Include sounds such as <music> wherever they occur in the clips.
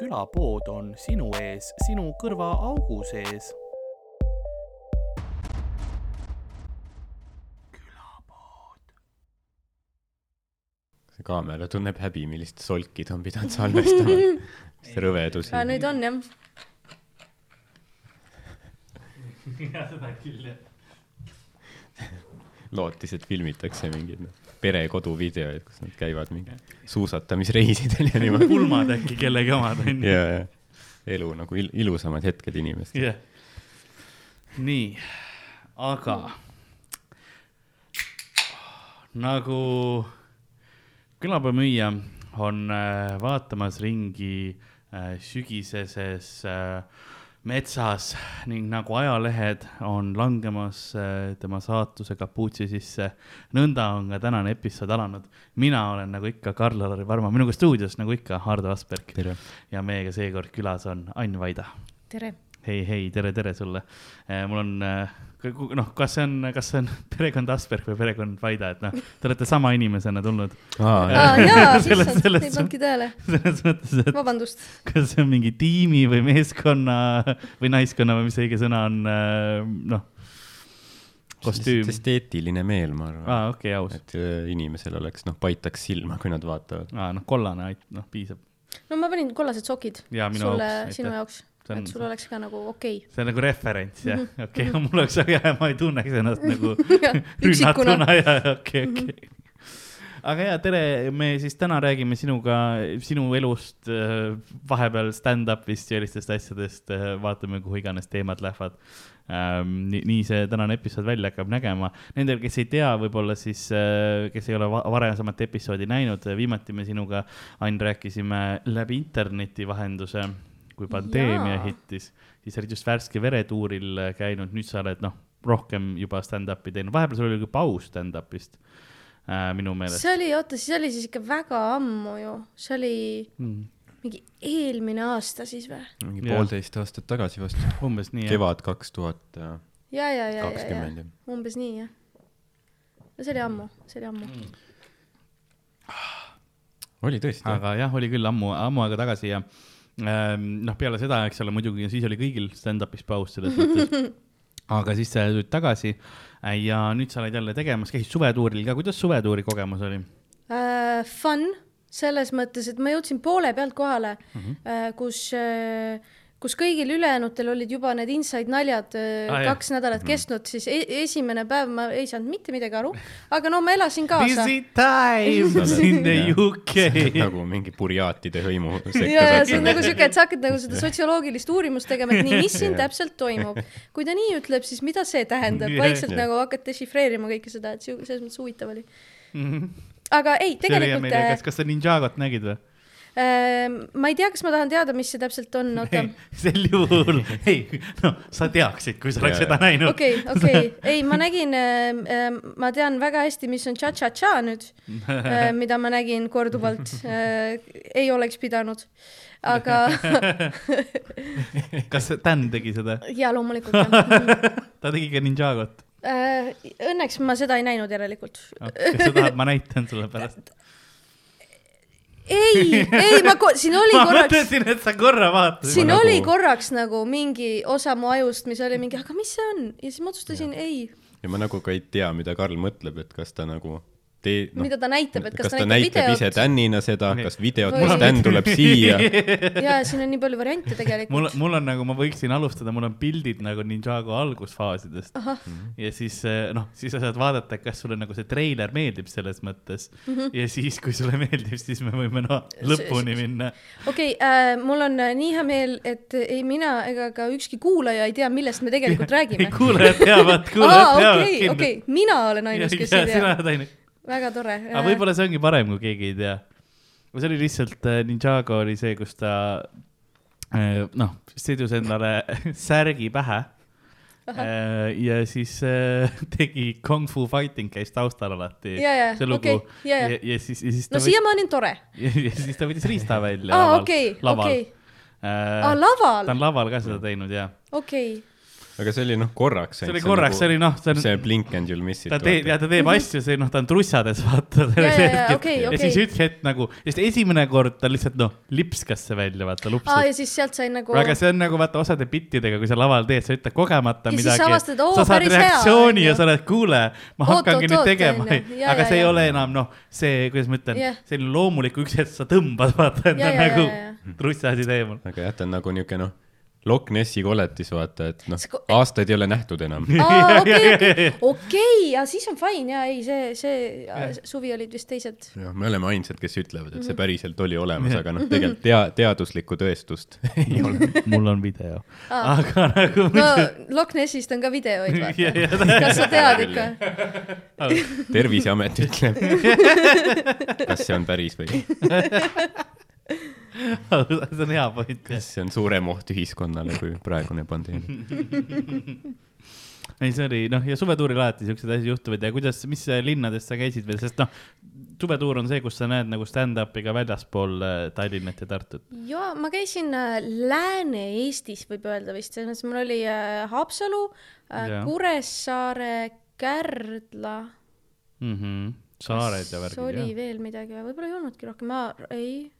külapood on sinu ees, sinu kõrvaaugu sees. see kaamera tunneb häbi, millist solki ta on pidanud salvestama. <laughs> see rõvedus. nüüd on jah. <laughs> ja seda küll jah. lootis, et filmitakse mingeid noh, perekoduvideoid, kus nad käivad mingi suusatamisreisidel ja niimoodi. <laughs> pulmad äkki kellegi omad on ju. ja, ja elu nagu il ilusamad hetked inimestel. jah. nii, aga nagu külapäevamüüja on äh, vaatamas ringi äh, sügiseses äh, metsas ning nagu ajalehed on langemas äh, tema saatuse kapuutsi sisse. nõnda on ka tänane episood alanud. mina olen nagu ikka Karl-Alari Varma, minuga stuudios nagu ikka Hardo Asperg tere. ja meiega seekord külas on Ain Vaida tere. hei, hei, tere, tere sulle. mul on, noh, kas see on, kas see on <laughs> perekond Asperg või perekond Vaida, et noh, te olete sama inimesena tulnud. aa jaa, Selles- mõttes, et vabandust. kas see on mingi tiimi või meeskonna või naiskonna või mis see õige sõna on, noh, kostüüm. esteetiline meel, ma arvan. aa, okei, aus. et äh, inimesel oleks, noh, paitaks silma, kui nad vaatavad. aa, noh, kollane, noh, piisab. no ma panin kollased sokid sulle sinu jaoks, on- et sul oleks ka nagu okei see on nagu referents, jah, okei, mul oleks väga hea, ma ei tunneks ennast nagu <laughs> okay.. rünnatuna ja, okei, okei. aga ja tere, me siis täna räägime sinuga sinu elust, vahepeal stand-up'ist ja sellistest asjadest, vaatame, kuhu iganes teemad lähevad. nii, nii see tänane episood välja hakkab nägema. Nendel, kes ei tea, võib-olla siis, kes ei ole va- varasemat episoodi näinud, viimati me sinuga, Ain, rääkisime läbi interneti vahenduse, kui pandeemia Jaa. hittis, siis sa olid just värske veretuuril käinud, nüüd sa oled noh, rohkem juba stand-up'i teinud, vahepeal sul oli ka paus stand-up'ist äh, minu meelest. see oli, oota, see oli siis ikka väga ammu ju, see oli Mm, mingi eelmine aasta siis või? mingi Jah. poolteist aastat tagasi vast. umbes nii jah. kevad kaks tuhat ja, ja, ja, ja, ja kakskümmend jah. umbes nii jah. no see oli ammu, see oli ammu. oli tõesti. aga jah, oli küll ammu, ammu aega tagasi ja noh, peale seda, eks ole, muidugi siis oli kõigil stand-up'is paus selles mõttes. <laughs> aga siis sa tulid tagasi äh, ja nüüd sa oled jälle tegemas, käisid suvetuuril ka, kuidas suvetuuri kogemus oli? Uh, fun selles mõttes, et ma jõudsin poole pealt kohale mm. -hmm. kus uh, kus kõigil ülejäänutel olid juba need inside naljad uh, Ah, ah, jah. kaks nädalat kestnud, siis e esimene päev ma ei saanud mitte midagi aru, aga no ma elasin kaasa. Busy times in the UK. nagu mingi burjaatide hõimu ja, ja see on nagu siuke, et sa hakkad nagu seda <laughs> sotsioloogilist uurimust tegema, et nii, mis siin täpselt toimub. kui ta nii ütleb, siis mida see tähendab, vaikselt nagu hakkad dešifreerima kõike seda, et selles mõttes huvitav oli. aga ei, see oli hea tegelikult kas sa Ninjagot nägid või? Äh, ma ei tea, kas ma tahan teada, mis see täpselt on, oota. sel juhul, ei, no sa teaksid, kui sa oleks Jaa, seda jaa. näinud. okei, okei, ei, ma nägin äh,, ma tean väga hästi, mis on cha-cha-cha nüüd <laughs> mida ma nägin korduvalt ei oleks pidanud, aga <laughs> kas Dan tegi seda? ja loomulikult jah <laughs> ta tegi ka Ninjagot. Õnneks ma seda ei näinud järelikult. kas sa tahad, ma näitan sulle pärast. ei, ei, ma, siin oli <laughs> ma korraks, mõtlesin, et sa korra vaatasid. siin nagu- oli korraks nagu mingi osa mu ajust, mis oli mingi, aga mis see on? Ja siis ma otsustasin ei, ja ma nagu ka ei tea, mida Karl mõtleb, et kas ta nagu tee-, noh, mida ta näitab, et kas kas ta ta näitab näitab ise videot Tänina seda, kas videot, Või- kus Tän tuleb siia. <laughs> ja siin on nii palju variante mul tegelikult., mul on nagu, ma võiksin alustada, mul on pildid nagu Ninjago algusfaasidest ja siis eh, noh, siis sa saad vaadata, kas sulle nagu see treiler meeldib selles mõttes mm -hmm. ja siis, kui sulle meeldib, siis me võime noh, lõpuni minna. okei okay, äh,, mul on äh, nii hea meel, et ei mina ega ka ükski kuulaja ei tea, millest me tegelikult <laughs> räägime. kuulajad teavad, kuulajad teavad okei, okei, mina olen ainus, <laughs> kes ei sina tea. oled ainult, väga tore. aga võib-olla see ongi parem, kui keegi ei tea. see oli lihtsalt, Ninjago oli see, kus ta eh, noh, sidus endale <laughs> särgi pähe. ja siis <laughs> tegi Kung Fu Fighting käis taustal alati. ja, ja, see lugu okei, ja, ja, ja. siis, ja siis no siiamaani on tore. <laughs> ja, siis ta võttis riista välja aa, laval okei, laval okei. Äh, aa, laval ta, on laval ka seda teinud ja okei. Aga see oli noh, korraks. see oli korraks, see oli noh, see on see blink and you'll miss it. ta teeb ja ta teeb asju, see noh, ta on trussades, <laughs> vaata. Ja, ja, ja, okei, ja okei. siis üks hetk nagu, sest esimene kord ta lihtsalt noh, lipskas see välja, vaata aa, lupsus ja siis sealt sai nagu. aga see on nagu vaata osade bittidega, kui sa laval teed, sa ütled kogemata Ja siis midagi. avastad, sa saad hea, reaktsiooni onju. ja sa oled, kuule, ma hakkangi oot, nüüd oot, tegema Ja, aga ja, see ei ja. ole enam noh, see, kuidas ma ütlen selline loomulik üks hetk sa tõmbad, vaata, et Ja, ta on ja, nagu ja, ja. trussasi teemal. aga jah, ta on nagu niuke noh, Loch Nessi koletis, vaata, et noh ko-, aastaid ei ole nähtud enam. <laughs> okei, okei, ja siis on fine ja ei, see, see suvi olid vist teised. jah, me oleme ainsad, kes ütlevad, Mhm. et see päriselt oli olemas, aga noh, tegelikult tea-, teaduslikku tõestust <laughs> ei ole. mul on video, Aa. aga nagu no Loch Nessist on ka videoid, vaata. kas sa tead ikka? terviseamet ütleb. <laughs> kas see on päris või <laughs> see on hea point. kas see on suurem oht ühiskonnale kui praegune pandeemia? <laughs> ei, see oli noh, ja suvetuuril alati siukseid asju juhtuvad ja kuidas, mis linnades sa käisid veel, sest noh, suvetuur on see, kus sa näed nagu stand-up'i ka väljaspool äh, Tallinnat ja Tartut. ja ma käisin äh, Lääne-Eestis, võib öelda vist, selles mõttes mul oli äh, Haapsalu Kuressaare, Kärdla. mm. -hmm. saared ja kas oli värgid, veel midagi või võib-olla ei olnudki rohkem, ma ei,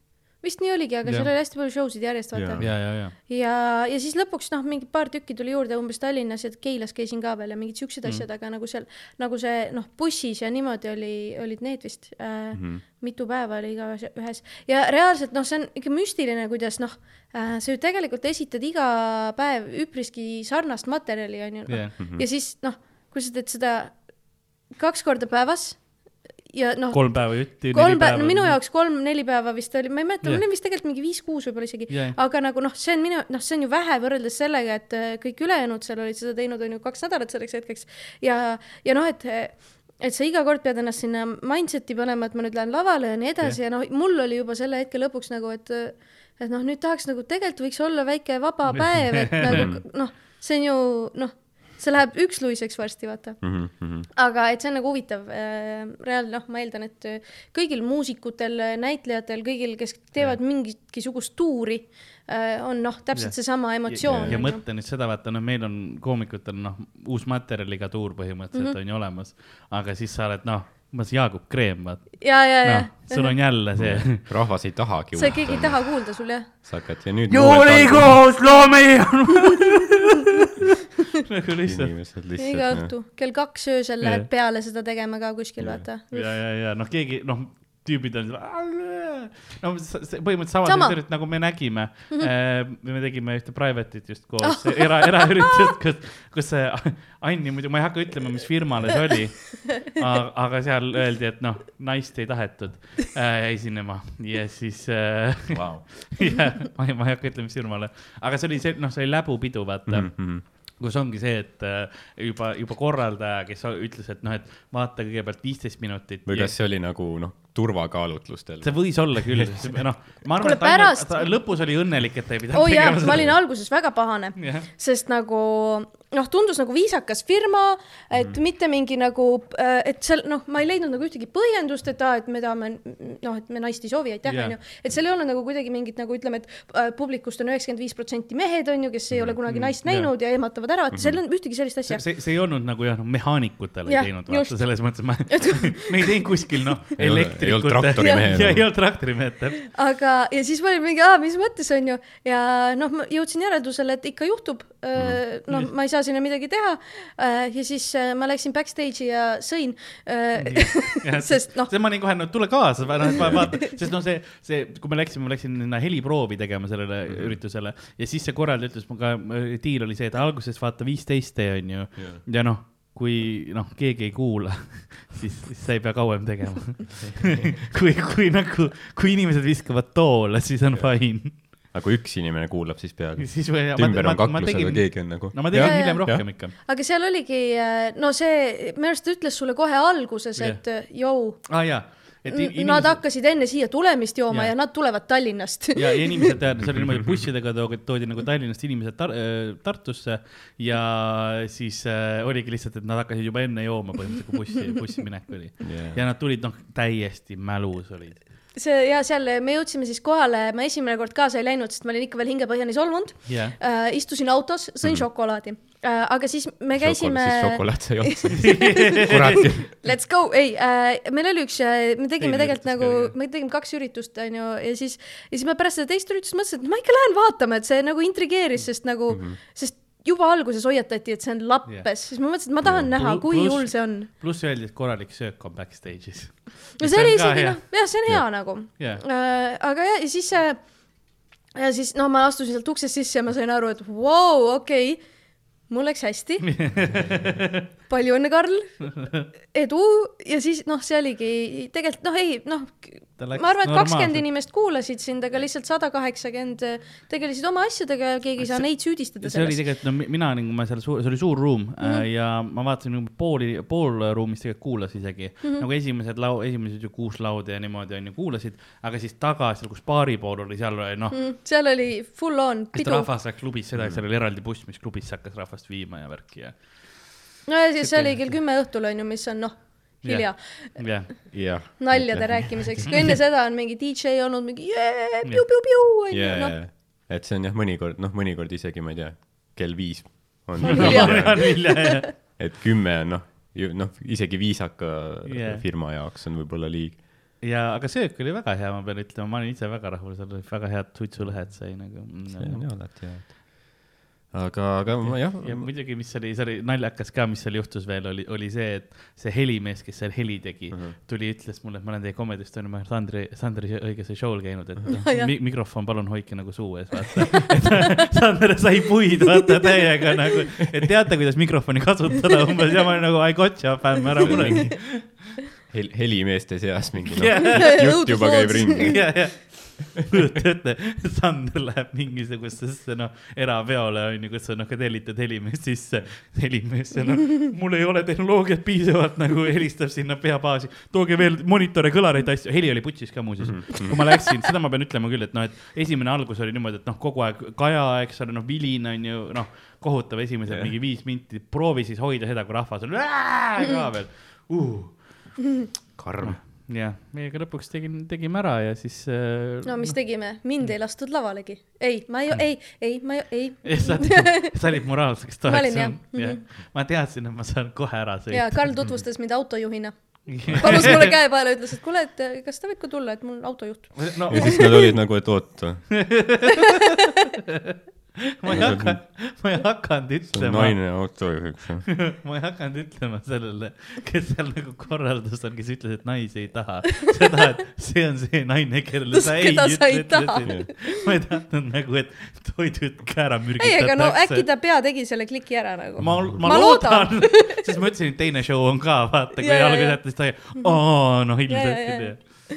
vist nii oligi, aga Jah. seal oli hästi palju show sid järjest, vaata ja, ja, ja, ja, ja siis lõpuks noh, mingi paar tükki tuli juurde umbes Tallinnas ja Keilas käisin ka veel ja mingid siuksed Mm. asjad, aga nagu seal nagu see noh, bussis ja niimoodi oli, olid need vist äh, mm. -hmm. mitu päeva oli iga ühes- ja reaalselt noh, see on ikka müstiline, kuidas noh äh,, sa ju tegelikult esitad iga päev üpriski sarnast materjali onju no. Jah. ja siis noh, kui sa teed seda kaks korda päevas ja noh, kolm päeva jutti. kolm päeva, no minu jaoks kolm-neli päeva vist oli, ma ei mäleta yeah., mul oli vist tegelikult mingi viis-kuus võib-olla isegi yeah., aga nagu noh, see on minu, noh, see on ju vähe võrreldes sellega, et äh, kõik ülejäänud seal olid seda teinud, on ju kaks nädalat selleks hetkeks ja, ja noh, et et sa iga kord pead ennast sinna mindset'i panema, et ma nüüd lähen lavale ja nii edasi yeah. ja noh, mul oli juba selle hetke lõpuks nagu, et et noh, nüüd tahaks nagu tegelikult võiks olla väike vaba päev, et nagu <laughs> noh, see on ju noh, see läheb üksluiseks varsti, vaata Mhm, aga et see on nagu huvitav äh,, reaalne noh, ma eeldan, et äh, kõigil muusikutel, näitlejatel, kõigil, kes teevad mingisugust tuuri äh,, on noh, täpselt Jah. seesama emotsioon. ja mõtle nüüd seda, vaata noh, meil on koomikutel noh, uus materjaliga tuur põhimõtteliselt Mhm. mm -hmm. on ju olemas, aga siis sa oled noh, umbes Jaagup Kreem, vaata. ja, ja, ja noh, sul on jälle see. rahvas ei tahagi sa keegi ei taha kuulda sul jah? sa hakkad ja nüüd. juulikuus loomi <laughs> <laughs> nagu lihtsalt. inimesed iga lihtsalt. õhtu kell kaks öösel lähed peale seda tegema ka kuskil, vaata. ja, ja, ja noh, keegi noh, tüübid on, no see põhimõtteliselt sama, Sama. sama. nagu me nägime mm. -hmm. me tegime ühte private'it just koos era, eraüritust, kus, kus see Anni muidu, ma ei hakka ütlema, mis firmale see oli. <laughs> aga seal öeldi, et noh, naist ei tahetud äh, esinema ja siis äh, Vau. <laughs> jah, ma ei, ma ei hakka ütlema, mis firmale, aga see oli see, noh, see oli läbupidu, vaata mm. -hmm kus ongi see, et äh, juba, juba korraldaja, kes ütles, et noh, et vaata kõigepealt viisteist minutit. või kas see oli nagu noh, turvakaalutlustel? see võis olla küll, <laughs> noh, ma arvan, Kuule, et pärast- ta lõpus oli õnnelik, et ta ei pidanud oi jaa, tegema ma olin alguses väga pahane, Jah. sest nagu noh, tundus nagu viisakas firma, et Mhm. mm. mitte mingi nagu, et seal noh, ma ei leidnud nagu ühtegi põhjendust, et aa, et me tahame noh, et me naist ei soovi, aitäh, Jah. onju. et seal ei olnud nagu kuidagi mingit nagu ütleme, et äh, publikust on üheksakümmend viis protsenti mehed, onju, kes ei ole kunagi naist Jah. näinud ja ehmatavad ära, et seal ei olnud ühtegi sellist Mhm. asja. see, see ei olnud nagu jah, noh, mehaanikutele Jah, ei teinud, just. vaata selles mõttes, ma <laughs> <laughs> me ei teinud kuskil noh, Ei olnud- ei olnud elektrikute. traktorimehed. ja ei olnud traktorimehed, täpselt. aga, ja siis ma olin mingi, aa, mis mõttes onju ja noh, ma jõudsin järeldusele, et ikka juhtub. Mhm. noh, ma ei saa sinna midagi teha. ja siis äh, ma läksin backstage'i ja sõin. <laughs> sest noh, see ma olin kohe, no tule kaasa, noh, et ma vaatan, sest noh, see, see, kui me läksime, ma läksin sinna heliproovi tegema sellele Mhm. üritusele ja siis see korraldaja ütles, ka diil oli see, et alguses vaata viisteist tee onju ja noh, kui noh, keegi ei kuula, <laughs> siis, siis sa ei pea kauem tegema. <laughs> kui, kui nagu, kui inimesed viskavad toole, siis on fine. Aga kui üks inimene kuulab, siis peaaegu. <laughs> ümber on kaklus, aga keegi on nagu. no ma tegin Jah, hiljem jah. rohkem ikka. aga seal oligi, no see, minu arust ta ütles sulle kohe alguses, Jah. et jõu, aa jaa, et in- nad inimesed hakkasid enne siia tulemist jooma Jah. ja nad tulevad Tallinnast. ja, <laughs> ja inimesed, see oli niimoodi, bussidega toodi, toodi nagu Tallinnast inimesed tar, äh, Tartusse ja siis äh, oligi lihtsalt, et nad hakkasid juba enne jooma põhimõtteliselt, kui bussi, bussiminek oli. Yeah. ja nad tulid noh, täiesti mälus olid. See ja seal me jõudsime siis kohale, ma esimene kord kaasa ei läinud, sest ma olin ikka veel hingepõhjani solvunud jah. äh,. istusin autos, sõin mm -hmm. šokolaadi äh,, aga siis me käisime. šokolaad sai otsa. <laughs> Let's go, ei äh,, meil oli üks, me tegime Teine tegelikult nagu me tegime kaks üritust, onju, ja siis, ja siis ma pärast seda teist üritust mõtlesin, et ma ikka lähen vaatama, et see nagu intrigeeris, sest nagu mm, -hmm. sest juba alguses hoiatati, et see on lappes yeah., siis ma mõtlesin, et ma tahan näha, Plu- kui hull see on. pluss öeldi, et korralik söök on backstage'is. no see oli isegi noh, jah, see on hea Jah. nagu Jah. äh,. aga jah, ja siis äh,, ja siis noh, ma astusin sealt uksest sisse ja ma sain aru, et vau wow,, okei okay,, mul läks hästi. <laughs> palju õnne, Karl. edu ja siis noh, see oligi tegelikult noh, ei noh, Ta läks ma arvan, et kakskümmend inimest kuulasid sind, aga lihtsalt sada kaheksakümmend tegelesid oma asjadega ja keegi ei saa neid süüdistada see oli selles. tegelikult, no mi- mina nagu ma seal, see oli suur ruum mm. -hmm. ja ma vaatasin nagu pooli, pool ruumist tegelikult kuulas isegi mm. -hmm. nagu esimesed lau-, esimesed ju kuus lauda ja niimoodi onju kuulasid, aga siis taga seal, kus baari pool oli, seal oli noh mm., seal oli full on pidu. rahvas läks klubisse edasi, seal oli eraldi buss, mis klubisse hakkas rahvast viima ja värki ja. no ja siis see oli kell kümme õhtul onju, mis on noh, hilja jah, jah. naljade rääkimiseks, kui enne seda on mingi DJ olnud mingi jee, piu-piu-piu onju, jaa, noh. jaa, et see on jah, mõnikord, noh, mõnikord isegi, ma ei tea, kell viis on <laughs> On hilja. et kümme on noh, noh, isegi viisaka yeah. firma jaoks on võib-olla liig. ja, aga söök oli väga hea, ma pean ütlema, ma olin ise väga rahul, seal olid väga head suitsulõhed sai nagu. see on ju alati hea. aga, aga ma jah ja muidugi, mis oli, see oli naljakas ka, mis seal juhtus veel, oli, oli see, et see helimees, kes seal heli tegi mm, Mhm. -hmm. tuli, ütles mulle, et ma olen teie Comedy Estonial, ma olen Sandri, Sandri õigese show'l käinud, et noh Jah. mi mikrofon palun hoidke nagu suu ees, vaata. <laughs> Sander sai puid, vaata täiega nagu, et teate, kuidas mikrofoni kasutada umbes ja ma olin nagu I got you, fämm, ära muretse. hel-, helimeeste seas mingi Jah. noh, <laughs> jutt juba käib ringi. ja, ja kujuta ette, Sander läheb mingisugusesse noh, erapeole onju, kus on noh, ka tellitad helimeest sisse. helimees, noh, mul ei ole tehnoloogiat piisavalt nagu helistab sinna peabaasi, tooge veel monitore, kõlareid, asju, heli oli putsis ka muuseas. kui ma läksin, seda ma pean ütlema küll, et noh, et esimene algus oli niimoodi, et noh, kogu aeg Kaja, eks ole, noh, Vilin on ju noh, kohutav esimesed Jah. mingi viis minti, proovi siis hoida seda, kui rahvas on ka veel uh.. karm. jah, meiega lõpuks tegin, tegime ära ja siis äh,. no mis tegime, mind ei lastud lavalegi. ei, ma ei, ei, ei, ma ei, ei. sa, sa olid moraalseks Ma olin, toeks jah. jah. ma teadsin, et ma saan kohe ära ja sõita. Karl tutvustas mind autojuhina. <laughs> palus mulle käe peale, ütles, et kuule, et kas ta võib ka tulla, et mul on autojuht. no ja siis nad olid nagu, et oot, <laughs> <laughs> ma ei hakanud, ma ei hakanud ütlema, naine autojuhiks. <laughs> ma ei hakanud ütlema sellele, kes seal nagu korraldus on, kes ütles, et naisi ei taha. seda, et see on see naine, kellele sa ei ütle ma ei tahtnud nagu, et toidud ka ära ei, aga no mürgitatakse äkki ta pea tegi selle kliki ära nagu. ma, ma, Ma loodan, loodan. <laughs> sest ma ütlesin, et teine show on ka, vaata, kui alguses jättis ta, aa, noh, Ja, ja, ilmselt ja..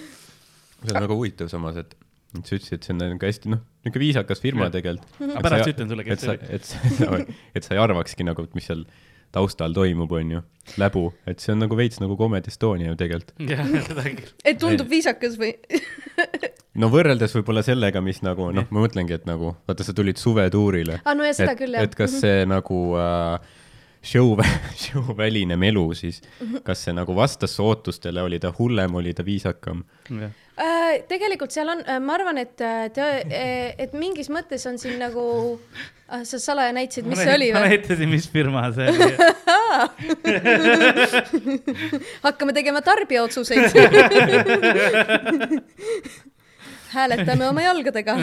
see on väga huvitav samas, et sa ütlesid, et see on nagu hästi, noh, niisugune viisakas firma tegelikult. aga pärast ütlen sulle, et kes sa see, oli. et sa, et sa ei arvakski nagu, et mis seal taustal toimub, onju, läbu, et see on nagu veits nagu Comedy Estonia ju tegelikult. <laughs> et tundub viisakas või? <laughs> no võrreldes võib-olla sellega, mis nagu noh, ma mõtlengi, et nagu vaata, sa tulid suvetuurile. aa, no ja seda et, küll jah. et kas see nagu äh, show, <laughs> show väline melu siis, kas see nagu vastas su ootustele, oli ta hullem, oli ta viisakam? Äh, tegelikult seal on, ma arvan, et, et mingis mõttes on siin nagu, sa salaja näitasid, mis see oli ma või? näitasin, mis firma see oli. <laughs> hakkame tegema tarbijaotsuseid. <laughs> hääletame oma jalgadega.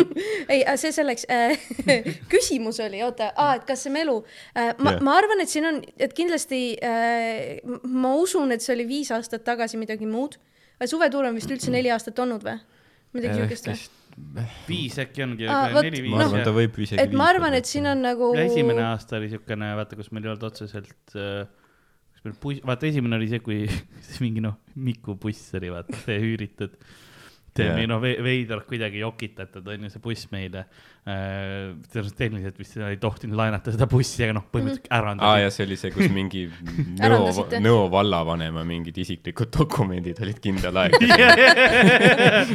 <laughs> ei, see selleks. <laughs> küsimus oli, oota, et kas see melu, ma Jah. ma arvan, et siin on, et kindlasti äh, ma usun, et see oli viis aastat tagasi midagi muud. suvetuur on vist üldse neli aastat olnud või? midagi siukest või? viis äkki ongi Aa,, vot, neli, ma viis arvan, ta võib isegi et ma arvan, et siin on nagu. esimene aasta oli siukene, vaata, kus meil ei olnud otseselt, kus meil buss, vaata esimene oli see, kui siis <laughs> mingi noh, Miku buss oli vaata, see üüritud. See Jaa. oli noh, veidralt kuidagi jokitatud on ju see buss meile. tehniliselt vist ei tohtinud laenata seda bussi, aga noh, põhimõtteliselt aa ärandasid ja see oli see, kus mingi <laughs> Nõo Nõo vallavanema mingid isiklikud dokumendid olid kindlal ajal.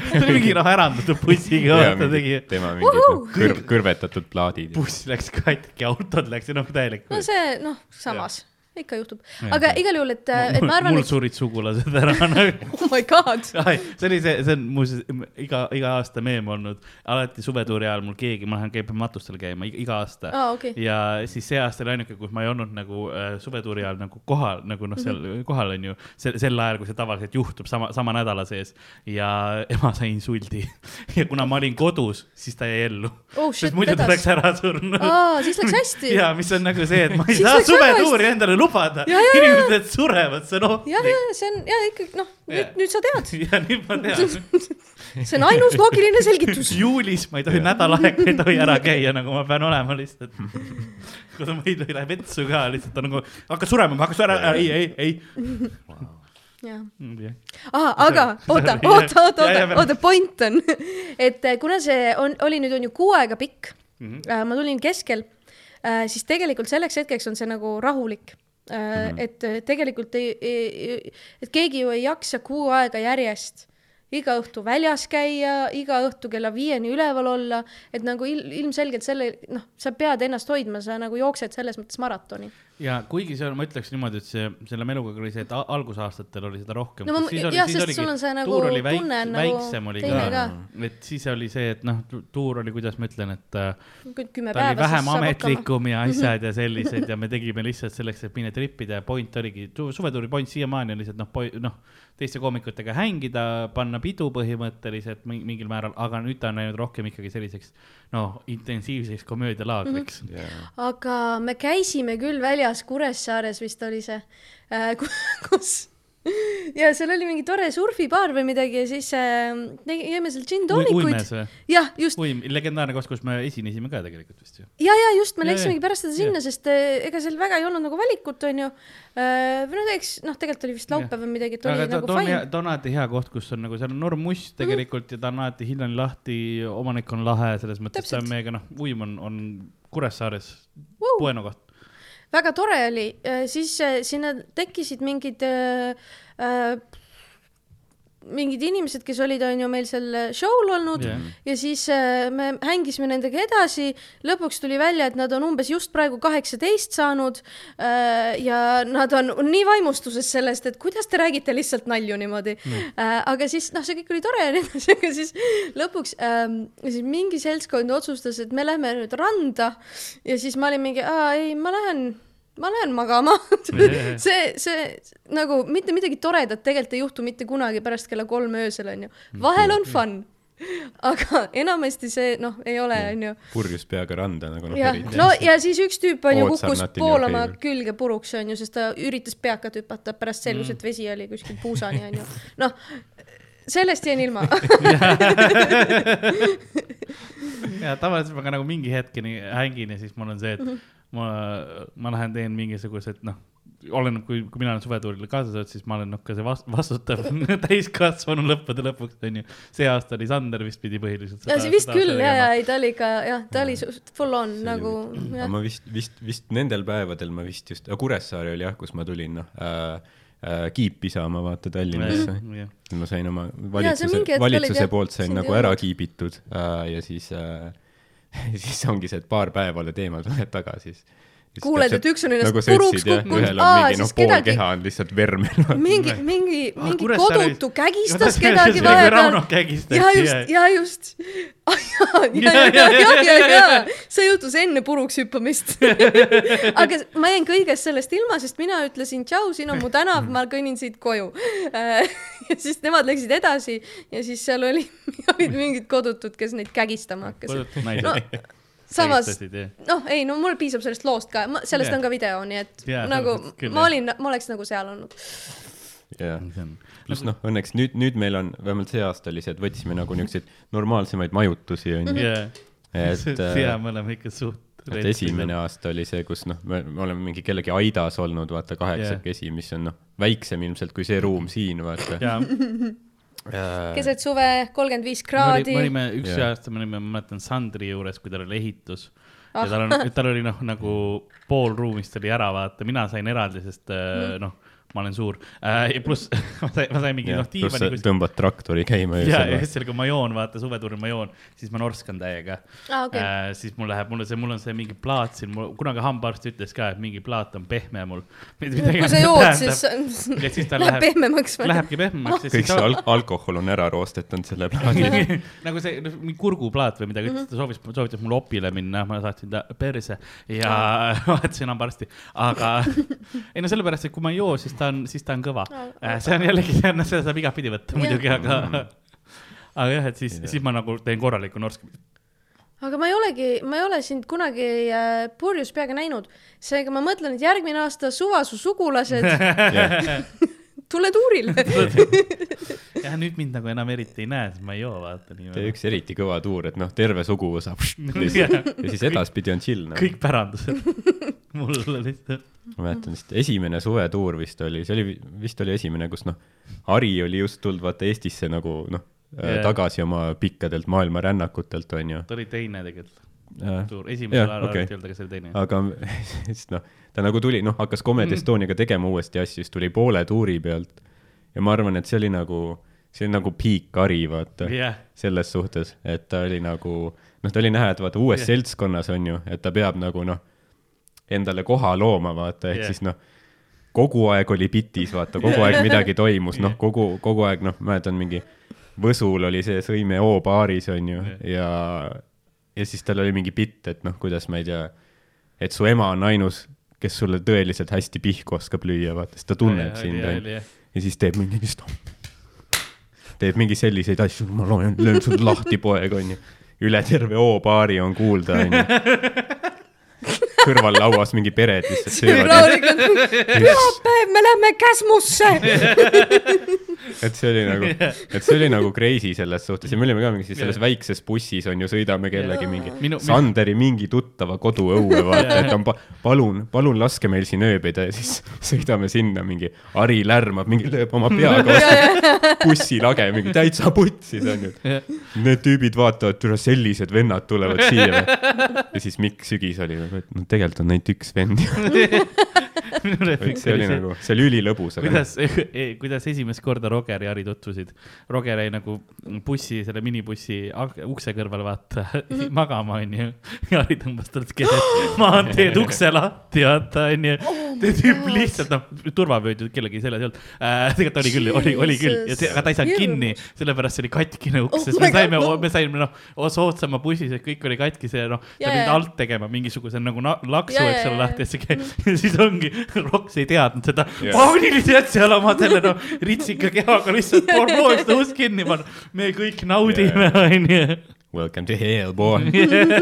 see oli mingi noh, ärandatud bussiga, vaata tegi. tema mingid noh, kõr-, kõrvetatud plaadid. buss läks katki, autod läksid noh, täielik. no see, noh, samas, ikka juhtub, aga igal juhul, et, et ma arvan, mul et surid sugulased ära <laughs> nagu <laughs> oh my god, see oli see, see on muuseas iga, iga aasta meem olnud, alati suvetuuri ajal mul keegi, ma lähen käib matustel käima iga, aasta. Aa okei, ja siis see aasta oli ainuke, kus ma ei olnud nagu äh, suvetuuri ajal nagu kohal, nagu noh, seal mm. -hmm. kohal on ju, sel, sel ajal, kui see tavaliselt juhtub sama, sama nädala sees. Ja <laughs> ema sai insuldi. Ja kuna ma olin kodus, siis ta jäi ellu. Oh shit sest, muidu ta vedas. ära surnud. siis läks hästi. ja mis on nagu see, et ma ei saa läks suvetuuri endale lubada, Ja, ja, ja. inimesed surevad, see on ja, ohtlik. ja see on ja ikkagi noh, nüüd nüüd sa tead, <laughs> ja nüüd ma tean, <laughs> see on ainus loogiline selgitus. <laughs> juulis ma ei tohi nädal aega ei tohi ära käia, nagu ma pean olema lihtsalt. kui ma ei tohi lähe vetsu ka, lihtsalt on nagu, hakka surema, ma hakkan surema, ei, ei, ei. jah jah, ah,, aga oota, oota, oota, ja- ja- oota, oota, point on, et eh, kuna see on, oli nüüd on ju kuu aega pikk Mhm. äh,, ma tulin keskel äh,, siis tegelikult selleks hetkeks on see nagu rahulik mm. -hmm. et äh, tegelikult ei, ei, et keegi ju ei jaksa kuu aega järjest iga õhtu väljas käia, iga õhtu kella viieni üleval olla, et nagu il, ilmselgelt selle, noh, sa pead ennast hoidma, sa nagu jooksed selles mõttes maratoni. Ja kuigi see on, ma ütleks niimoodi, et see, selle meluga oli see, et algusaastatel oli seda rohkem. No jah, sest sul on see nagu tuur oli väik, tunne nagu väiksem oli ka, ka. et siis oli see, et noh, tuur oli, kuidas ma ütlen, et äh, kümme ta oli päeva. vähem ametlikum ja asjad ja sellised ja me tegime lihtsalt selleks, et minna tripida ja point oligi, suvetuuri point siiamaani on lihtsalt noh, noh, teiste koomikutega hängida, panna pidu põhimõtteliselt mi- mingil määral, aga nüüd ta on läinud rohkem ikkagi selliseks noh, intensiivseks komöödialaagriks mm. aga me käisime küll väljas Kuressaares vist oli see, kus <laughs> ja seal oli mingi tore surfibaar või midagi ja siis äh, jõime seal -hmm. või? jah, just uim, legendaarne koht, kus me esinesime ka tegelikult vist ju. ja, ja just me Ja, läksimegi pärast seda sinna, sest äh, ega seal väga ei olnud nagu valikut, onju. või noh, eks noh, tegelikult oli vist laupäev või midagi, et oli aga nagu fine ta on alati hea koht, kus on nagu, seal on norm must tegelikult ja ta on alati hiljani lahti, omanik on lahe, selles mõttes ta on meiega noh, uim on, on Kuressaares Vau. pueno koht. Väga tore oli, siis äh, sinna tekkisid mingid äh, äh, mingid inimesed, kes olid, on ju meil seal show'l olnud yeah. ja siis äh, me hängisime nendega edasi. lõpuks tuli välja, et nad on umbes just praegu kaheksateist saanud äh, ja nad on nii vaimustuses sellest, et kuidas te räägite lihtsalt nalju niimoodi mm.. Äh, aga siis noh, see kõik oli tore ja nii edasi, <laughs> aga siis lõpuks ähm, siis mingi seltskond otsustas, et me lähme nüüd randa ja siis ma olin mingi, aa ei, ma lähen ma lähen magama <laughs> see, see nagu mitte midagi toredat tegelikult ei juhtu mitte kunagi pärast kella kolme öösel onju. vahel on fun, aga enamasti see noh, ei ole onju. purjus peaga randa nagu noh, no ja siis üks tüüp onju kukkus poolama külge puruks onju, sest ta üritas peakat hüpata, pärast selgus, et vesi oli kuskil puusani onju. noh, sellest jäin ilma. <laughs> <laughs> ja tavaliselt ma ka nagu mingi hetkeni hängin ja siis mul on see, et Mhm. ma, ma lähen teen mingisugused noh, oleneb, kui, kui mina olen suvetuurile kaasa saanud, siis ma olen noh, ka see vast-, vastutav <laughs> täiskasvanu lõppude lõpuks onju. see aasta oli Sander vist pidi põhiliselt. ja see vist küll ja, ja ei ta oli ikka jah, ta oli full on nagu aga jah. ma vist, vist, vist nendel päevadel ma vist just, Kuressaare oli jah, kus ma tulin noh äh, äh, kiipi saama vaata Tallinnasse. ma sain oma valitsuse valitsuse poolt sain nagu ära kiibitud äh, ja siis äh,, <laughs> siis ongi see, et paar päeva oled eemal, tuled tagasi, siis. Kuuled, et üks on ennast nagu puruks kukkunud. ühel on Aa, mingi noh siis, pool kedagi- keha on lihtsalt vermel. <laughs> mingi, mingi, Ah, mingi Kuressaares- kodutu kägistas tahtsin kedagi vahepeal. ja just, ja just. ja, ja, ja, ja, ja, ja see juhtus enne puruks hüppamist. <laughs> aga ma jäin kõigest sellest ilma, sest mina ütlesin tšau, siin on mu tänav, ma kõnnin siit koju. <laughs> ja siis nemad läksid edasi ja siis seal oli, olid mingid kodutud, kes neid kägistama hakkasid. no samas, noh, ei no mul piisab sellest loost ka, sellest Jaa. on ka video, nii et Jaa, nagu küll, ma olin, ma oleks nagu seal olnud. jah, pluss noh, õnneks nüüd, nüüd meil on, vähemalt see aasta oli see, et võtsime nagu niisuguseid normaalsemaid majutusi onju. et <laughs> see äh, me oleme ikka suht. et esimene aasta oli see, kus noh, me me oleme mingi kellegi aidas olnud, vaata kaheksakesi, mis on noh, väiksem ilmselt kui see ruum siin, vaata. <laughs> ja keset suve, kolmkümmend viis me kraadi. olime üks Jah. aasta, me olime, ma mäletan Sandri juures, kui tal oli ehitus Ah. ja tal on, tal oli noh, nagu pool ruumist oli ära, vaata, mina sain eraldi, sest Mhm. mm. noh, ma olen suur äh,. ja pluss <laughs> ma sain, ma sain mingi noh, pluss sa diivani tõmbad traktori käima ja, ja siis seal, kui ma joon, vaata suvetuuril ma joon, siis ma norskan täiega aa, okei. äh,. siis mul läheb, mul on see, mul on see mingi plaat siin, mul kunagi hambaarst ütles ka, et mingi plaat on pehme mul. <laughs> kui sa jood, siis <laughs> ja siis ta läheb läheb, pehmemaks lähebki pehmemaks ja kõik siis see al alkohol on ära roostetanud selle plaadi. nagu see noh, mingi kurguplaat või midagi, ütles, ta soovis, soovitas mul opile minna, ma saatsin ta perse ja vahetasin hambaarsti, aga ei no sellepärast, et kui ma ei joo, siis ta on, siis ta on kõva. see on jällegi, see on, seda saab igatpidi võtta muidugi, aga, <laughs> aga jah, et siis, siis ma nagu teen korraliku norski. aga ma ei olegi, ma ei ole sind kunagi äh, purjus peaga näinud, seega ma mõtlen, et järgmine aasta suva su sugulased, tule tuurile. jah, nüüd mind nagu enam eriti ei näe, siis ma ei joo, vaata nii. üks eriti kõva tuur, et noh, terve suguvõsa <laughs> ja siis edaspidi on chill nagu. kõik pärandused <laughs> <laughs> mul lihtsalt. ma mäletan vist esimene suvetuur vist oli, see oli, vist oli esimene, kus noh, Hari oli just tulnud vaata Eestisse nagu noh yeah., tagasi oma pikkadelt maailma rännakutelt onju. ta oli teine tegelikult, tuur, Jah, esimesel ajal okei. arvati öelda, kas see oli teine. aga <laughs> siis noh, ta nagu tuli, noh, hakkas Comedy Estoniaga tegema uuesti asju, siis tuli poole tuuri pealt ja ma arvan, et see oli nagu, see oli nagu peak Hari, vaata jah, selles suhtes, et ta oli nagu, noh, ta oli näha, et vaata uues yeah. seltskonnas on ju, et ta peab nagu noh, endale koha looma, vaata, ehk yeah. siis noh, kogu aeg oli bitis, vaata, kogu aeg midagi toimus, noh, kogu, kogu aeg noh, mäletan mingi Võsul oli see Sõime O baaris on ju ja, ja siis tal oli mingi bitt, et noh, kuidas ma ei tea, et su ema on ainus, kes sulle tõeliselt hästi pihku oskab lüüa, vaata, sest ta tunneb sind onju. ja siis teeb mingi vist, teeb mingi selliseid asju, ma loen, löön sul lahti, poeg, onju. üle terve O-baari on kuulda, onju. <laughs> kõrval lauas mingi pered lihtsalt söövad. pühapäev, me lähme Käsmusse. <laughs> <laughs> et see oli nagu, <laughs> et see oli nagu crazy selles suhtes ja me olime ka mingi siis selles väikses bussis on ju, sõidame kellegi mingi Minu- Sanderi mingi tuttava koduõue, vaata, et on pa, palun, palun laske meil siin ööbida ja siis <laughs> sõidame sinna, mingi Ari lärmab, mingi lööb oma peaga vastu bussilage, mingi täitsa putsis on ju. Need tüübid vaatavad, türa sellised vennad tulevad siia või? ja siis Mikk Sügis oli nagu, et no tegelikult on ainult üks vend. <laughs> see oli nagu, see oli ülilõbus. kuidas, <laughs> kuidas esimest korda Roger ja Harri tutvusid? Roger jäi nagu bussi, selle minibussi ukse kõrval vaata <laughs> magama onju. ja Harri tõmbas talt keset maanteed ukse lahti vaata onju. see tüüp lihtsalt noh, turvavööd ju kellegi seljas ei olnud äh,. tegelikult oli küll, oli, oli küll, ja see, aga ta ei saanud kinni, sellepärast see oli katkine uks Oh oh, sest my me saime me saime noh, soodsama bussis, et kõik oli katkise ja noh, sa Ja, pidid alt tegema mingisuguse nagu na- laksu, eks ole, lahti, et see käib ja siis ongi, <laughs> Roks ei teadnud seda Jaa. pauniliselt jätsid seal oma selle noh, ritsika kehaga lihtsalt proovis ta ust kinni panna. me kõik naudime, onju. Welcome to hell, boy.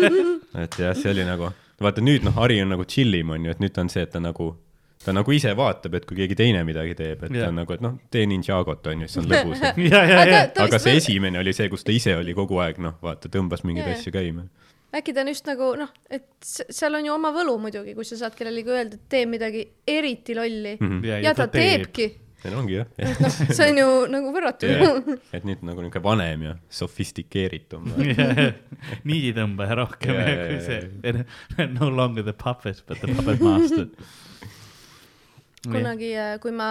<laughs> et jah, see oli nagu, vaata nüüd noh, Hari on nagu chill im on ju, et nüüd ta on see, et ta nagu, ta nagu ise vaatab, et kui keegi teine midagi teeb, et yeah. Ta on nagu, et noh, tee Ninjagot on ju, siis on <laughs> lõbus. aga see esimene oli see, kus ta ise oli kogu aeg noh, vaata, tõmbas mingeid yeah. asju käima. Äkki ta on just nagu noh, et seal on ju oma võlu muidugi, kui sa saad kellelegi öelda, et tee midagi eriti lolli Mhm. ja, ja ta, ta teebki. see ongi jah. noh, see on ju nagu võrratu Yeah. et nüüd nagu niisugune vanem ja sofistikeeritum. <laughs> niiditõmbaja rohkem Ja, ja, ja, kui ja, see, <laughs> no longer the puppet, but the puppet master. <laughs> kunagi, kui ma,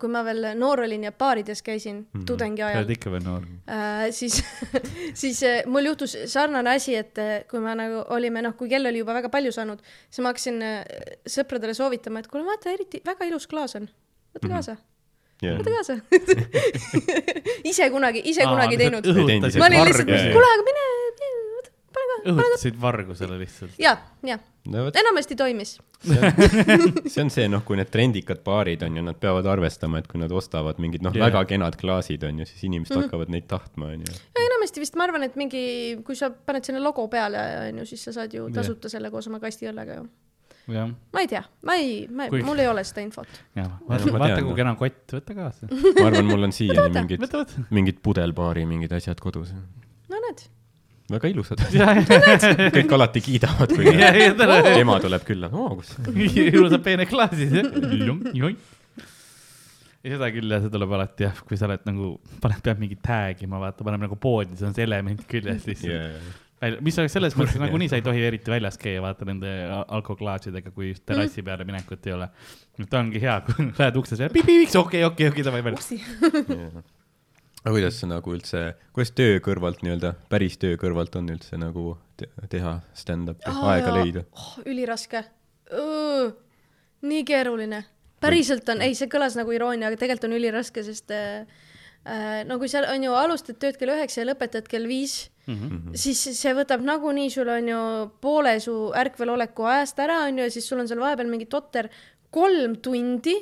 kui ma veel noor olin ja baarides käisin mm -hmm. tudengi sa ajal oled, ikka veel noor. siis, <laughs> siis äh, mul juhtus sarnane asi, et äh, kui me nagu olime, noh, kui kell oli juba väga palju saanud, siis ma hakkasin äh, sõpradele soovitama, et kuule, vaata, eriti väga ilus klaas on, võta kaasa, Yeah. võta kaasa. ise kunagi, ise kunagi teinud. kuule, aga mine, mine, ka. õhutasid vargusele lihtsalt. ja, ja no vot, enamasti toimis. <laughs> see on see noh, kui need trendikad baarid on ju, nad peavad arvestama, et kui nad ostavad mingid noh yeah., väga kenad klaasid on ju, siis inimesed mm -hmm. hakkavad neid tahtma on ju. ja enamasti vist ma arvan, et mingi, kui sa paned sinna logo peale, onju, siis sa saad ju tasuta selle koos oma kastiõllega ju. jah, ma ei tea, ma ei, ma Kui- ei, mul ei ole seda infot. vaata, vaata kui kena kott, võta kaasa. ma arvan, mul on siiani mingid, mingid pudelbaari mingid asjad kodus. no näed, väga ilusad. <laughs> kõik alati kiidavad, kui ja, ja täna ema tuleb külla, oo kus. ilusad peened klaasid, jah. ja seda küll ja see tuleb alati jah, kui sa oled nagu, paned, pead mingi tag ima, vaata, paneb nagu poodi, siis on see element küljes lihtsalt. välja, mis oleks selles mõttes nagunii sa ei tohi eriti väljas käia, vaata nende a- alkoklaasidega, kui just terrassi peale minekut ei ole. ta ongi hea, kui <laughs> lähed uksest välja, pipiks, okei, okei, okei, davai välja. Aga kuidas sa nagu üldse, kuidas töö kõrvalt nii-öelda, päris töö kõrvalt on üldse nagu te teha stand-up'i, aega leida? oh,. üliraske. nii keeruline. päriselt on, ei, see kõlas nagu iroonia, aga tegelikult on üliraske, sest äh, äh, no kui sa on ju alustad tööd kell üheksa ja lõpetad kell viis mm, -hmm. siis see võtab nagunii sul on ju poole su ärkveloleku ajast ära, on ju, ja siis sul on seal vahepeal mingi totter kolm tundi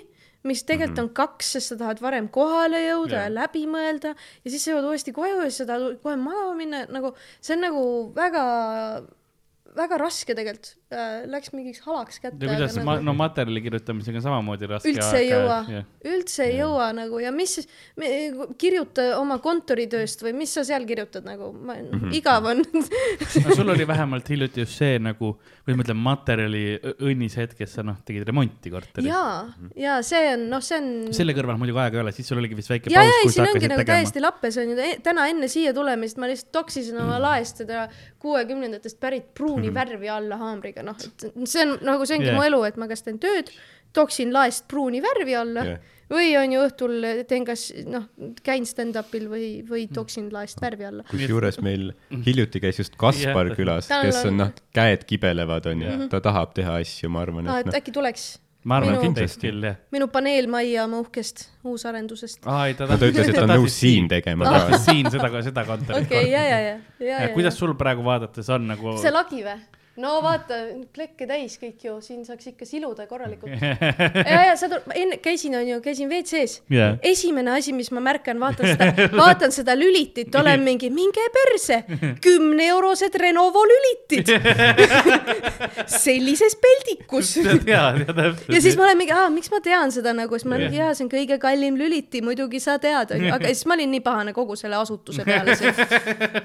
mis tegelikult on kaks, sest sa tahad varem kohale jõuda Jaa. ja läbi mõelda ja siis sa jõuad uuesti koju ja siis sa tahad kohe magama minna, nagu see on nagu väga, väga raske tegelikult äh,. Läks mingiks halaks kätte. ja kuidas ma,, no materjali kirjutamisega on samamoodi raske. üldse ei jõua, üldse ei jõua nagu ja mis siis, kirjuta oma kontoritööst või mis sa seal kirjutad nagu, ma mm, -hmm. igav on. no sul oli vähemalt hiljuti just see nagu, või ma ütlen, materjali õnnis hetk, kes sa noh, tegid remonti korteris. ja, ja see on, noh, see on. selle kõrval muidugi aega ei ole, siis sul oligi vist väike ja, paus kus sa siin ongi hakkasid nagu tegema. täiesti lappes on ju, täna enne siia tulemist ma lihtsalt toksisin oma laest seda kuuekümnendatest pärit pruuni värvi alla haamriga, noh, et see on nagu, see ongi Jah. mu elu, et ma kas teen tööd, toksin laest pruuni värvi alla Jah. või on ju õhtul teen kas noh, käin stand-up'il või, või toksin laest värvi alla. kusjuures meil hiljuti käis just Kaspar Jah. külas, kes on- on noh, käed kibelevad onju, ta tahab teha asju, ma arvan, aa, et et noh, äkki tuleks ma arvan, Minu- kindlasti küll jah. minu paneelmajja oma uhkest uusarendusest. aa, ei ta no ta ütles, et ta on nõus siin tegema ta ka. tahtis siin seda, seda kontorit okei, ja, ja, ja, ja, ja. kuidas sul praegu vaadates on nagu? see lagi või? No vaata, klekke täis kõik ju, siin saaks ikka siluda korralikult. <laughs> ja, ja sa tul-, enne käisin, onju, käisin WC-s Jaa. esimene asi, mis ma märkan, vaatan seda, <laughs> vaatan seda lülitit, olen mingi, minge perse, kümneeurosed Renovo lülitid. <laughs> sellises peldikus. ja siis ma olen mingi, aa, miks ma tean seda nagu, siis ma olen mingi, jaa, see on kõige kallim lüliti, muidugi sa tead, onju, aga siis ma olin nii pahane kogu selle asutuse peale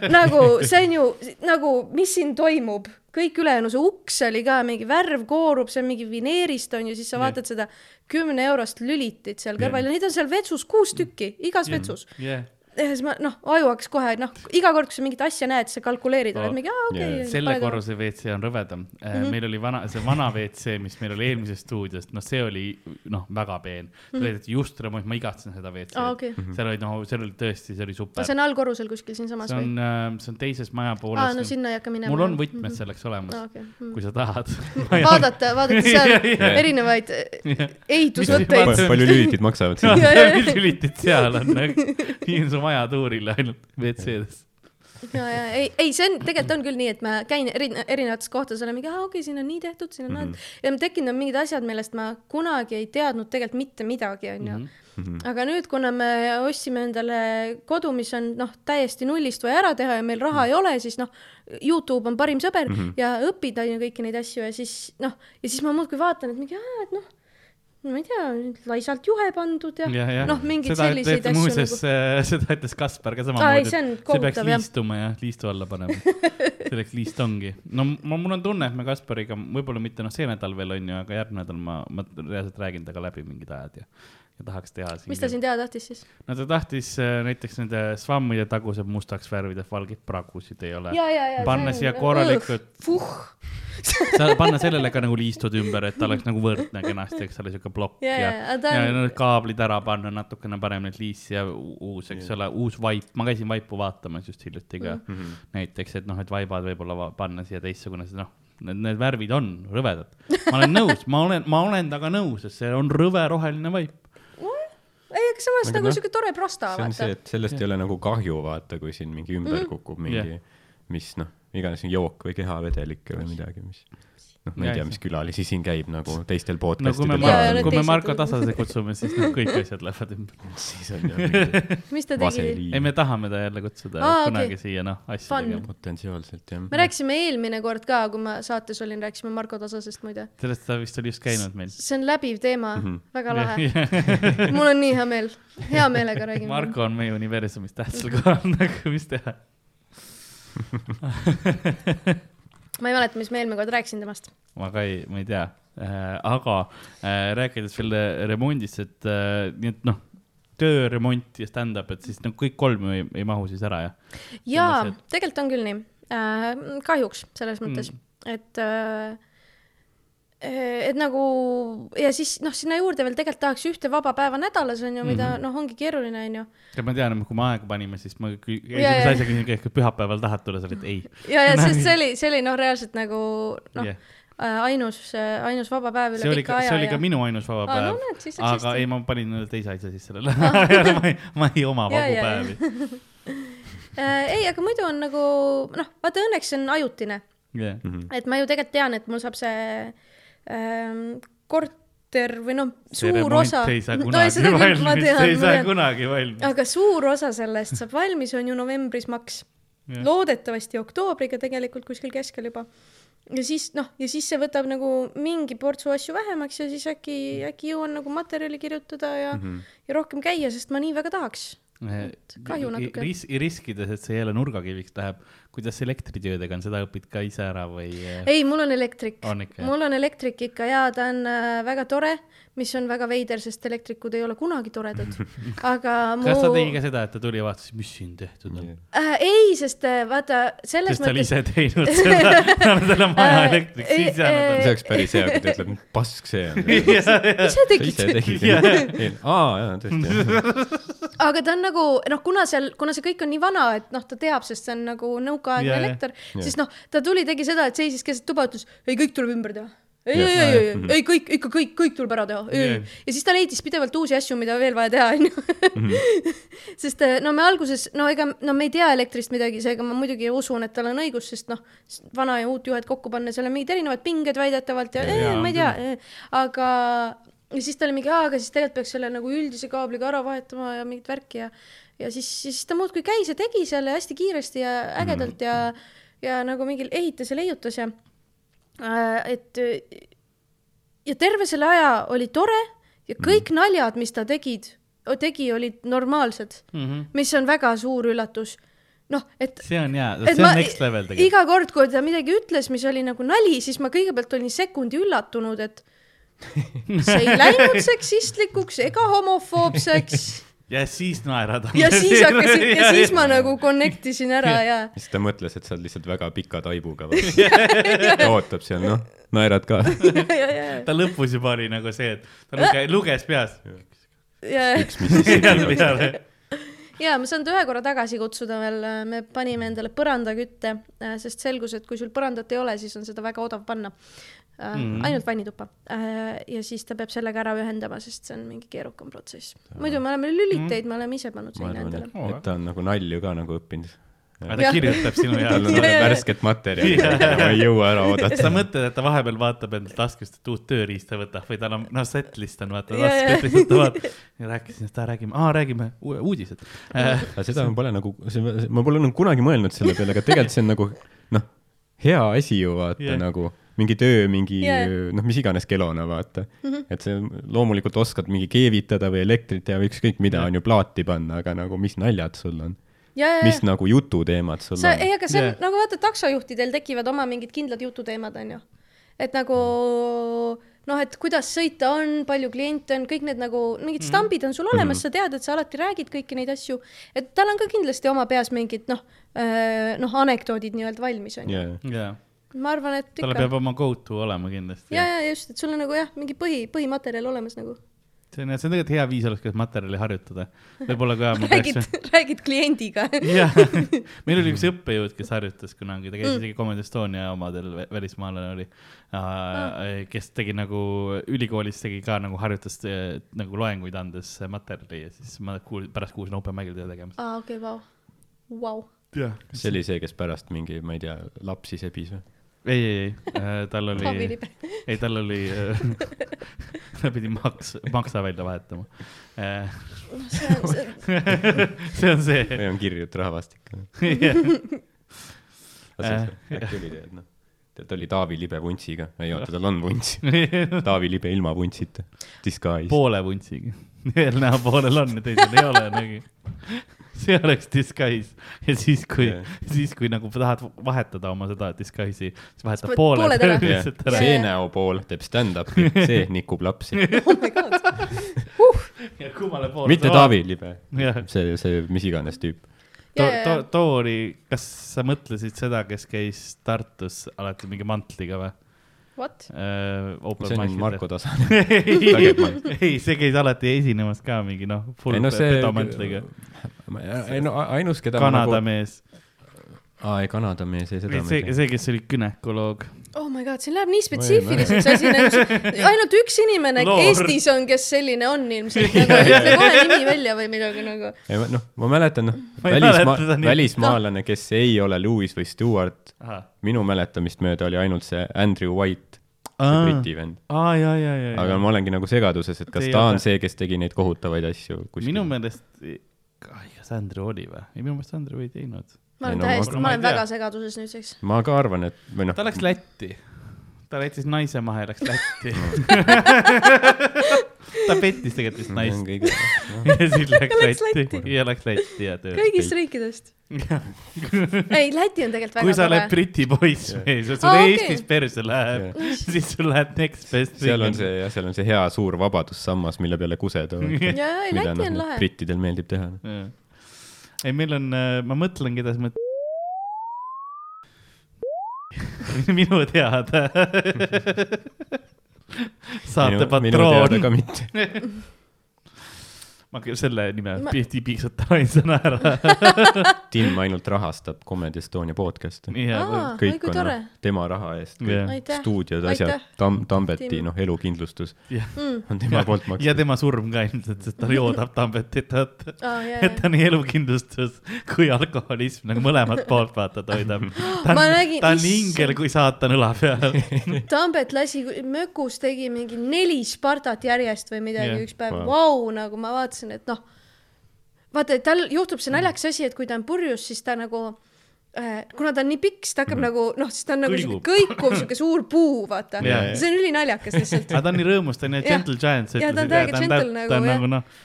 nagu see on ju nagu, mis siin toimub, kõik ülejäänu, see uks oli ka mingi värv koorub, see on mingi vineerist onju, siis sa vaatad seda kümne eurost lülitit seal kõrval ja neid on seal vetsus kuus tükki, igas vetsus. jah, ja siis ma noh, aju hakkas kohe noh, iga kord, kui sa mingit asja näed, sa kalkuleerid, oled mingi, aa okei okay,. selle korruse WC on rõvedam mm. Mhm. -hmm. meil oli vana, see vana WC, mis meil oli eelmises stuudios, noh, see oli noh, väga peen. see oli just remont, ma igatsen seda WC-d Mhm. Aa, okei. seal oli noh, seal oli tõesti, see oli super. see on allkorrusel kuskil siinsamas see või? on, see on teises maja pooles. aa, no sinna ei hakka minema. mul on võtmed selleks olemas Aa, okei. Mm. kui sa tahad. vaadata, vaadata seal <laughs> erinevaid ehitusvõtteid. palju lülitid maksavad no, siin? <laughs> mis lülitid seal on, <laughs> su maja tuurile ainult WC-des. ja, ja ei, ei, see on, tegelikult on küll nii, et ma käin eri, erinevates kohtades, olen mingi, aa okei okay,, siin on nii tehtud, siin on naa mm -hmm. ja tekkinud on mingid asjad, millest ma kunagi ei teadnud tegelikult mitte midagi, onju. Mhm. aga nüüd, kuna me ostsime endale kodu, mis on noh, täiesti nullist vaja ära teha ja meil raha ei ole, siis noh, Youtube on parim sõber mm -hmm. ja õpid onju kõiki neid asju ja siis noh, ja siis ma muudkui vaatan, et mingi, et noh, ma ei tea, laisalt juhe pandud ja, ja, ja noh, mingeid seda selliseid asju muuseas nagu., seda ütles Kaspar ka samamoodi, et see peaks jah. liistuma ja liistu alla panema. selleks liist ongi. no ma, mul on tunne, et me Kaspariga, võib-olla mitte noh, see nädal veel on ju, aga järgmine nädal ma, ma reaalselt räägin temaga läbi mingid ajad ja, ja tahaks teha mis ta siin teha tahtis siis? no ta tahtis äh, näiteks nende svammide tagused mustaks värvida, et valgeid pragusid ei ole. panna siia korralikult, Fuh, <laughs> panna sellele ka nagu liistud ümber, et ta oleks nagu võrdne kenasti, eks ole, siuke plokk Ja, ja, ja, ta ja, need kaablid ära panna, natukene parem need liisi ja uus, eks ole, uus vaip, ma käisin vaipu vaatamas just hiljuti ka mm -hmm. näiteks, et noh, et vaibad võib-olla panna siia teistsugune, sest noh, need, need värvid on rõvedad. ma olen nõus, ma olen, ma olen temaga nõus, et see on rõve roheline vaip. ei, aga samas Aga nagu noh, siuke tore prosta, see on see, vaata. et sellest ei ole nagu kahju, vaata, kui siin mingi ümber Mhm. kukub mingi Jah., mis noh, iganes jook või kehavedelik või midagi, mis noh, ma ei Jah, tea, mis külalisi siin käib nagu teistel no kui me podcast'idel Mar- need, kui me Marko Tasase kutsume, siis noh, kõik asjad lähevad ümber. <laughs> siis on ju mingi <laughs> mis ta tegi? ei, me tahame ta jälle kutsuda Aa, kunagi okei. siia noh, asju Fun. tegema. potentsiaalselt jah. me rääkisime eelmine kord ka, kui ma saates olin, rääkisime Marko Tasasest muide. sellest ta vist oli just käinud meil. see on läbiv teema mm. -hmm. väga lahe. <laughs> mul on nii hea meel, hea meelega räägime. Marko on meie universumis tähtsal kohal, nagu mis teha. Ma ei mäleta, mis ma eelmine kord rääkisin temast. ma ka ei, ma ei tea äh,, aga äh, rääkides veel remondist, et äh, nii et noh, tööremont ja stand-up, et siis noh, kõik kolm ei, ei mahu siis ära, jah? jaa tegelikult on küll nii, äh,. kahjuks selles mõttes mm., et äh, et nagu ja siis noh, sinna juurde veel tegelikult tahaks ühte vaba päeva nädalas on ju, mida mm -hmm. noh, ongi keeruline on ju. ja ma tean, kui me aega panime, siis ma Ja, ja. esimese asjaga küsisin, kas pühapäeval tahad tulla, sa olid ei. ja, ja <laughs> sest see oli, see oli noh, reaalselt nagu noh yeah., ainus, ainus vaba päev üle see oli pika ka, aja see oli ja ka minu ainus vaba no päev näed, siis läks aga hästi. ei, ma panin teise asja siis sellele <laughs> ma ei, ma ei oma Ja, vabu ja, ja. päevi. <laughs> äh, ei, aga muidu on nagu noh, vaata õnneks see on ajutine, jah, et ma ju tegelikult tean, et mul saab see ähm, korter või noh, see suur osa remont ei saa <laughs> kunagi valmis, ei saa kunagi valmis. aga suur osa sellest saab valmis, on ju novembris maks. Loodetavasti oktoobriga tegelikult kuskil keskel juba. ja siis noh, ja siis see võtab nagu mingi portsu asju vähemaks ja siis äkki, äkki jõuan nagu materjali kirjutada ja mm, -hmm. ja rohkem käia, sest ma nii väga tahaks. kahju natuke. ris-, riskides, et see jälle nurgakiviks läheb, kuidas elektritöödega on, seda õpid ka ise ära või? ei, mul on elektrik mul on elektrik ikka ja ta on äh, väga tore, mis on väga veider, sest elektrikud ei ole kunagi toredad. <laughs> aga mu kas ta tegi ka seda, et ta tuli ja vaatas, mis siin tehtud on? äh,. ei, sest äh, vaata selles sest ta oli mõttes. ise teinud <laughs> seda, tal on vaja Äh, elektrit ei, sisse anda äh, see oleks päris hea, kui ta ütleb, pask see on. <laughs> ise tegid ise tegid. aa, jaa, tõesti. aga ta on nagu noh, kuna seal, kuna see kõik on nii vana, et noh, ta teab, sest see on nagu nõukaaegne yeah, elekter, Jaa. siis noh, ta tuli, tegi seda, et seisis keset tuba, ütles ei, kõik tuleb ümber teha. ei, ei, ei, ei, ei, ei kõik ikka kõik, kõik tuleb ära teha. Jaa. ja siis ta leidis pidevalt uusi asju, mida veel vaja teha, onju. sest eh, no me alguses, no ega, no me ei tea elektrist midagi, seega ma muidugi usun, et tal on õigus, sest noh, vana ja uut juhet kokku panna, seal on mingid erinevad pinged väidetavalt ja, ja Jaa, ma ei tea, aga ja siis ta oli mingi, aga siis tegelikult peaks selle nagu üldise kaabliga ära vahetama ja mingit värki ja ja siis, siis ta muudkui käis ja tegi seal ja hästi kiiresti ja ägedalt ja ja nagu mingil ehitas ja leiutas ja äh, et ja terve selle aja oli tore ja kõik naljad, mis ta tegid, tegi, olid normaalsed, mis on väga suur üllatus. noh, et see on et see ma on next level tegelikult. iga kord, kui ta midagi ütles, mis oli nagu nali, siis ma kõigepealt olin sekundi üllatunud, et <laughs> see ei läinud seksistlikuks ega homofoobseks ja siis naerad. ja siis hakkasin <laughs> ja siis ma nagu connect isin ära ja <laughs> siis ta mõtles, et sa oled lihtsalt väga pika taibuga. <laughs> ootab seal, noh, naerad ka. ja, ja, ta lõpus juba oli nagu see, et ta luge, luges peas. ja, üks Mississippi. peale. ja ma saan ta ühe korra tagasi kutsuda veel, me panime endale põrandakütte, sest selgus, et kui sul põrandat ei ole, siis on seda väga odav panna. Mm. ainult vannituppa ja siis ta peab sellega ära ühendama, sest see on mingi keerukam protsess. muidu me oleme lüliteid, me oleme ise pannud seina endale et, ta on nagu nalju ka nagu õppinud. aga ta Jah. kirjutab sinu <laughs> tal jaoks on. Ja, ja, ja. värsket materjali, ma ei jõua ära sa oodata. mõtled, et ta vahepeal vaatab endalt taskust, et uut tööriista võtab või tal on, noh, setlist on vaata Ja, ja. taskust, lihtsalt ta vaatab. ja rääkisin, et aa, räägime, aa, räägime uu- uudised äh,. aga seda ma pole nagu, ma pole nagu kunagi mõelnud selle peale, aga tegelikult see on nagu noh, hea asi ju vaata yeah. nagu mingi töö, mingi yeah. noh, mis iganes kelona vaata mm. Mhm. -hmm. et see loomulikult oskad mingi keevitada või elektrit teha või ükskõik mida Jah. on ju plaati panna, aga nagu mis naljad sul on, ja, ja, mis nagu jututeemad sul sa, on ei, aga see on yeah. nagu vaata, taksojuhtidel tekivad oma mingid kindlad jututeemad, onju. et nagu noh, et kuidas sõita on, palju kliente on, kõik need nagu mingid stambid on sul olemas mm, -hmm. sa tead, et sa alati räägid kõiki neid asju, et tal on ka kindlasti oma peas mingid noh, noh, anekdoodid nii-öelda valmis onju yeah.. yeah.. Ma arvan, et tal ikka peab oma go to olema kindlasti. ja, ja just, et sul on nagu jah, mingi põhi, põhimaterjal olemas nagu. see on, see on tegelikult hea viis oleks, kuidas materjali harjutada. võib-olla ka räägid <laughs> räägid kliendiga. jah, <laughs> meil oli üks õppejõud, kes harjutas kunagi, ta käis isegi Comedy Estonia omadel, välismaalane oli uh,, kes tegi nagu ülikoolis tegi ka nagu harjutas eh, nagu loenguid andes materjali ja siis ma kuul-, pärast kuulsin open mic'il teda tegemas. aa, okei, vau, vau. jah, see oli see, kes pärast mingi, ma ei tea, lapsi sebis või? ei, ei, ei, tal oli Taavi, Libe. ei tal oli, <laughs> ta pidi maks, maksa välja vahetama. see on, see, see on see. <laughs> või on kirjut rahvastik? Äh, äkki oli tead noh, tead oli Taavi Libe vuntsiga, ei oota, tal on vunts. <laughs> Taavi Libe ilma vuntsita, disguise. poole vuntsiga. ühel näopoolel on ja teisel ei ole nagu. See oleks disguise ja siis, kui Jah. siis kui nagu tahad vahetada oma seda disguise'i, siis vahetad Siis pooled pooled ära. lihtsalt ära see näopool teeb stand-up'i, see nikub lapsi. <laughs> oh god. ja kummale poole. mitte Taavi Libe, jah, see, see mis iganes tüüp. to, to, too oli, kas sa mõtlesid seda, kes käis Tartus alati mingi mantliga või? What? see on Marko Tasane. <laughs> ei see käis alati esinemas ka mingi noh, full ei no see, pedamantliga. ei no ainus, keda Kanada nagu, mees, aa ei Kanada mees, ei seda see see, kes oli gümnakoloog. Oh my god, siin läheb nii spetsiifiliseks asi nagu, ainult üks inimene Loor. Eestis on, kes selline on ilmselt, <laughs> nagu ütle kohe nimi välja või midagi nagu. noh, ma mäletan noh, välismaa välismaalane, kes ei ole Lewis või Stewart, minu mäletamist mööda oli ainult see Andrew White, see Briti vend. aga ma olengi nagu segaduses, et kas ta ole- on see, kes tegi neid kohutavaid asju kuskil. minu meelest, kas Andrew oli või? ei, minu meelest Andrew ei teinud. Ma Ei olen täiesti, ma ma olen väga segaduses nüüdseks. ma ka arvan, et või noh ta, läks Lätti. ta jättis naise maha ja läks Lätti. <laughs> ta pettis tegelikult vist naist <laughs> ja siis läks läks Lätti ja läks Lätti ja töötas. kõigist riikidest. <laughs> ei, Läti on tegelikult kui väga sa oled tore. Briti poiss Jah. mees ja sul okei. Eestis perse läheb siis sul läheb next best seal on see jah, seal on see hea suur vabadussammas, mille peale kuseda, jaa, ei mida Läti noh on, lahe. brittidel meeldib teha. ei, meil on, ma mõtlen, keda sa mõtled. <laughs> minu teada. saate minu teada patroon ka. mitte. <laughs> ma küll selle nime Ma- pihti piiksutan <laughs> ainsana ära. <laughs> Tim ainult rahastab Comedy Estonia oi kõik kui on tore noh, tema raha eest aitäh. stuudiod, asjad, Tam-, Tambeti noh, elukindlustus Mm. <laughs> on tema poolt ja makstud. tema surm ka ilmselt, sest ta joodab Tambetit, aa, jaa, et ta nii elukindlustus kui alkoholism nagu mõlemat poolt vaata toidab. ta Ma on nägin-, ta on ingel kui saatan õla peal. Tambet lasi mökus tegi mingi neli Spartat järjest või midagi yeah, üks päev wow., vau, nagu ma vaatasin, et noh, vaata, et tal juhtub see naljakas asi, et kui ta on purjus, siis ta nagu äh, kuna ta on nii pikk, siis ta hakkab nagu noh, siis ta on nagu siuke kõikuv siuke suur puu, vaata Jaa, jaa. see on ülinaljakas lihtsalt. aga ta on nii rõõmus, ta on nii gentle giant, Jah, ta on täiega gentle nagu, jah. nagu noh,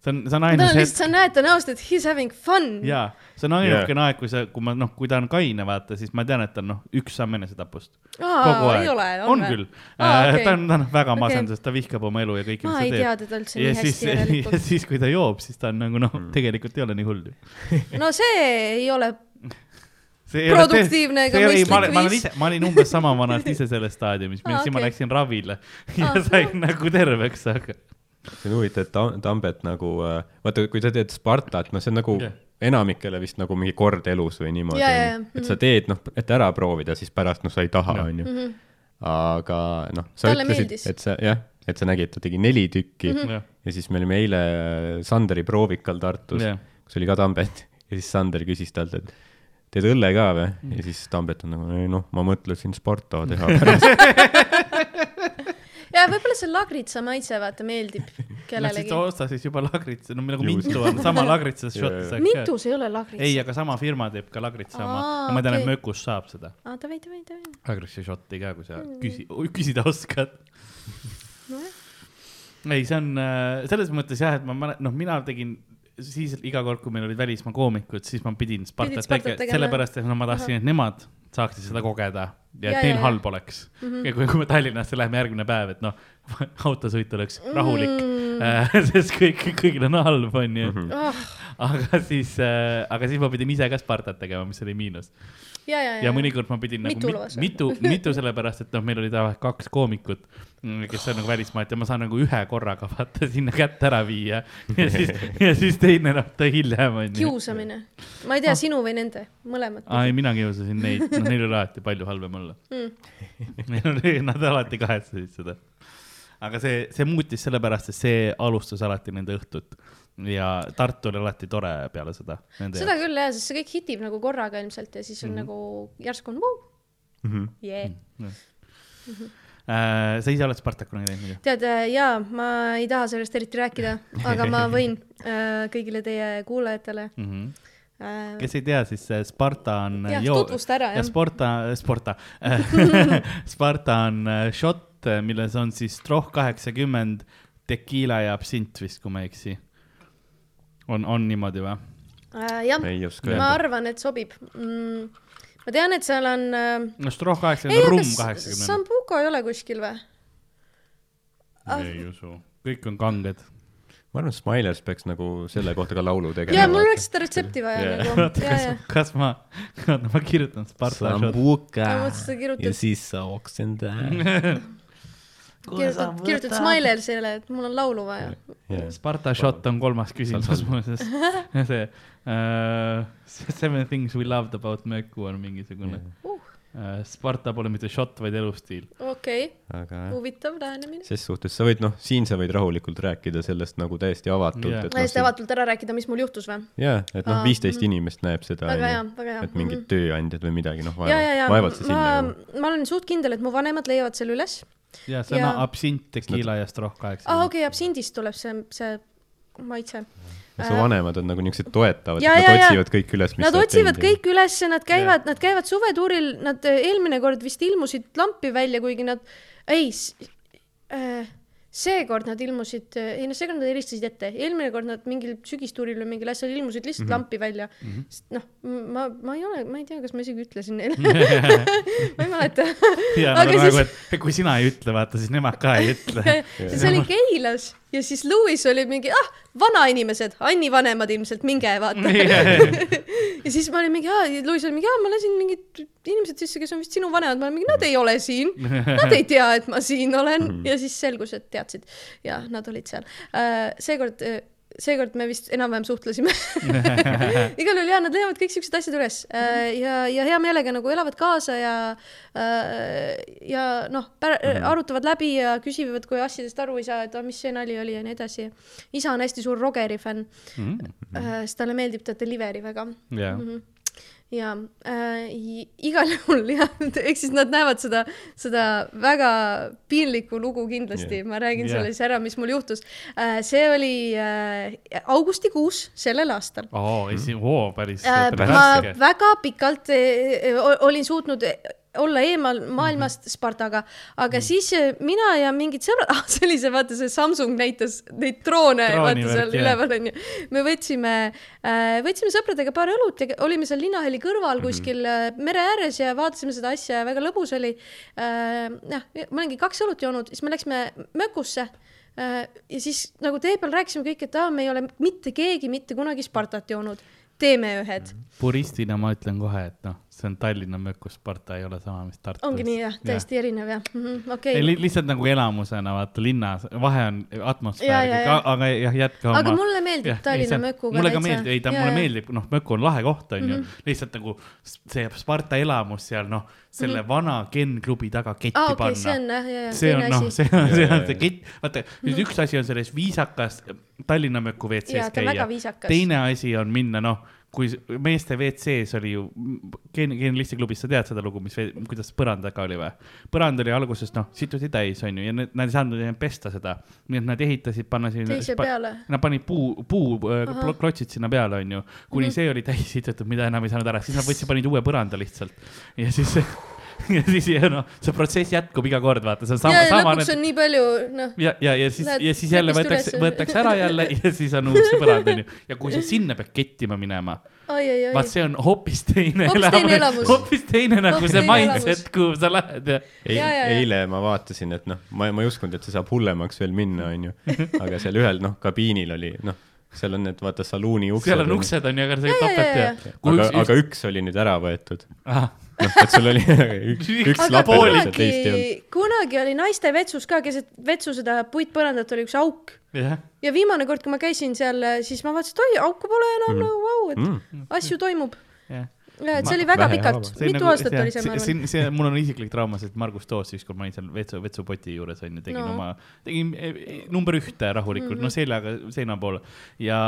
see on, see on ta ainus on hetk sa näed, ta on ausalt, et he is having fun. jaa, see on ainukene aeg, kui sa, kui ma noh, kui ta on kaine, vaata, siis ma tean, et ta on noh, üks samm enesetapust. kogu aeg. ei ole, on või? küll. Aa, okei. ta on, ta on väga Okei. masendus, ta vihkab oma elu ja kõike, ma mis ei ta tea teeb. teda üldse ja nii siis, hästi <laughs> ja järelikult. siis, kui ta joob, siis ta on nagu noh, tegelikult ei ole nii hull ju. no see ei ole <laughs> ei Produktiivne ega ei ma mõistlik ma viis. ise, ma olin umbes sama vanalt ise selles staadiumis, <laughs> Aa, siis ma okei. läksin ravile ja Aa, sain nagu terveks, aga see on huvitav, et Tam- Tambet nagu, vaata, kui sa teed Spartat, noh, see on nagu Jah. enamikele vist nagu mingi kord elus või niimoodi Jaa, jaa, onju. jaa. et sa teed, noh, et ära proovida, siis pärast noh, sa ei taha, onju. Mhm. aga noh, sa Talle ütlesid meeldis., et sa jah, et sa nägid, ta tegi neli tükki Mhm. jah, ja siis me olime eile Sanderi proovikal Tartus jah. kus oli ka Tambet ja siis Sander küsis talt, et teed õlle ka või? ja siis Tambet on nagu, ei noh, ma mõtlesin Sparta teha pärast. <laughs> ja võib-olla see lagritsa maitse vaata meeldib <laughs> kellelegi ta. ostas siis juba lagritsa, no nagu. Mintu on, sama <laughs> lagritsas ka. Mintus ei ole lagritsa. ei, aga sama firma teeb ka lagritsa oma ma tean, et. Mökus saab seda aa, davai, davai, davai. lagritsa šotti ka, kui sa Mm. küsi-, küsida oskad. nojah, ei, see on äh, selles mõttes jah, et ma mäletan, noh, mina tegin siis iga kord, kui meil olid välismaa koomikud, siis ma pidin Spartat tegema, sellepärast et no ma tahtsin, et nemad saaksid seda kogeda ja Ja, et neil ja, halb oleks. ja kui, kui me Tallinnasse läheme järgmine päev, et noh, <laughs> autosõit oleks rahulik Mm. äh, <laughs> sest kõik, kõigil on halb, onju. oh,. aga siis äh,, aga siis ma pidin ise ka Spartat tegema, mis oli miinus. ja, ja, ja mõnikord ma pidin nagu Mitu mit, lausa? mitu, mitu sellepärast, et noh, meil oli tavaliselt kaks koomikut, kes on nagu välismaalt ja ma saan nagu ühe korraga vaata sinna kätt ära viia ja siis, ja siis teine noh, ta hiljem onju. kiusamine. ma ei tea, sinu või nende, mõlemat. aa ei, mina kiusasin neid, noh neil oli alati palju halvem olla Mm. <laughs> Nad alati kahetsesid seda. aga see, see muutis sellepärast, et see alustas alati nende õhtut ja Tartu oli alati tore peale seda. seda küll jah, sest see kõik hitib nagu korraga ilmselt ja siis on mm -hmm. nagu järsku on vau, Mhm. jee. Äh, sa ise oled Spartak kunagi teinud muidu? tead, jaa, ma ei taha sellest eriti rääkida, aga ma <laughs> võin äh, kõigile teie kuulajatele äh, kes ei tea, siis äh, Sparta on jah, joo- tutvusta ära ja jah. Sporta, Sporta <laughs> <laughs> Sparta on äh, šott, milles on siis stroh kaheksakümmend, tekiila ja absint vist, kui ma ei eksi. on, on niimoodi või? Äh, jah, ma öelda. arvan, et sobib mm,. ma tean, et seal on äh, no stroh kaheksakümmend, rumm kaheksakümmend. Sambuco ei ole kuskil või? ei usu, kõik on kanged. ma arvan, et Smilers peaks nagu selle kohta ka laulu tegema. ja mul oleks seda retsepti vaja Jaa. nagu, oota, ja, kas ja, kas ma, ma kirjutan Sparta shot. Sambuka ma mõtlesin, et sa kirjutad, siis sa oksendad. <laughs> kirjutad, kirjutad Smilersile, et mul on laulu vaja. Sparta shot on kolmas küsimus muuseas. <laughs> see uh, Seven things we loved about Möku on mingisugune Uh. uh,. Sparta pole mitte shot, vaid elustiil. okei, aga jah, huvitav lähenemine. ses suhtes sa võid, noh, siin sa võid rahulikult rääkida sellest nagu täiesti avatult Jaa. et täiesti noh, avatult ära rääkida, mis mul juhtus või? jaa, et noh viisteist mhm. inimest näeb seda, väga hea, väga hea. et mingid tööandjad või midagi, noh, ja, ja, ja vaevalt sa sinna ma olen suht kindel, et mu vanemad leiavad selle üles. ja see on Ja- absint, tekiila ja stroh kaheksa. aa, okei, absindist tuleb see, see maitse. ja su vanemad on nagu niisugused toetavad, Ja, et ja, nad ja. otsivad kõik üles, mis Nad otsivad teinud ja- kõik üles, nad käivad, nad käivad suvetuuril, nad äh, eelmine kord vist ilmusid lampi välja, kuigi nad, ei, äh, seekord nad ilmusid, ei no seekord nad helistasid ette, eelmine kord nad mingil sügistuuril või mingil asjal ilmusid lihtsalt mm -hmm. lampi välja mm. -hmm. noh, ma, ma ei ole, ma ei tea, kas ma isegi ütlesin neile <laughs> <laughs> ma ei mäleta. ja Aga nagu, siis- et kui sina ei ütle, vaata siis nemad ka ei ütle. <laughs> siis oli Keilas ja siis Lewis oli mingi, ah, vanainimesed, Anni vanemad ilmselt, minge vaata. <laughs> ja siis ma olin mingi, aa, Lewis oli mingi, aa, ma lasin mingid inimesed sisse, kes on vist sinu vanemad, ma olen mingi, nad ei ole siin. Nad ei tea, et ma siin olen ja siis selgus, et teadsid ja nad olid seal. seekord, seekord me vist enam-vähem suhtlesime. <laughs> <laughs> igal juhul jaa, nad leiavad kõik siuksed asjad üles. Äh, ja, ja hea meelega nagu elavad kaasa ja äh, ja noh, arutavad läbi ja küsivad, kui asjadest aru ei saa, et ah, mis see nali oli ja nii edasi. isa on hästi suur Rogeri fänn. Äh,, siis talle meeldib ta Delivery väga. Jah, ja äh, igal <laughs> juhul jah, ehk siis nad näevad seda, seda väga piinlikku lugu kindlasti yeah., ma räägin yeah. selle siis ära, mis mul juhtus äh,. see oli äh, augustikuus sellel aastal oo, esi-, oo, päris, äh,. ma väga pikalt äh, olin suutnud olla eemal maailmast Spartaga, aga mm. siis äh, mina ja mingid sõbrad <laughs> ah,, see, vaata see Samsung näitas neid droone, Drooni vaata seal üleval onju. me võtsime äh,, võtsime sõpradega paar õlut ja olime seal linnahalli kõrval kuskil äh, mere ääres ja vaatasime seda asja ja väga lõbus oli äh,. jah, ma olingi kaks õlut joonud, siis me läksime mökusse ja siis nagu tee peal rääkisime kõik, et aa, me ei ole mitte keegi mitte kunagi Spartat joonud, teeme ühed. puristina ma ütlen kohe, et noh, see on Tallinna mökus, Sparta ei ole sama, mis Tartus. ongi nii jah, täiesti erinev jah mm -hmm,, okei ei okay. li,, lihtsalt nagu elamusena vaata linnas, vahe on Ja, atmosfääriga ja,, ja. aga jah, jätka oma. aga mulle meeldib Tallinna mökuga mulle ka meeldib, ei ta Ja, mulle ja. meeldib, noh, möku on lahe koht onju mm. -hmm. lihtsalt nagu see Sparta elamus seal noh, selle mm -hmm. vana Ken klubi taga ketti aa, panna okei, see on jah, ja, ja see on noh, see on, see on see kett, vaata nüüd üks asi on selles viisakas Tallinna möku WC-s käia, teine asi on minna noh, kui meeste WC-s oli ju, Ken, Ken Listi klubis, sa tead seda lugu, mis, kuidas põrand taga oli või? põrand oli alguses noh, situdi täis onju ja need, nad ei saanud enam pesta seda, nii et nad ehitasid, panna sinna. teise peale. Nad panid puu, puu äh, plo- klotsid sinna peale, onju, kuni Mhm. see oli täis sitatud, mida enam ei saanud ära, siis nad võtsid, panid uue põranda lihtsalt ja siis, <laughs> <laughs> ja siis ja noh, see protsess jätkub iga kord, vaata, see on sama sama lõpuks on nii palju, noh, ja, ja, ja siis, ja siis jälle võetakse, võetakse ära jälle <laughs> ja siis on uus põrand onju. ja kui sa sinna pead kettima minema, vaat. see on hoopis teine Hoopis teine elamus. hoopis teine nagu Hoopis see mindset kuhu sa lähed ja. Eil, Ja, ja, ja. eile ma vaatasin, et noh, ma, ma ei uskunud, et see saab hullemaks veel minna, onju. <laughs> aga seal ühel, noh, kabiinil oli, noh, seal on need, vaata, saluuni uksed. seal on uksed onju, aga see topelt ja, aga, aga üks oli nüüd ära võetud. noh, et sul oli <laughs> üks, üks laps ja teist ei olnud. kunagi, oli naiste vetsus ka keset vetsu seda puitpõrandat oli üks auk jah, ja viimane kord, kui ma käisin seal, siis ma vaatasin, et oi, auku pole enam Mm. nagu vau, et Mm. asju toimub. jah. Ma- see oli väga pikalt, mitu aastat oli see, ma arvan. see, see, mul on isiklik trauma, sest Margus Toos siis, kui ma olin seal vetsu, vetsupoti juures onju, tegin No. oma, tegin eh, eh, number ühte rahulikult mm, -hmm. no seljaga seina poole. ja,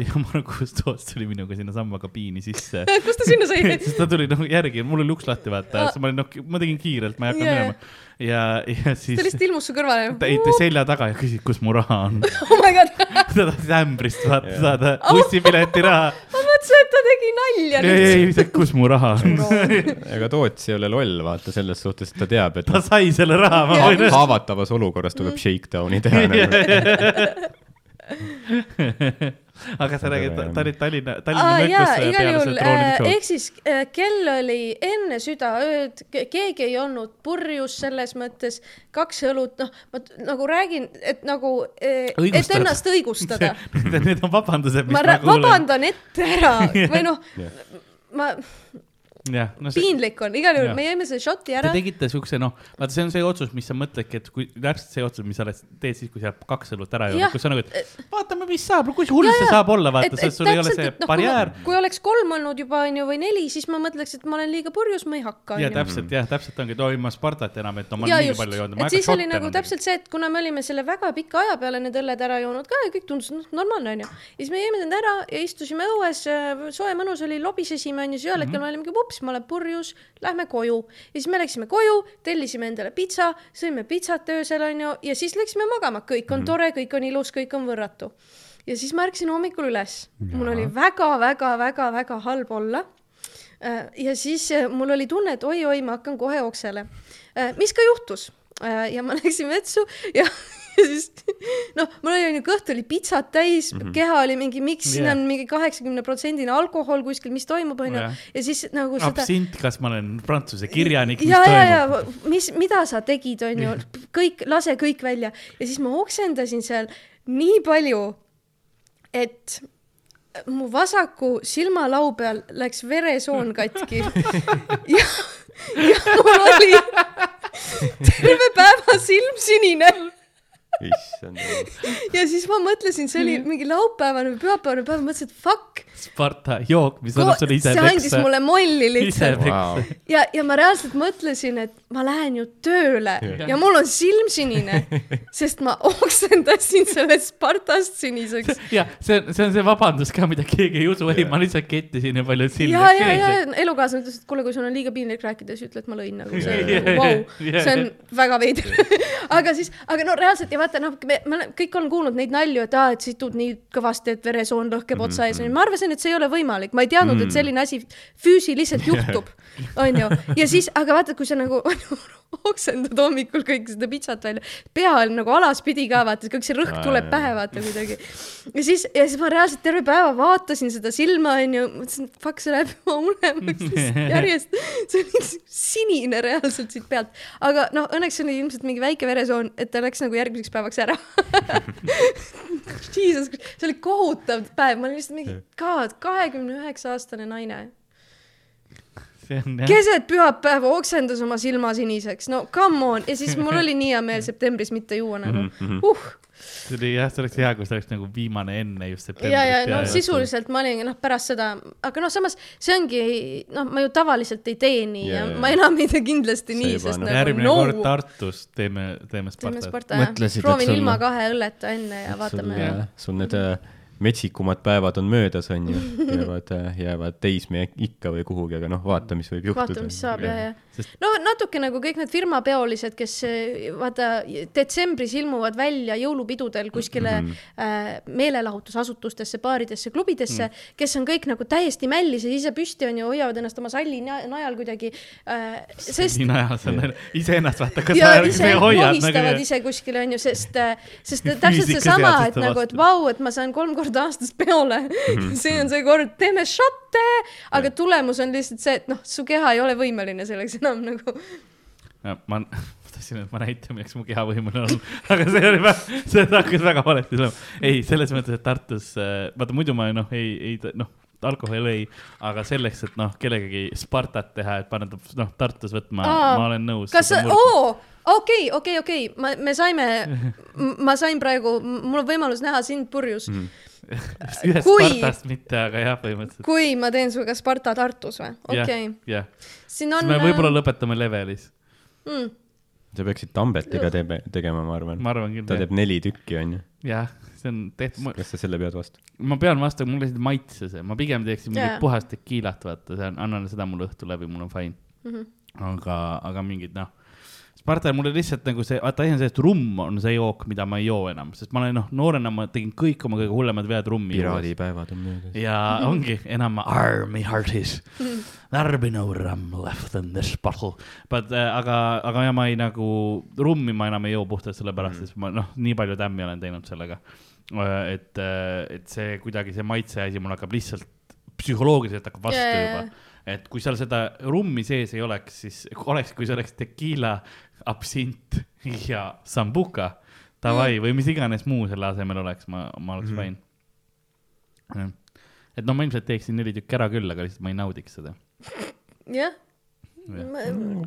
ja Margus Toos tuli minuga sinnasamma kabiini sisse <laughs> kust ta sinna sai? <laughs> sest ta tuli noh järgi, mul oli uks lahti vaata Aa. siis ma olin noh, ma tegin kiirelt, ma ei hakanud Jaa. minema. ja, ja siis ta lihtsalt ilmus su kõrvale. <laughs> ta heitis selja taga ja küsis, kus mu raha on. oh my god, ta tahtis ämbrist vaata saada bussipileti raha. mõtlesin, et ta tegi nalja ei, ei, ei, kus mu raha on. ega Toots ei ole loll, vaata, selles suhtes, et ta teab, et ta sai selle raha, ma võin öelda. haavatavas olukorras tuleb shakedown'i teha <laughs> nagu. <laughs> aga sa räägid, ta oli Tallinna, Tallinna igal peale juhul seda troonide äh,, ehk siis äh, kell oli enne südaööd, keegi ei olnud purjus selles mõttes, kaks õlut, noh, ma nagu räägin, et nagu, et Õigustad. ennast õigustada. <laughs> Need on vabandused, mis ma ma kuulen. vabandan ette ära <laughs> või noh, ma, no see, piinlik on, igal juhul me jäime selle šoti te ära. tegite siukse, noh, vaata, see on see otsus, mis sa mõtledki, et kui täpselt see otsus, mis sa oled, teed siis, kui sa kaks õlut ära joonud Jah., kus sa nagu, et vaatame, mis saab, kui hull see saab olla, vaata, sest sul ei ole see barjäär. noh, kui oleks kolm olnud juba onju või neli, siis ma mõtleks, et ma olen liiga purjus, ma ei hakka ja täpselt jah, täpselt ongi, et oi, ma Spartat enam, et no ma olen nii palju joonud. et siis oli nagu täpselt see, et kuna me olime selle väga pika aja peale need õlled ära joonud ka ja kõik tundus noh, normaalne onju. ja siis me jõime need ära ja istusime õues, soe mõnus oli, lobisesime onju, siis ühel Mhm. hetkel me olimegi vups, ma olen purjus, lähme koju. ja siis me läksime koju, tellisime endale pitsa, sõime pitsat öösel onju ja siis läksime magama, kõik Mhm. on tore, kõik on ilus, kõik on võrratu. ja siis ma ärkasin hommikul üles, mul oli väga-väga-väga-väga halb olla Äh, ja siis äh, mul oli tunne, et oi-oi, ma hakkan kohe oksele. mis ka juhtus ja ma <laughs> läksin vetsu ja <laughs> <laughs> ja siis noh, mul oli onju kõht oli pitsat täis mm, -hmm. keha oli mingi, miks siin Jah. on mingi kaheksakümne protsendine alkohol kuskil, mis toimub onju Jah. ja siis nagu seda absint, kas ma olen prantsuse kirjanik, mis ja, ja, toimub? ja mis, mida sa tegid, onju, kõik, lase kõik välja ja siis ma oksendasin seal nii palju, et mu vasaku silmalau peal läks veresoon katki <laughs> ja, ja mul oli terve päeva silm sinine issand. ja siis ma mõtlesin, see oli mingi laupäevane või pühapäevane päev, mõtlesin, et fuck, Sparta jook, mis annab sulle ise see andis peksa. mulle molli lihtsalt. Wow. ja, ja ma reaalselt mõtlesin, et ma lähen ju tööle ja, ja mul on silm sinine, sest ma oksendasin sellest Spartast siniseks. jah, see on, see on see vabandus ka, mida keegi ei usu, ei, ma lihtsalt kettisin ja palju silmi ja, ja, ja elukaaslane ütles, et kuule, kui sul on liiga piinlik rääkida, siis ütle, et ma lõin nagu see <laughs> jah, see on väga veider. <laughs> aga siis, aga no reaalselt ja vaata, noh, me, me oleme- kõik on kuulnud neid nalju, et aa, et situd nii kõvasti, et veresoon lõhkeb otsa ees, ma arvasin, et see ei ole võimalik, ma ei teadnud, et selline asi füüsiliselt <laughs> juhtub, onju. ja siis, aga vaata, kui sa nagu <laughs> <laughs> oksendad hommikul kõik seda pitsat välja, pea on nagu alaspidi ka vaata, kõik see rõhk tuleb pähe vaata kuidagi. ja siis, ja siis ma reaalselt terve päeva vaatasin seda silma onju, mõtlesin, et fuck, see läheb juba hullemaks <laughs> järjest. see oli sinine reaalselt siit pealt, aga noh, õnneks oli ilmselt mingi väike veresoon, et ta läks nagu järgmiseks päevaks ära. <laughs> Jesus, see oli kohutav päev, ma olin lihtsalt mingi god, kahekümne üheksa aastane naine keset pühapäeva oksendas oma silma siniseks, no come on ja siis mul <laughs> oli nii hea meel septembris mitte juua nagu uh.. see oli jah, see oleks hea, kui see oleks nagu viimane enne just septembrit. ja, ja no sisuliselt ma olin noh, pärast seda, aga noh, samas see ongi noh, ma ju tavaliselt ei tee nii ja, ja jaa. ma enam ei tee kindlasti See nii, sest noh. nagu järgmine no kord Tartus teeme, teeme Spartat. Proovin ilma kahe õlleta enne ja vaatame sul,. sul need äh, metsikumad päevad on möödas, onju, jäävad, jäävad teisme ikka või kuhugi, aga noh, vaata, mis võib juhtuda. vaatame, mis saab ja, ja Sest- no natuke nagu kõik need firmapeolised, kes eh, vaata detsembris ilmuvad välja jõulupidudel kuskile mm. -hmm. äh, meelelahutusasutustesse, baaridesse, klubidesse Mm. mm., kes on kõik nagu täiesti mällised ise püsti on ju, hoiavad ennast oma salli na- najal kuidagi äh,, sest nii najal, see on iseennast vaata, kas ja sa ise hoiad nagu. ise kuskile onju, sest, sest <laughs> täpselt seesama, et nagu, et vau, et ma saan kolm korda aastas peole see on see kord, teeme šotte, aga tulemus on lihtsalt see, et noh, su keha ei ole võimeline selleks enam nagu. ma, tahtsin, et ma näitan, milleks mu keha võimeline on, aga see oli väga, see hakkas väga valesti tulema. ei, selles mõttes, et Tartus, vaata muidu ma noh, ei, ei noh, alkohol ei, aga selleks, et noh, kellegagi Spartat teha, et ta noh, Tartus võtma, ma olen nõus. kas oo, okei, okei, okei, ma, me saime, <laughs> ma sain praegu, mul on võimalus näha sind purjus mm. <laughs> ühest kui- Spartast mitte, aga jah, põhimõtteliselt. kui ma teen sinuga Sparta Tartus või? okei jah, siin siis on. me võib-olla lõpetame levelis, mm,. sa peaksid Tambetiga teeme, tegema, ma arvan. ma arvan küll ta. teeb neli tükki, onju. jah, see on tehtud, kas sa selle pead vastu? ma pean vastu, mulle lihtsalt ei maitse see, ma pigem teeksin mingit Jaa. puhast tekiilat, vaata, see on, annan seda mulle õhtu läbi, mul on fine. Mm -hmm. aga, aga mingid noh, Spartal mulle lihtsalt nagu see, vaata asi on see, et rumm on see jook, mida ma ei joo enam, sest ma olen noh, noorena ma tegin kõik oma kõige hullemad vead rummi. piraadipäevad on möödas. ja ongi enam ma, army hearties, there be no rum left in this bottle. But äh, aga, aga ja ma ei nagu, rummi ma enam ei joo puhtalt sellepärast, et ma noh, nii palju tämmi olen teinud sellega. et, et see kuidagi see maitse asi mul hakkab lihtsalt psühholoogiliselt hakkab vastu jaa, juba et kui seal seda rummi sees ei oleks, siis oleks, kui see oleks tekiila, absint <laughs> ja sambuka, davai või mis iganes muu selle asemel oleks, ma, ma oleks Mhm. fine. et no ma ilmselt teeksin neli tükki ära küll, aga lihtsalt ma ei naudiks seda. jah,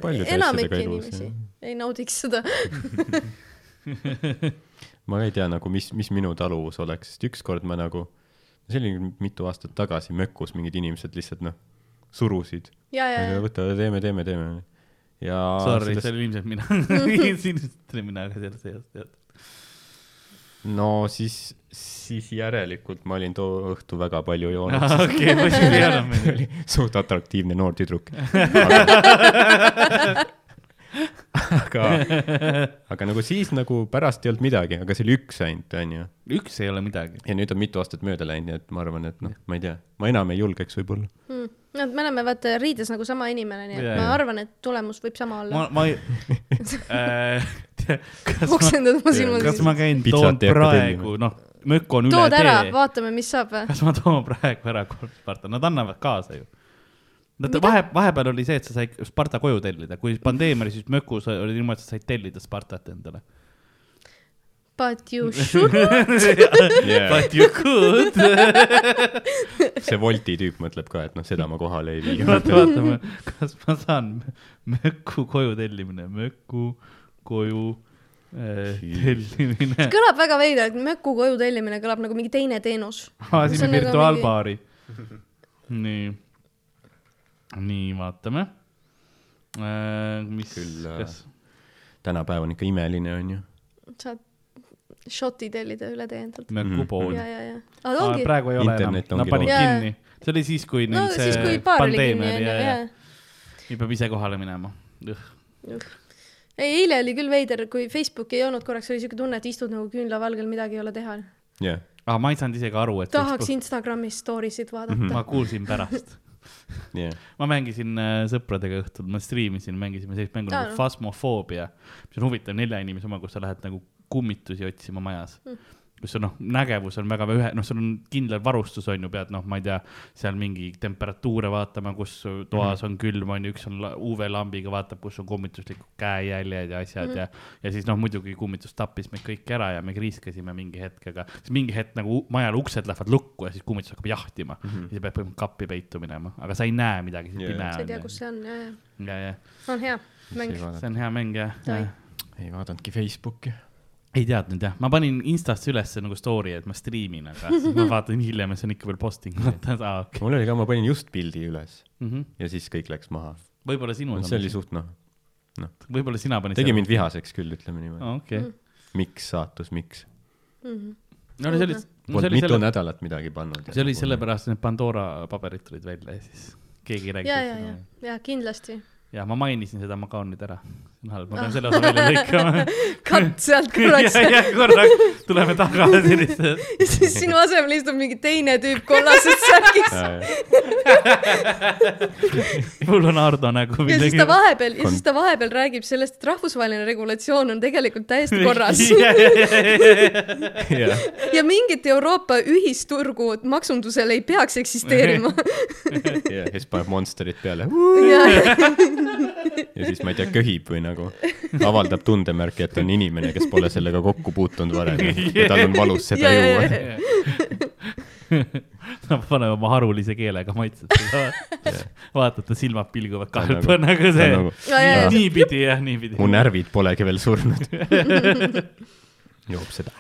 paljude enamik asjadega elus, inimesi jah. <laughs> ei naudiks seda. <laughs> ma ei tea nagu, mis, mis minu taluvus oleks, sest ükskord ma nagu, see oli mitu aastat tagasi Mökus mingid inimesed lihtsalt noh, surusid. ja, ja, ja, võta, teeme, teeme, teeme. Ja Sorry, sellest- see oli ilmselt mina <laughs> ilmselt oli mina ka selles seas, tead. no siis, siis järelikult ma olin too õhtu väga palju joonud. okei, ma siis oli suht atraktiivne noor tüdruk. <laughs> <laughs> aga, <laughs> aga nagu siis nagu pärast ei olnud midagi, aga see oli üks ainult, onju. üks ei ole midagi. ja nüüd on mitu aastat mööda läinud, nii et ma arvan, et noh, ma ei tea, ma enam ei julgeks võib-olla. no me oleme vaata riides nagu sama inimene, nii et Jaa, ma arvan, et tulemus võib sama olla ma, ma ei <laughs> äh,, kas ma, oksendad oma silmad kas ma käin, toon praegu, noh, mökk on üle tood ära, tee. vaatame, mis saab kas ma toon praegu ära kord Sparta, nad annavad kaasa ju. Nad Mida? vahe, vahepeal oli see, et sa said Sparta koju tellida, kui pandeemia oli, siis mökus oli niimoodi, et sa said tellida Spartat endale. But you <laughs> should. But you could. see Wolti tüüp mõtleb ka, et noh, seda ma kohale ei vii. vaata, vaatame, kas ma saan möku koju tellimine, möku koju äh, tellimine. kõlab väga veidralt, möku koju tellimine kõlab nagu mingi teine teenus. See avasime on nagu virtuaalbaari. nii, nii vaatame. mis, Küll, äh, kas, tänapäev on ikka imeline, onju. saad šoti tellida üle tee endalt. ja, ja, ja. aga ongi. praegu ei ole Internet enam, nad panid loodud. kinni, see oli siis, kui no neil siis, see kui oli kinni, pandeemia oli ja, ja jaa. nüüd peab ise kohale minema. ei, eile oli küll veider, kui Facebooki ei olnud korraks, oli siuke tunne, et istud nagu küünlavalgel, midagi ei ole teha. jah, aga Ah, ma ei saanud isegi aru, et tahaks Facebook- Instagramis story sid vaadata Mhm. ma kuulsin pärast. jah. ma mängisin äh, sõpradega õhtul, ma striimisin, mängisime sellist mängu Aa, nagu noh. Phasmophobia, mis on huvitav nelja inimese oma, kus sa lähed nagu kummitusi otsima majas Mm. Kus on noh, nägevus on väga ühe, noh, sul on kindel varustus on ju, pead noh, ma ei tea, seal mingi temperatuure vaatama, kus toas on külm on ju, üks on la- UV-lambiga vaatab, kus on kummituslikud käejäljed ja asjad mm -hmm. ja, ja siis noh, muidugi kummitus tappis meid kõik ära ja me kriiskasime mingi hetk, aga siis mingi hetk nagu majal uksed lähevad lukku ja siis kummitus hakkab jahtima mm -hmm. ja sa pead põhimõtteliselt kappi peitu minema, aga sa ei näe midagi, siis Jaa. pime sa ei tea, on kus see on, ja, ja. ja, ja on hea mäng. see on hea mäng jah ei vaadanudki Facebooki. Ei teadnud jah, ma panin Instasse ülesse nagu story, et ma striimin, aga <laughs> ma vaatan hiljem ja see on ikka veel posting, vaata, aa okei mul oli ka, ma panin just pildi üles mm -hmm.. ja siis kõik läks maha. võib-olla sinu. see oli suht noh, võib-olla sina panid. tegi mind. vihaseks küll, ütleme niimoodi. okei. miks saatus, miks? Mhm. no see oli, Polnud mitu selle, nädalat midagi pannud. see oli. sellepärast, et need Pandora paberid tulid välja ja siis keegi ei ja, ja, rääkinud ja, ja kindlasti. ja ma mainisin seda, ma kaon nüüd ära. See on halb, ma pean selle osa välja lõikama. <laughs> katt sealt <laughs> korraks. ja, ja korraks tuleme tagasi <laughs> lihtsalt. ja siis sinu asemel istub mingi teine tüüp kollases särgis mul on Ardo nägu ja siis ta vahepeal, ja siis ta vahepeal räägib sellest, et rahvusvaheline regulatsioon on tegelikult täiesti korras. ja mingit Euroopa ühisturgu maksundusel ei peaks eksisteerima. ja siis paneb Monsterit peale. Ja, ja siis ma ei tea, köhib või nagu avaldab tundemärki, et on inimene, kes pole sellega kokku puutunud varem ja tal on valus seda juua. <laughs> Nad panevad oma harulise keelega maitset seda. vaatad, ta silmad pilguvad Ta on kahe nagu- nagu see nagu-. ja, ja, ja, niipidi jah, niipidi. mu närvid polegi veel surnud. <laughs> joob seda.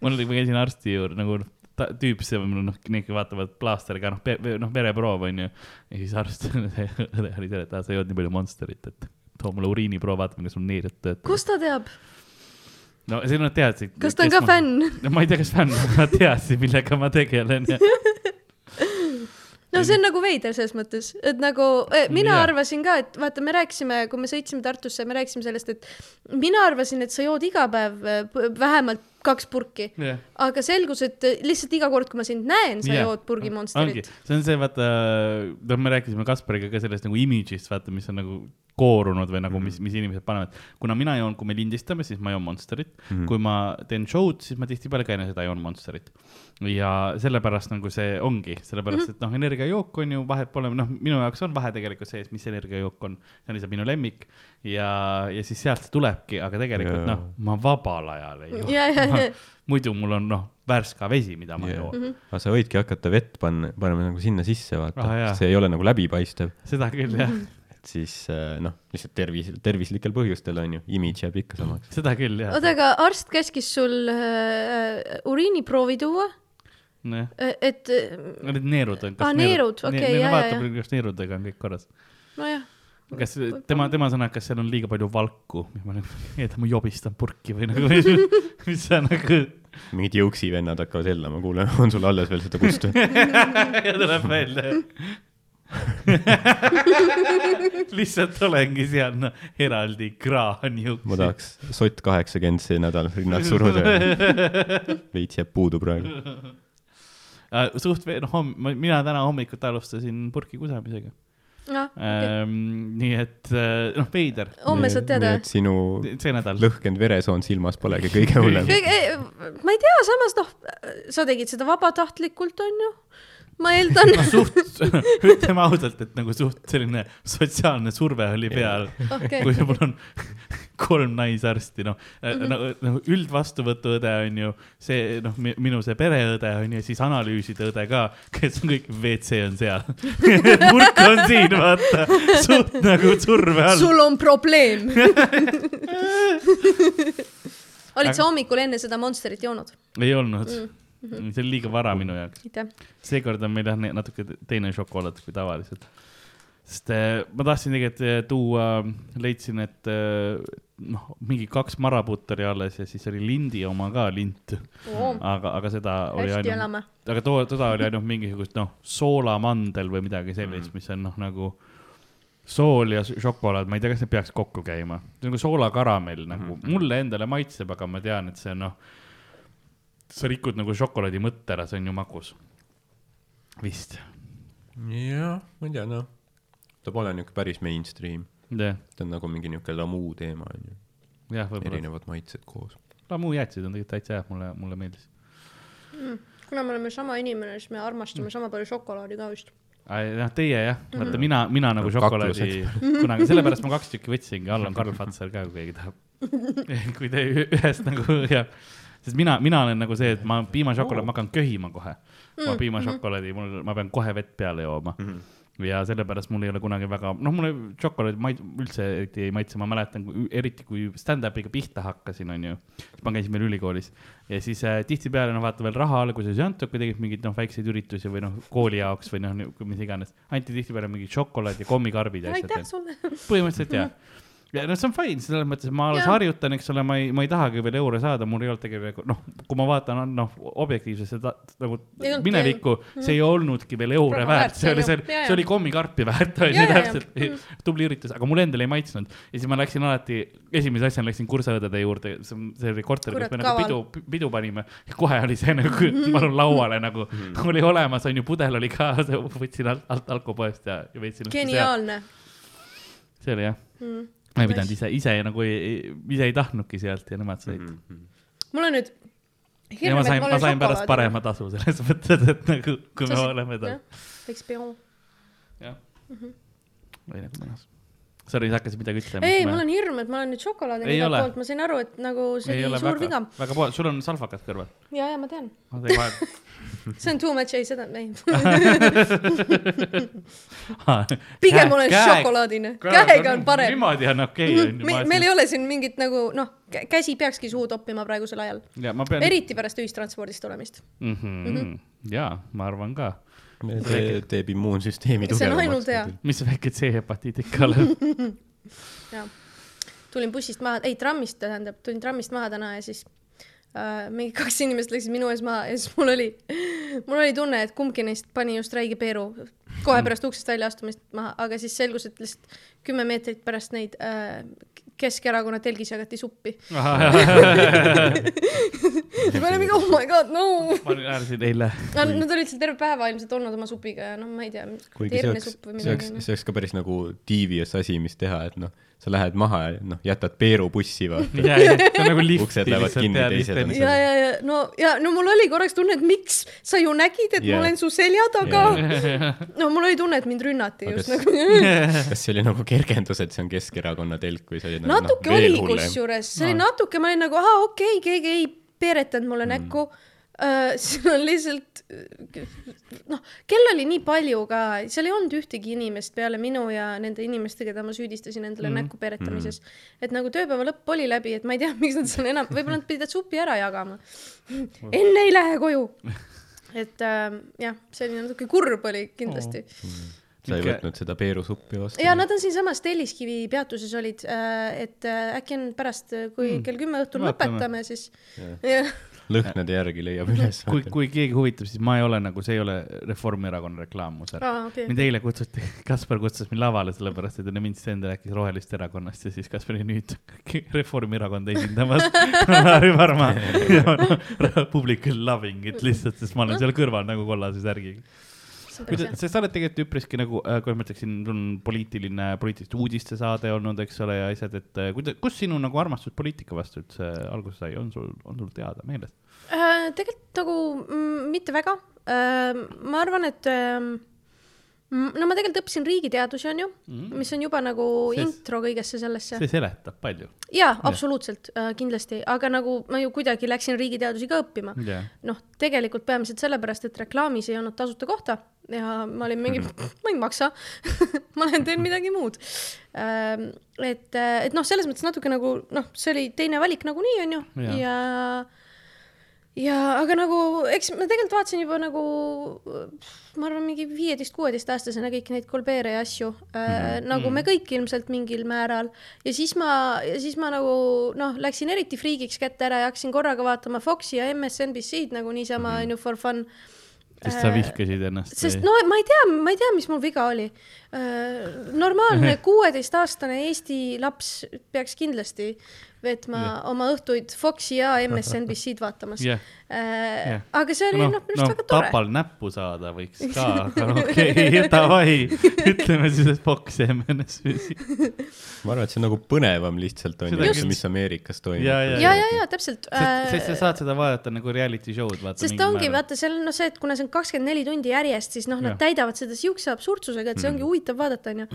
mul oli, ma käisin arsti juurde nagu tüüp, on noh, need, vaatavad plaasteriga noh, noh vereproov onju. ja siis arst, õde oli see, et sa jood nii palju Monsterit, et too mulle uriiniproov, vaatame, kas mul neerid töötavad. kust ta teab, no see nad teadsid. kas ta on ka fänn? no ma ei tea, kas fänn, nad teadsid, millega ma tegelen <laughs> no see on nagu veider selles mõttes, et nagu eh, mina Jaa. arvasin ka, et vaata, me rääkisime, kui me sõitsime Tartusse, me rääkisime sellest, et mina arvasin, et sa jood iga päev p- vähemalt kaks purki, jah, aga selgus, et eh, lihtsalt iga kord, kui ma sind näen, sa Jah. jood purgi Monsterit., see on see, vaata, noh, me rääkisime Kaspariga ka sellest nagu image'ist, vaata, mis on nagu koorunud või nagu, mis, mis inimesed panevad. kuna mina joon, kui me lindistame, siis ma joon Monsterit mm, -hmm. kui ma teen show'd, siis ma tihtipeale ka enne seda joon Monsterit. ja sellepärast nagu see ongi, sellepärast et noh, energiajook on ju, vahet pole, noh, minu jaoks on vahe tegelikult sees, mis energiajook on, see on lihtsalt minu lemmik ja, ja siis sealt see tulebki, aga tegelikult Jaa. noh, ma vabal ajal ei joo ja, ja, <laughs> <laughs> muidu mul on noh, värska vesi, mida ma Jaa. joon. aga sa võidki hakata vett panna, panema nagu sinna sisse, vaata Ah, ah,, see ei ole nagu läbipaistev, seda küll jah, <laughs> et siis äh, noh, lihtsalt tervis, tervislikel põhjustel on ju, imidž jääb ikka samaks. seda küll jah. oota, aga arst käskis sul äh, uriiniproovi tuua, nojah, et eh, need neerud on. Aa, neerud, okei, jaa, vaatab jaa,, kas neerudega on kõik korras. nojah, kas tema, tema sõnad, kas seal on liiga palju valku, ma nagu, et ma jobistan purki või nagu, <laughs> mis sa nagu, <laughs> mingid jõuksi vennad hakkavad hellama, kuule, on sul alles veel seda kustu? <laughs> ja tuleb välja. lihtsalt olengi seal no, eraldi kraan ma juuksi. tahaks sott kaheksakümmend see nädal rinnad suruda veits jääb puudu praegu. suht veel, noh, mina täna hommikut alustasin purki kusamisega noh, okei, ähm,. nii et äh, noh, veider, homme saad teada. sinu lõhkenud veresoon silmas polegi kõige hullem. ma ei tea, samas noh, sa tegid seda vabatahtlikult, onju, ma eeldan. no suht, <laughs> ütleme ausalt, et nagu suht selline sotsiaalne surve oli peal, okei kui, mul on kolm naisarsti, noh nagu no, üldvastuvõtuõde on ju see noh, minu see pereõde on ju, siis analüüside õde ka, kes on kõik, WC on seal. <laughs> purk on siin, vaata, suht nagu surve all. sul on probleem. <laughs> olid sa hommikul enne seda Monsterit joonud? ei olnud mm., see oli liiga vara minu jaoks. seekord on meil jah natuke teine šokolaad kui tavaliselt. sest äh, ma tahtsin tegelikult äh, tuua, leidsin, et äh, noh, mingi kaks maraputtu oli alles ja siis oli lindi oma ka lint, aga, aga seda oli ainult, aga too, toda oli ainult mingisugust noh, soolamandel või midagi sellist, mis on noh, nagu sool ja šokolaad, ma ei tea, kas need peaks kokku käima, see on nagu soolakaramell nagu mm, -hmm. mulle endale maitseb, aga ma tean, et see on noh, sa rikud nagu šokolaadi mõtte ära, see on ju magus. vist, jah, ma ei tea, noh, ta pole niuke päris mainstream, jah, ta on nagu mingi niuke lamuu teema onju, jah, võib-olla. erinevad maitsed koos. lamujäätised on tegelikult täitsa head, mulle, mulle meeldis. kuna me oleme sama inimene, siis me armastame sama palju šokolaadi ka vist. noh, teie jah, vaata mina, mina nagu No, šokolaadi <laughs> kunagi, sellepärast ma kaks tükki võtsingi, all on Karl Fazer ka, kui keegi tahab. <laughs> kui te ühest nagu jah, sest mina, mina olen nagu see, et ma piimašokolaad, ma hakkan köhima kohe. ma piimašokolaadi, mul, ma pean kohe vett peale jooma Mhm. ja sellepärast mul ei ole kunagi väga, noh, mulle šokolaad ma üldse eriti ei maitse, ma mäletan, eriti kui stand-up'iga pihta hakkasin, onju. siis ma käisin veel ülikoolis ja siis äh, tihtipeale noh, vaata veel raha alguses ei antud, kui tegid mingeid noh, väikseid üritusi või noh, kooli jaoks või noh, mis iganes. anti tihtipeale mingid šokolaad ja kommikarbid ja asjad. põhimõtteliselt jah. <laughs> ja noh, see on fine, selles mõttes, et ma alles Jaa. harjutan, eks ole, ma ei, ma ei tahagi veel euro saada, mul ei olnud tegelikult noh, kui ma vaatan noh, objektiivselt seda nagu minevikku, see ei olnudki veel euro Raha väärt, see oli, see on. Jaa, see oli kommikarpi väärt, on ju täpselt, tubli üritus, aga mulle endale ei maitsnud. ja siis ma läksin alati, esimese asjana läksin kursaõdede juurde, see oli korter, kus me nagu pidu, pidu panime. kohe oli see nagu, palun lauale nagu, oli olemas, on ju, pudel oli ka, <laughs> võtsin alt, alt alkopoest ja, ja veetsin. geniaalne. see oli jah Mm. Ma ei pidanud ise, ise nagu ei, ise ei tahtnudki sealt ja nemad said mm. Mhm. mul on nüüd ja hirm, ma et sain, ma sain pärast parema tasu selles <laughs> mõttes, et nagu, kui me oleme tal jah.. Jah. või nagu mõnes. Sorry, sa hakkasid midagi ütlema. ei, mul on hirm, et ma olen nüüd šokolaadi igalt poolt, ma sain aru, et nagu see ei oli suur väga viga., väga pool, sul on salvakad kõrval. ja, ja ma tean, <laughs> see on too much, ei seda, ei. <laughs> pigem olen šokolaadine, käega on parem. niimoodi on okei, on ju. meil, meil ei ole siin mingit nagu noh, käsi peakski suhu toppima praegusel ajal, ja ma pean. eriti pärast ühistranspordist tulemist. Mhm. jaa, ma arvan ka. See teeb immuunsüsteemi tugevamaks. mis väike C-hepatiit ikka ole? <laughs> jah, tulin bussist maha, ei trammist tähendab, tulin trammist maha täna ja siis äh, mingi kaks inimest läksid minu ees maha ja siis mul oli, mul oli tunne, et kumbki neist pani just räige peeru kohe pärast uksest välja astumist maha, aga siis selgus, et lihtsalt kümme meetrit pärast neid äh, Keskerakonna telgis jagati suppi. <laughs> <laughs> me olime mingi oh my god, no. ma naersin eile. Nad olid seal terve päeva ilmselt olnud oma supiga ja noh, ma ei tea, kuigi see oleks, see oleks, midagi. see oleks ka päris nagu devious asi, mis teha, et noh, sa lähed maha ja noh, jätad Peeru bussi, vaata. ja, ja see on nagu lift. Uksed lähevad kinni, teised on ja, ja, ja no ja no mul oli korraks tunne, et miks sa ju nägid, et yeah. Ma olen su selja taga Jah. <laughs> no mul oli tunne, et mind rünnati Aga just kas- nagu. kas see oli nagu kergendus, et see on Keskerakonna telk või see oli nagu natuke noh, oli veel hullem? kusjuures, see oli No. natuke, ma olin nagu ahah, okei okay,, keegi ei peeretanud mulle Mm. näkku uh,. see on lihtsalt, noh, kell oli nii palju ka, seal ei olnud ühtegi inimest peale minu ja nende inimeste, keda ma süüdistasin endale mm. näkku peeretamises mm.. et nagu tööpäeva lõpp oli läbi, et ma ei tea, <laughs> miks nad seal enam, võib-olla nad pidid supi ära jagama. <laughs> enne ei lähe koju. <laughs> et äh, jah, selline natuke kurb oli kindlasti oh.. Sa ei võtnud seda Peeru suppi vastu? ja nad on siinsamas Telliskivi peatuses olid, et äh, äkki on pärast, kui Mm. kell kümme õhtul Vaatame. lõpetame, siis jah, <laughs> lõhnade järgi leiab üles. kui, kui keegi huvitab, siis ma ei ole nagu, see ei ole Reformierakonna reklaam, mu sõrm. aa okei mind. eile kutsuti, <laughs> Kaspar kutsus mind lavale, sellepärast et enne mind Sten rääkis Rohelist erakonnast ja siis Kaspar oli nüüd Reformierakonda esindamas. Laari <laughs> Varma public is loving it lihtsalt, sest ma olen seal kõrval nagu kollase särgiga. kuidas, sest sa oled tegelikult üpriski nagu, kuidas ma ütleksin, sul on poliitiline, poliitiliste uudiste saade olnud, eks ole, ja asjad, et äh, kuidas, kus sinu nagu armastus poliitika vastu üldse alguse sai, on sul, on sul teada meeles? Äh, tegelikult nagu mm, mitte väga. ma arvan, et mm, no ma tegelikult õppisin riigiteadusi, onju, mis on juba nagu Sest- intro kõigesse sellesse. see seletab palju. jaa, absoluutselt, kindlasti, aga nagu ma ju kuidagi läksin riigiteadusi ka õppima. jah, noh, tegelikult peamiselt sellepärast, et reklaamis ei olnud tasuta kohta ja ma olin mingi, ma ei maksa <laughs> ma lähen teen midagi muud. et, et noh, selles mõttes natuke nagu noh, see oli teine valik nagunii, onju, Jaa. ja ja aga nagu, eks ma tegelikult vaatasin juba nagu, ma arvan, mingi viieteist-kuueteistaastasena kõiki neid Colbert'e ja asju äh,, Mhm. nagu me kõik ilmselt mingil määral. ja siis ma, ja siis ma nagu noh, läksin eriti friigiks kätte ära ja hakkasin korraga vaatama Foxi ja MSNBC-d nagu niisama onju for fun. sest sa vihkasid ennast sest no ma ei tea, ma ei tea, mis mul viga oli. normaalne <laughs> kuueteistaastane Eesti laps peaks kindlasti veetma oma õhtuid Foxi ja MSNBC-d <laughs> vaatamas jah, äh, jah.. aga see oli noh, minu arust väga tore. tapal näppu saada võiks ka, <laughs> aga no okei okay,, davai, ütleme siis, et Fox ja MNS-i. <laughs> ma arvan, et see on nagu põnevam lihtsalt on ju mis Ameerikas toimub. Ja, ja, ja, ja, ja täpselt. sest, sest sa saad seda vaadata nagu reality show'd, vaata. sest ongi, vaata, seal on noh, see, et kuna see on kakskümmend neli tundi järjest, siis noh, nad täidavad seda siukse absurdsusega, et see ongi huvitav vaadata, onju.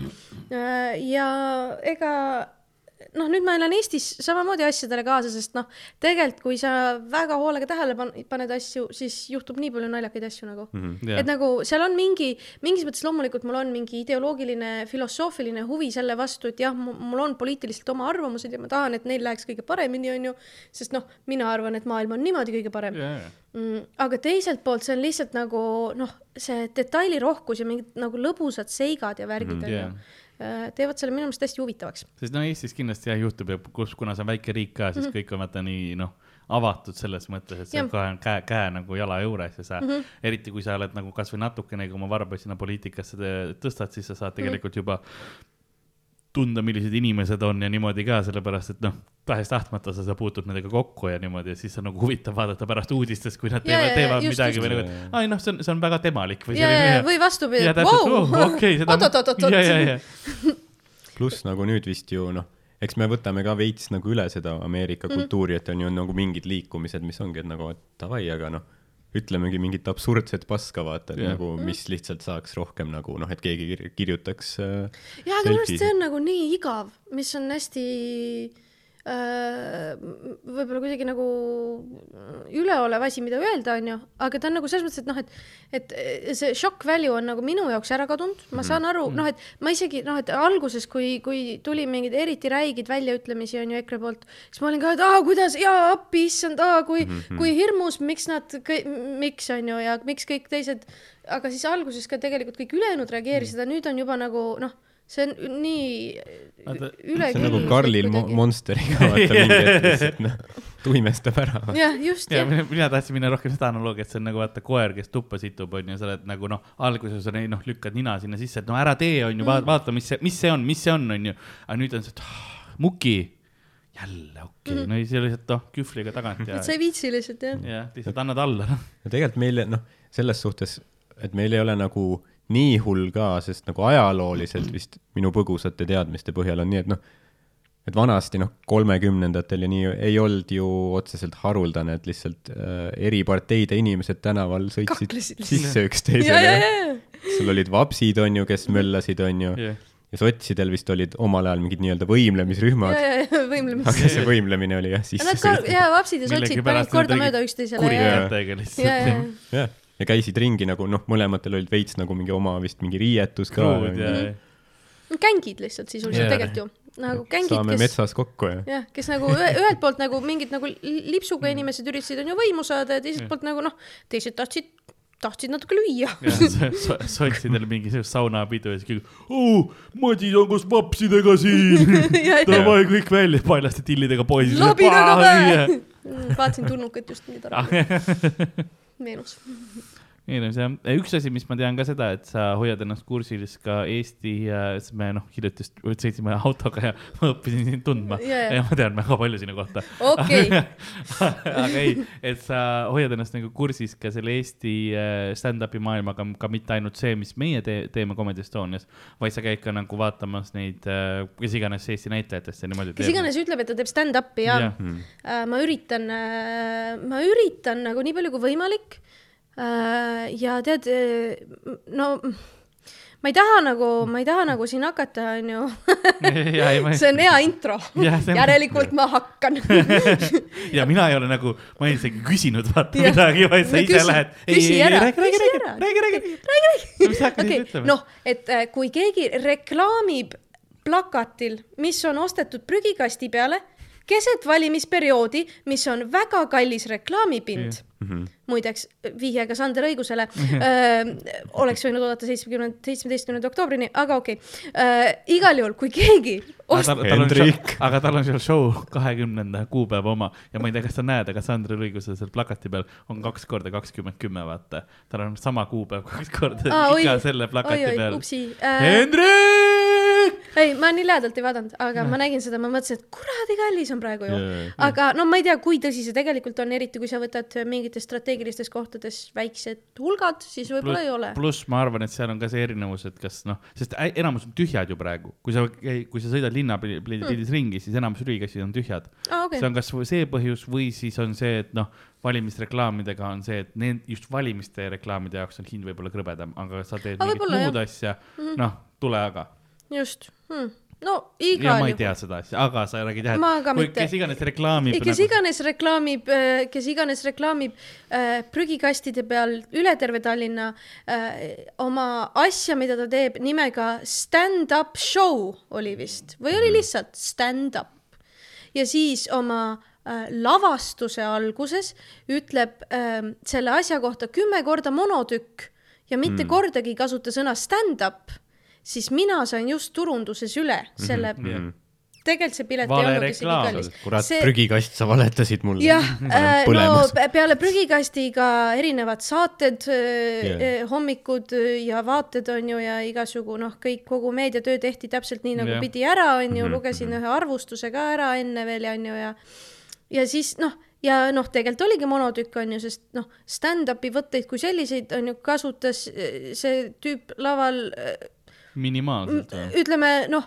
ja ega noh, nüüd ma elan Eestis samamoodi asjadele kaasa, sest noh, tegelikult kui sa väga hoolega tähele pan- paned asju, siis juhtub nii palju naljakaid asju nagu. Mhm. et nagu seal on mingi, mingis mõttes loomulikult mul on mingi ideoloogiline, filosoofiline huvi selle vastu, et jah, mul on poliitiliselt oma arvamused ja ma tahan, et neil läheks kõige paremini, onju. sest noh, mina arvan, et maailm on niimoodi kõige parem mm,. aga teiselt poolt see on lihtsalt nagu noh, see detailirohkus ja mingid nagu lõbusad seigad ja värgid Mhm, onju jaa. äh, teevad selle minu meelest hästi huvitavaks. sest no Eestis kindlasti jah juhtub ja kus, kuna see on väike riik ka, siis mm -hmm. kõik on vaata nii noh, avatud selles mõttes, et on Jah. kohe käe, käe nagu jala juures ja sa mm, -hmm. eriti kui sa oled nagu kasvõi natukenegi oma varbassina poliitikasse te- tõstad, siis sa saad tegelikult mm -hmm. juba tunda, millised inimesed on ja niimoodi ka, sellepärast et noh, tahes-tahtmata sa, sa puutud nendega kokku ja niimoodi ja siis on nagu huvitav vaadata pärast uudistest, kui nad Ja, teevad, ja, teevad just, midagi just. või nagu, et ai noh, see on, see on väga temalik või ja, ja, või vastupidi, et vau! Oot-oot-oot-oot <laughs> pluss nagu nüüd vist ju noh, eks me võtame ka veits nagu üle seda Ameerika kultuuri, et on ju nagu mingid liikumised, mis ongi, et nagu et davai, aga noh, ütlemegi mingit absurdset paska, vaata, Jah. nagu mis lihtsalt saaks rohkem nagu noh, et keegi kir- kirjutaks äh, jaa, aga minu arust see on nagu nii igav, mis on hästi äh, võib-olla kuidagi nagu üleolev asi, mida öelda, onju, aga ta on nagu selles mõttes, et noh, et et see shock value on nagu minu jaoks ära kadunud, ma saan aru, noh, et ma isegi noh, et alguses, kui, kui tuli mingeid eriti räigeid väljaütlemisi onju EKRE poolt, siis ma olin ka, et aa, kuidas, jaa, appi, issand, aa, kui mm, -hmm. kui hirmus, miks nad, miks onju ja miks kõik teised, aga siis alguses ka tegelikult kõik ülejäänud reageerisid, aga nüüd on juba nagu noh, see on nii Vaata, üle see on nagu Karlil mo-. Monsteriga, vaata mingi hetk <laughs> lihtsalt noh, tuimestab ära. jah, just ja jah. mina, mina tahtsin minna rohkem seda analoogiat, see on nagu vaata koer, kes tuppa situb, onju, sa oled nagu noh, alguses on noh, lükkad nina sinna sisse, et no ära tee, onju, Mm. vaata, vaata, mis see, mis see on, mis see on, onju. aga nüüd on see, et ah, muki, jälle okei okay., no siis lihtsalt noh, kühvliga tagant ja Mm. et, sa ei viitsi lihtsalt jah. ja lihtsalt annad alla, noh. ja tegelikult meil noh, selles suhtes, et meil ei ole nagu nii hull ka, sest nagu ajalooliselt vist minu põgusate teadmiste põhjal on nii, et noh, et vanasti noh, kolmekümnendatel ja nii ei olnud ju otseselt haruldane, et lihtsalt äh, eri parteide inimesed tänaval sõitsid Kaklesid lihtsalt. sisse ja, ja, üksteisele. ja, sul olid vapsid, on ju, kes möllasid, on ju, jah, ja sotsidel vist olid omal ajal mingid nii-öelda võimlemisrühmad, ja, ja võimlemist. aga see võimlemine oli jah sisse ja vapsid ja sotsid panid kordamööda üksteisele ja, ja, kurikätega ja, lihtsalt. ja, jah, ja käisid ringi nagu noh, mõlematel olid veits nagu mingi oma vist mingi riietus ka. gängid lihtsalt sisuliselt tegelikult ju. nagu gängid, saame kes, metsas kokku ja jah, kes nagu ühe- ühelt poolt nagu mingid nagu lipsuga inimesed üritasid on ju võimu saada ja teiselt poolt nagu noh, teised tahtsid, tahtsid natuke lüüa. ja sotsidel mingi see saunapidu ja siis oo, Madis on koos vapsidega siin. davai, kõik välja, paljaste tillidega poisid. pähe. vaatasin tulnukat just, nii <laughs> tore see on, üks asi, mis ma tean ka seda, et sa hoiad ennast kursil ka Eesti, sest me noh, hiljuti just sõitsime autoga ja ma õppisin sind tundma jaa. ja ma tean väga palju sinu kohta. okei, <laughs> aga ei, et sa hoiad ennast nagu kursis ka selle Eesti äh, stand-up'i maailmaga, ka mitte ainult see, mis meie te teeme Comedy Estonias, vaid sa käid ka nagu vaatamas neid, kes iganes Eesti näitlejatest ja niimoodi. kes iganes ütleb, et ta teeb stand-up'i ja, ja. Hmm. Äh, ma üritan, ma üritan nagu nii palju kui võimalik. Ja tead, no ma ei taha nagu, ma ei taha nagu siin hakata, onju. <laughs> ja, see on hea <laughs> intro järelikult ma hakkan <laughs> ja mina ei ole nagu, ma ei isegi küsinud vaata Jah. midagi, vaid sa ise lähed. küsi ära, räägi, räägi, küsi räägi, ära. räägi, räägi, räägi, sa hakkasid okei, noh, et äh, kui keegi reklaamib plakatil, mis on ostetud prügikasti peale keset valimisperioodi, mis on väga kallis reklaamipind Mhm. muideks vihjega Sander õigusele <laughs> äh,, oleks võinud oodata seitsmekümnenda, seitsmeteistkümnenda oktoobrini, aga okei okay. äh,. igal juhul, kui keegi ost- aga tal on seal show kahekümnenda kuupäeva oma ja ma ei tea, kas sa näed, aga Sandril õigusel seal plakati peal on kaks korda kakskümmend kümme, vaata. tal on sama kuupäev kaks korda Aa, oi. iga selle plakati oi-oi, peal. upsi äh,. Hendrik! ei, ma nii lähedalt ei vaadanud, aga ma nägin seda, ma mõtlesin, et kuradi kallis on praegu ju. Aga no ma ei tea, kui tõsi see tegelikult on, eriti kui sa võtad mingites strateegilistes kohtades väiksed hulgad, siis võib-olla ei ole. pluss ma arvan, et seal on ka see erinevus, et kas noh, sest enamus on tühjad ju praegu, kui sa, kui sa sõidad linnapildis ringi, siis enamus prügikastid on tühjad. Aa, okei. See, on kas see põhjus või siis on see, et noh, valimisreklaamidega on see, et need just valimiste reklaamide jaoks on hind võib-olla krõbedam, aga sa teed Aga mingit võib-olla, muud asja, noh, tule aga. Just hmm.. no igal ma ei juhul. tea seda asja, aga sa räägid jah, et kui kes iganes reklaamib kes nagu, iganes reklaamib, kes iganes reklaamib äh, prügikastide peal üle terve Tallinna äh, oma asja, mida ta teeb nimega stand-up show oli vist või Mhm. oli lihtsalt stand-up ja siis oma äh, lavastuse alguses ütleb äh, selle asja kohta kümme korda monotükk ja mitte mm. kordagi ei kasuta sõna stand-up, siis mina sain just turunduses üle selle mm. -hmm. tegelikult see pilet Vale ei olnud isegi kallis. kurat see..., prügikast, sa valetasid mulle. jah, no põlemas. pe- peale prügikastiga erinevad saated yeah., hommikud äh, ja vaated on ju ja igasugu noh, kõik kogu meediatöö tehti täpselt nii nagu yeah. pidi ära, on ju, Mhm, lugesin ühe arvustuse ka ära enne veel ja on ju ja ja siis noh, ja noh, tegelikult oligi monotükk on ju, sest noh, stand-up'i võtteid kui selliseid on ju kasutas äh, see tüüp laval äh, minimaalselt või? ütleme noh,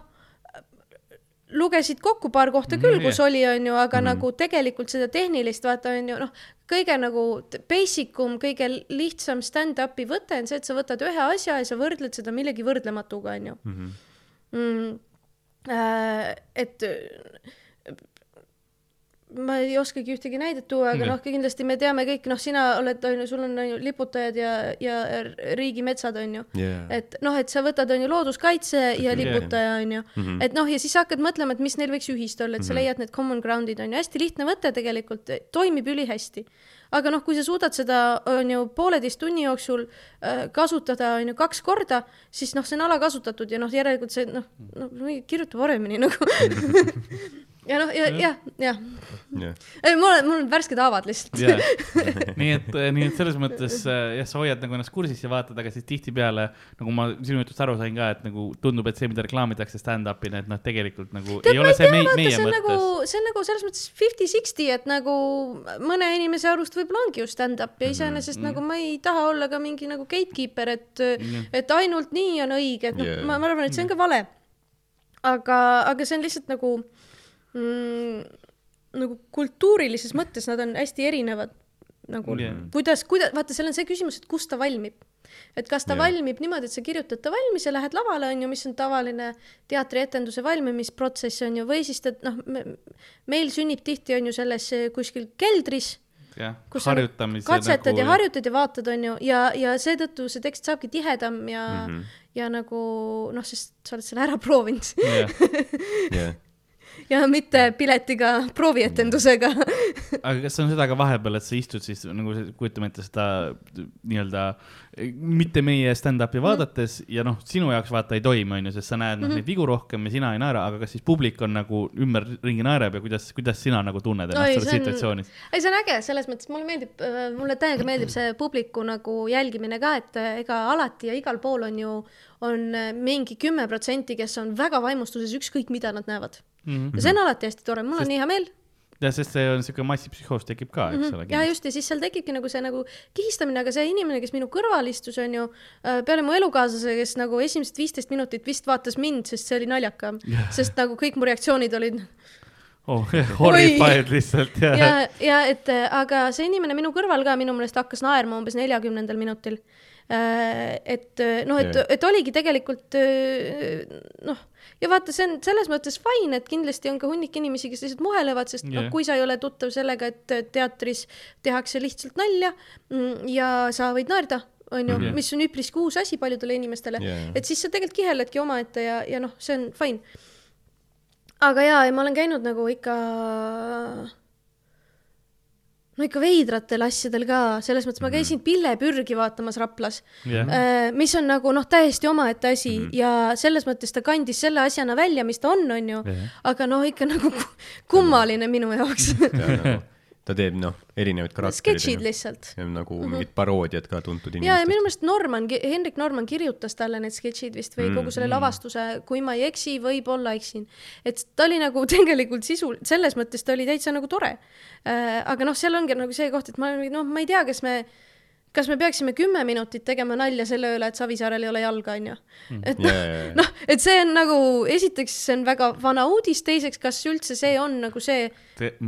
lugesid kokku paar kohta küll, Mm, kus oli, on ju, aga mm. nagu tegelikult seda tehnilist vaata on ju noh, kõige nagu basic um, kõige lihtsam stand-up'i võte on see, et sa võtad ühe asja ja sa võrdled seda millegi võrdlematuga, on ju mm,. Äh, et äh, ma ei oskagi ühtegi näidet tuua, aga Nii. noh, kindlasti me teame kõik, noh, sina oled, on ju, sul on, on ju liputajad ja, ja riigimetsad, on ju Yeah. et noh, et sa võtad, on ju, looduskaitse ja liputaja, on ju. Mhm. et noh, ja siis sa hakkad mõtlema, et mis neil võiks ühist olla, et sa leiad need common ground'id, on ju, hästi lihtne võte tegelikult, toimib ülihästi. aga noh, kui sa suudad seda, on ju, pooleteist tunni jooksul äh, kasutada, on ju, kaks korda, siis noh, see on alakasutatud ja noh, järelikult see noh, noh, kirjuta paremini nagu. <laughs> <laughs> ja noh, ja, jah, jah. jah, ei, mul on, mul on värsked haavad lihtsalt jah, <laughs> nii et, nii et selles mõttes äh, jah, sa hoiad nagu ennast kursis ja vaatad, aga siis tihtipeale nagu ma sinu jutust aru sain ka, et nagu tundub, et see, mida reklaamitakse stand-up'ina, et noh, tegelikult nagu tead, ei ole see tea, meie, meie see on nagu mõttes., see on nagu selles mõttes fifty-sixty, et nagu mõne inimese arust võib-olla ongi ju stand-up ja iseenesest Mhm. nagu ma ei taha olla ka mingi nagu gatekeeper, et Mhm. et ainult nii on õige, et noh Yeah. ma, ma arvan, et see on ka vale. aga, aga see on lihtsalt nagu mm,, nagu kultuurilises mõttes nad on hästi erinevad. nagu Yeah. yeah. kuidas, kuidas, vaata, seal on see küsimus, et kus ta valmib. et kas ta yeah. valmib niimoodi, et sa kirjutad ta valmis ja lähed lavale, on ju, mis on tavaline teatrietenduse valmimisprotsess, on ju, või siis ta noh me,, meil sünnib tihti, on ju, selles eh, kuskil keldris jah, kus sa harjutamise katsetad nagu ja harjutad ja vaatad, on ju, ja, ja seetõttu see tekst saabki tihedam ja mm. -hmm. ja nagu noh, sest sa oled selle ära proovinud jah, <laughs> jah. Ja mitte piletiga proovietendusega. aga kas on seda ka vahepeal, et sa istud siis nagu kujutame ette seda nii-öelda mitte meie stand-up'i Mhm. vaadates ja noh, sinu jaoks vaata ei toimi, onju, sest sa näed noh neid vigu rohkem ja sina ei naera, aga kas siis publik on nagu ümberringi naerab ja kuidas, kuidas sina nagu tunned ennast Oi, selles on- situatsioonis? ei, see on äge, selles mõttes mulle meeldib, mulle täiega meeldib see publiku nagu jälgimine ka, et äh, ega alati ja igal pool on ju, on äh, mingi kümme protsenti, kes on väga vaimustuses, ükskõik mida nad näevad. Mhm. ja see on alati hästi tore, mul on nii hea meel ja sest see on siuke massipsühhoos tekib ka, eks ole. Mhm. ja just, ja siis seal tekibki nagu see nagu kihistamine, aga see inimene, kes minu kõrval istus, on ju, peale mu elukaaslase, kes nagu esimesed viisteist minutit vist vaatas mind, sest see oli naljakam, sest nagu kõik mu reaktsioonid olid oh,. <laughs> horrified lihtsalt ja, ja.. ja, et äh, aga see inimene minu kõrval ka minu meelest hakkas naerma umbes neljakümnendal minutil. et äh, noh, et Jah., et oligi tegelikult äh, noh, ja vaata, see on selles mõttes fine, et kindlasti on ka hunnik inimesi, kes lihtsalt muhelevad, sest Jah. noh, kui sa ei ole tuttav sellega, et teatris tehakse lihtsalt nalja mm, ja sa võid naerda, on ju, Jah. mis on üpriski uus asi paljudele inimestele Jah. et siis sa tegelikult kiheledki omaette ja, ja noh, see on fine. aga jaa, ja ma olen käinud nagu ikka, no ikka veidratel asjadel ka, selles mõttes ma käisin pillepürgi vaatamas Raplas jah, äh, mis on nagu noh, täiesti omaette asi mm -hmm. ja selles mõttes ta kandis selle asjana välja, mis ta on, on ju Jah., aga noh, ikka nagu ku- kummaline minu jaoks. <laughs> Nagu, ta teeb noh, erinevaid karaktereid sketšid. lihtsalt. ja nagu mingid paroodiad ka tuntud ja, ja minu inimestest. meelest Norman, Hendrik Norman kirjutas talle need sketšid vist või mm, kogu selle lavastuse, kui ma ei eksi, võib-olla eksin. et ta oli nagu <laughs> tegelikult sisu, selles mõttes ta oli täitsa nagu tore äh,. aga noh, seal ongi nagu see koht, et ma noh, ma ei tea, kas me, kas me peaksime kümme minutit tegema nalja selle üle, et Savisaarel ei ole jalga, onju. et ja, ja, ja, noh, et see on nagu, esiteks see on väga vana uudis, teiseks, kas üldse see on nagu see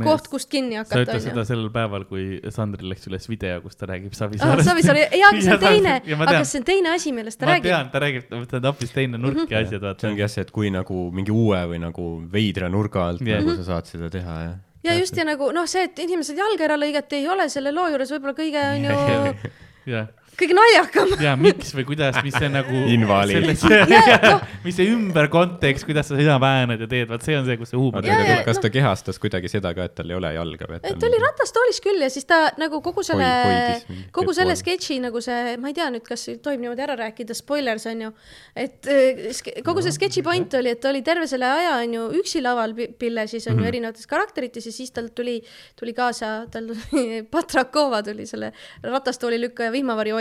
koht, kust kinni sa hakata, ütled seda sellel päeval, kui Sandril läks üles video, kus ta räägib Ah, Savisaarest. Savisaar, jaa, aga see on <laughs> teine, ma aga see on teine asi, millest ta ma räägib. tean, ta räägib, ta on hoopis teine nurk ja asjad, see vaata. ongi jah see, et kui nagu mingi uue või nagu veidra nurga alt Jah. yeah. nagu sa saad seda teha ja. Ja just ja nagu noh, see, et inimesed jalga ära lõigati, ei ole selle loo juures võib-olla kõige onju, <laughs> jah, kõige naljakam. ja miks või kuidas, mis see nagu. <laughs> Invaliid. <laughs> mis see ümberkontekst, kuidas sa seda väänad ja teed, vaat see on see, kus see huumor kas ta kehastas kuidagi seda ka, et tal ei ole jalga või ta oli ratastoolis küll ja siis ta nagu kogu selle mingi, kogu selle sketši nagu see, ma ei tea nüüd, kas tohib niimoodi ära rääkida, spoilers on ju, et äh, kogu see sketši point oli, et ta oli terve selle aja on ju üksi laval pi- Pille siis on ju erinevates karakterites ja siis tal tuli, tuli kaasa, tal tuli <laughs> Patrakova tuli selle ratastooli lükkaja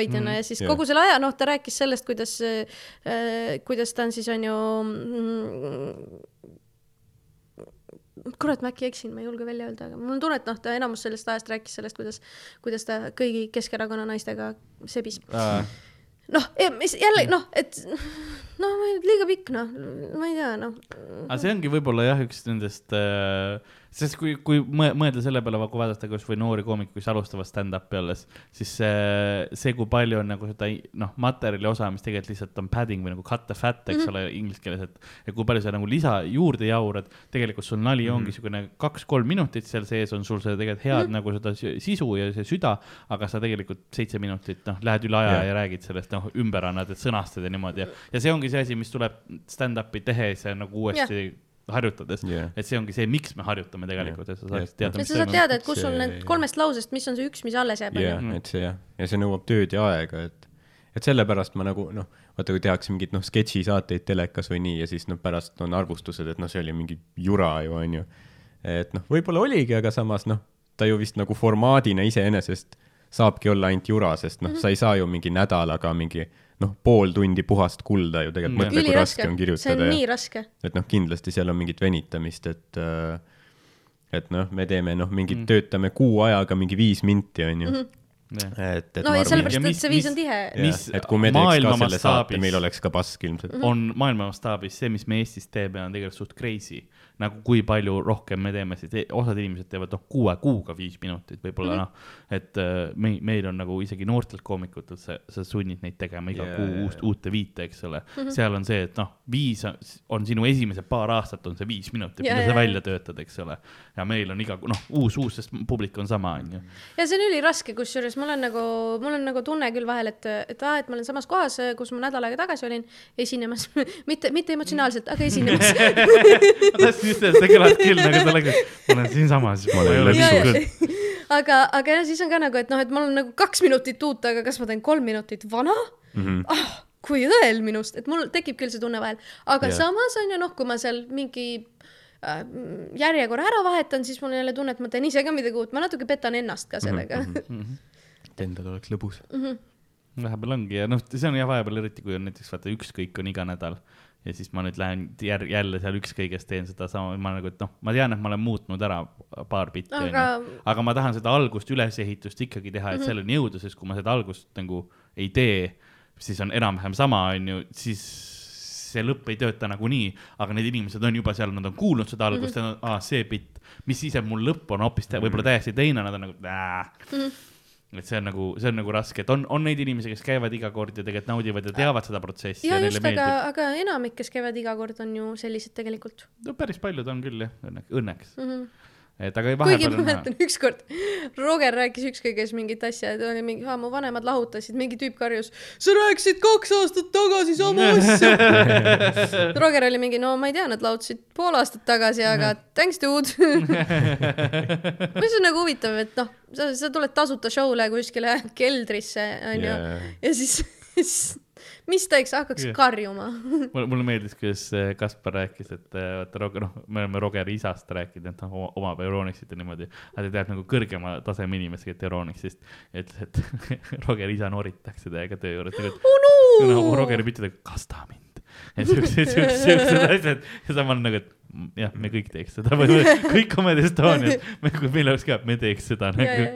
vihmavari hoidjana ja siis jah. kogu selle aja noh, ta rääkis sellest, kuidas äh,, kuidas ta on siis on ju mm, kurat, ma äkki eksin, ma ei julge välja öelda, aga mul on tunne, et noh, ta enamus sellest ajast rääkis sellest, kuidas, kuidas ta kõigi Keskerakonna naistega sebis. noh, mis jälle noh, et noh, liiga pikk noh, ma ei tea noh. aga see ongi võib-olla jah, üks nendest äh,, sest kui, kui mõe- mõelda selle peale, kui vaadata kasvõi noori koomikuid, kes alustavad stand-up'i alles, siis see, see, kui palju on nagu seda noh, materjali osa, mis tegelikult lihtsalt on padding või nagu cut the fat, eks mm -hmm. ole, inglise keeles, et ja kui palju sa nagu lisa juurde jaurad, tegelikult sul nali mm -hmm. ongi niisugune kaks-kolm minutit seal sees on sul seda tegelikult head mm -hmm. nagu seda si- sisu ja see süda, aga sa tegelikult seitse minutit noh, lähed üle aja Jah. ja räägid sellest noh, ümber annad, et sõnastad ja niimoodi ja, ja see ongi see asi, mis tuleb stand-up'i tehes nagu uuesti harjutades. Jah. et see ongi see, miks me harjutame tegelikult, et sa saaksid teada, et mis sa saad teada, et kus sul need kolmest lausest, mis on see üks, mis alles jääb, jah et see jah, ja see nõuab tööd ja aega, et, et sellepärast ma nagu noh, vaata kui tehakse mingeid noh, sketšisaateid telekas või nii ja siis noh, pärast on arvustused, et noh, see oli mingi jura ju onju. et noh, võib-olla oligi, aga samas noh, ta ju vist nagu formaadina iseenesest saabki olla ainult jura, sest noh, sa ei saa ju mingi nädalaga mingi noh, pool tundi puhast kulda ju tegelikult Mm. mõtle, kui raske on, see on kirjutada nii raske. et noh, kindlasti seal on mingit venitamist, et äh, et noh, me teeme noh, mingit Mm. mm., töötame kuu ajaga mingi viis minti, onju. jah. et, et no ja sellepärast, et see viis on tihe. et kui me teeks ka selle saate, meil oleks ka pask ilmselt. on maailma mastaabis see, mis me Eestis teeme, on tegelikult suht crazy. Nagu kui palju rohkem me teeme, sest osad inimesed teevad noh, kuue kuuga viis minutit võib-olla Mhm. noh, et äh, me, meil on nagu isegi noortelt koomikutelt sa, sa sunnid neid tegema iga Jaa, kuu jaa, uut, jaa. uute viite, eks ole Mhm. seal on see, et noh, viis on, on sinu esimesed paar aastat on see viis minutit, Jaa, mida sa jaa, välja töötad, eks ole. ja meil on iga, noh, uus, uus, sest publik on sama, onju. ja see on üliraske, kusjuures mul on nagu, mul on nagu tunne küll vahel, et, et aa, et ma olen samas kohas, kus ma nädal aega tagasi olin esinemas, <laughs> mitte, mitte emotsionaalselt, aga esinemas. <laughs> <laughs> öelda, see kõlas küll nagu sa oleksid, ma olen siinsamas, Ma ei ole pisut. aga, aga jah, siis on ka nagu, et noh, et mul on nagu kaks minutit uut, aga kas ma teen kolm minutit vana Mm -hmm. ah,? kui õel minust, et mul tekib küll see tunne vahel, aga yeah. samas on ju noh, kui ma seal mingi äh, järjekorra ära vahetan, siis mul on jälle tunne, et ma teen ise ka midagi uut, ma natuke petan ennast ka sellega <laughs> mm. -hmm. et endal oleks lõbus. vahepeal ongi ja noh, see on jah vahepeal eriti, kui on näiteks vaata ükskõik on iga nädal ja siis ma nüüd lähen jär, jälle seal ükskõiges teen sedasama, ma nagu, et noh, ma tean, et ma olen muutnud ära paar bitti onju. Aga- ma tahan seda algust, ülesehitust ikkagi teha, et selleni jõuda, sest kui ma seda algust nagu ei tee, siis on enam-vähem sama, onju, siis see lõpp ei tööta nagunii, aga need inimesed on juba seal, nad on kuulnud seda algust ja nad, aa, see bitt, mis siis, et mul lõpp on hoopis tä- võib-olla täiesti teine, nad on nagu äh, et see on nagu, see on nagu raske, et on, on neid inimesi, kes käivad iga kord ja tegelikult naudivad ja teavad seda protsessi ja, ja just, aga aga enamik, kes käivad iga kord, on ju sellised tegelikult no päris paljud on küll jah, õnneks, õnneks. mm. -hmm. Et aga kuigi vahepeal ma on näha mäletan, ükskord Roger rääkis ükskõiges mingit asja, et oli mingi, mu vanemad lahutasid, mingi tüüp karjus, sa rääkisid kaks aastat tagasi sama <laughs> asja. Roger oli mingi, no ma ei tea, nad lahutasid pool aastat tagasi, aga thanks dude. <laughs> mis on nagu huvitav, et noh, sa, sa tuled tasuta show'le kuskile keldrisse, onju, ja siis, siis <laughs> mis ta eks hakkaks yeah. karjuma. <laughs> mulle, mulle meeldis, kuidas äh, Kaspar rääkis, et äh, vaata Roger, noh, me oleme Rogeri isast rääkinud, et noh, omab Euronixit ja niimoodi. aga ta teab nagu kõrgema taseme inimesest Euronixist. ütles, et <laughs> Rogeri isa noritakse täiega töö juures. oh no! no Rogeri pilt ütleb, kas ta mind. et siuksed, siuksed, siuksed asjad ja olen nagu, et jah, me kõik teeks seda <laughs> kõik Comedy Estoniad, me, kui meil oleks ka, me teeks seda nagu.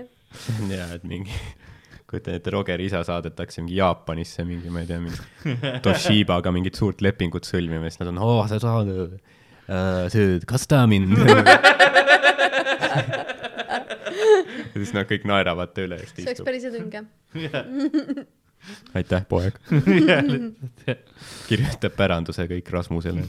ja, et mingi, kujutan ette, Rogeri isa saadetakse mingi Jaapanisse mingi, ma ei tea, mingi Toshibaga mingit suurt lepingut sõlmima ja siis nad on, oo, sa saad äh,, see, kas ta mind. <laughs> ja siis nad kõik naeravad ta üle see oleks päris jah. <laughs> aitäh, poeg. <laughs> kirjutab päranduse kõik Rasmusele.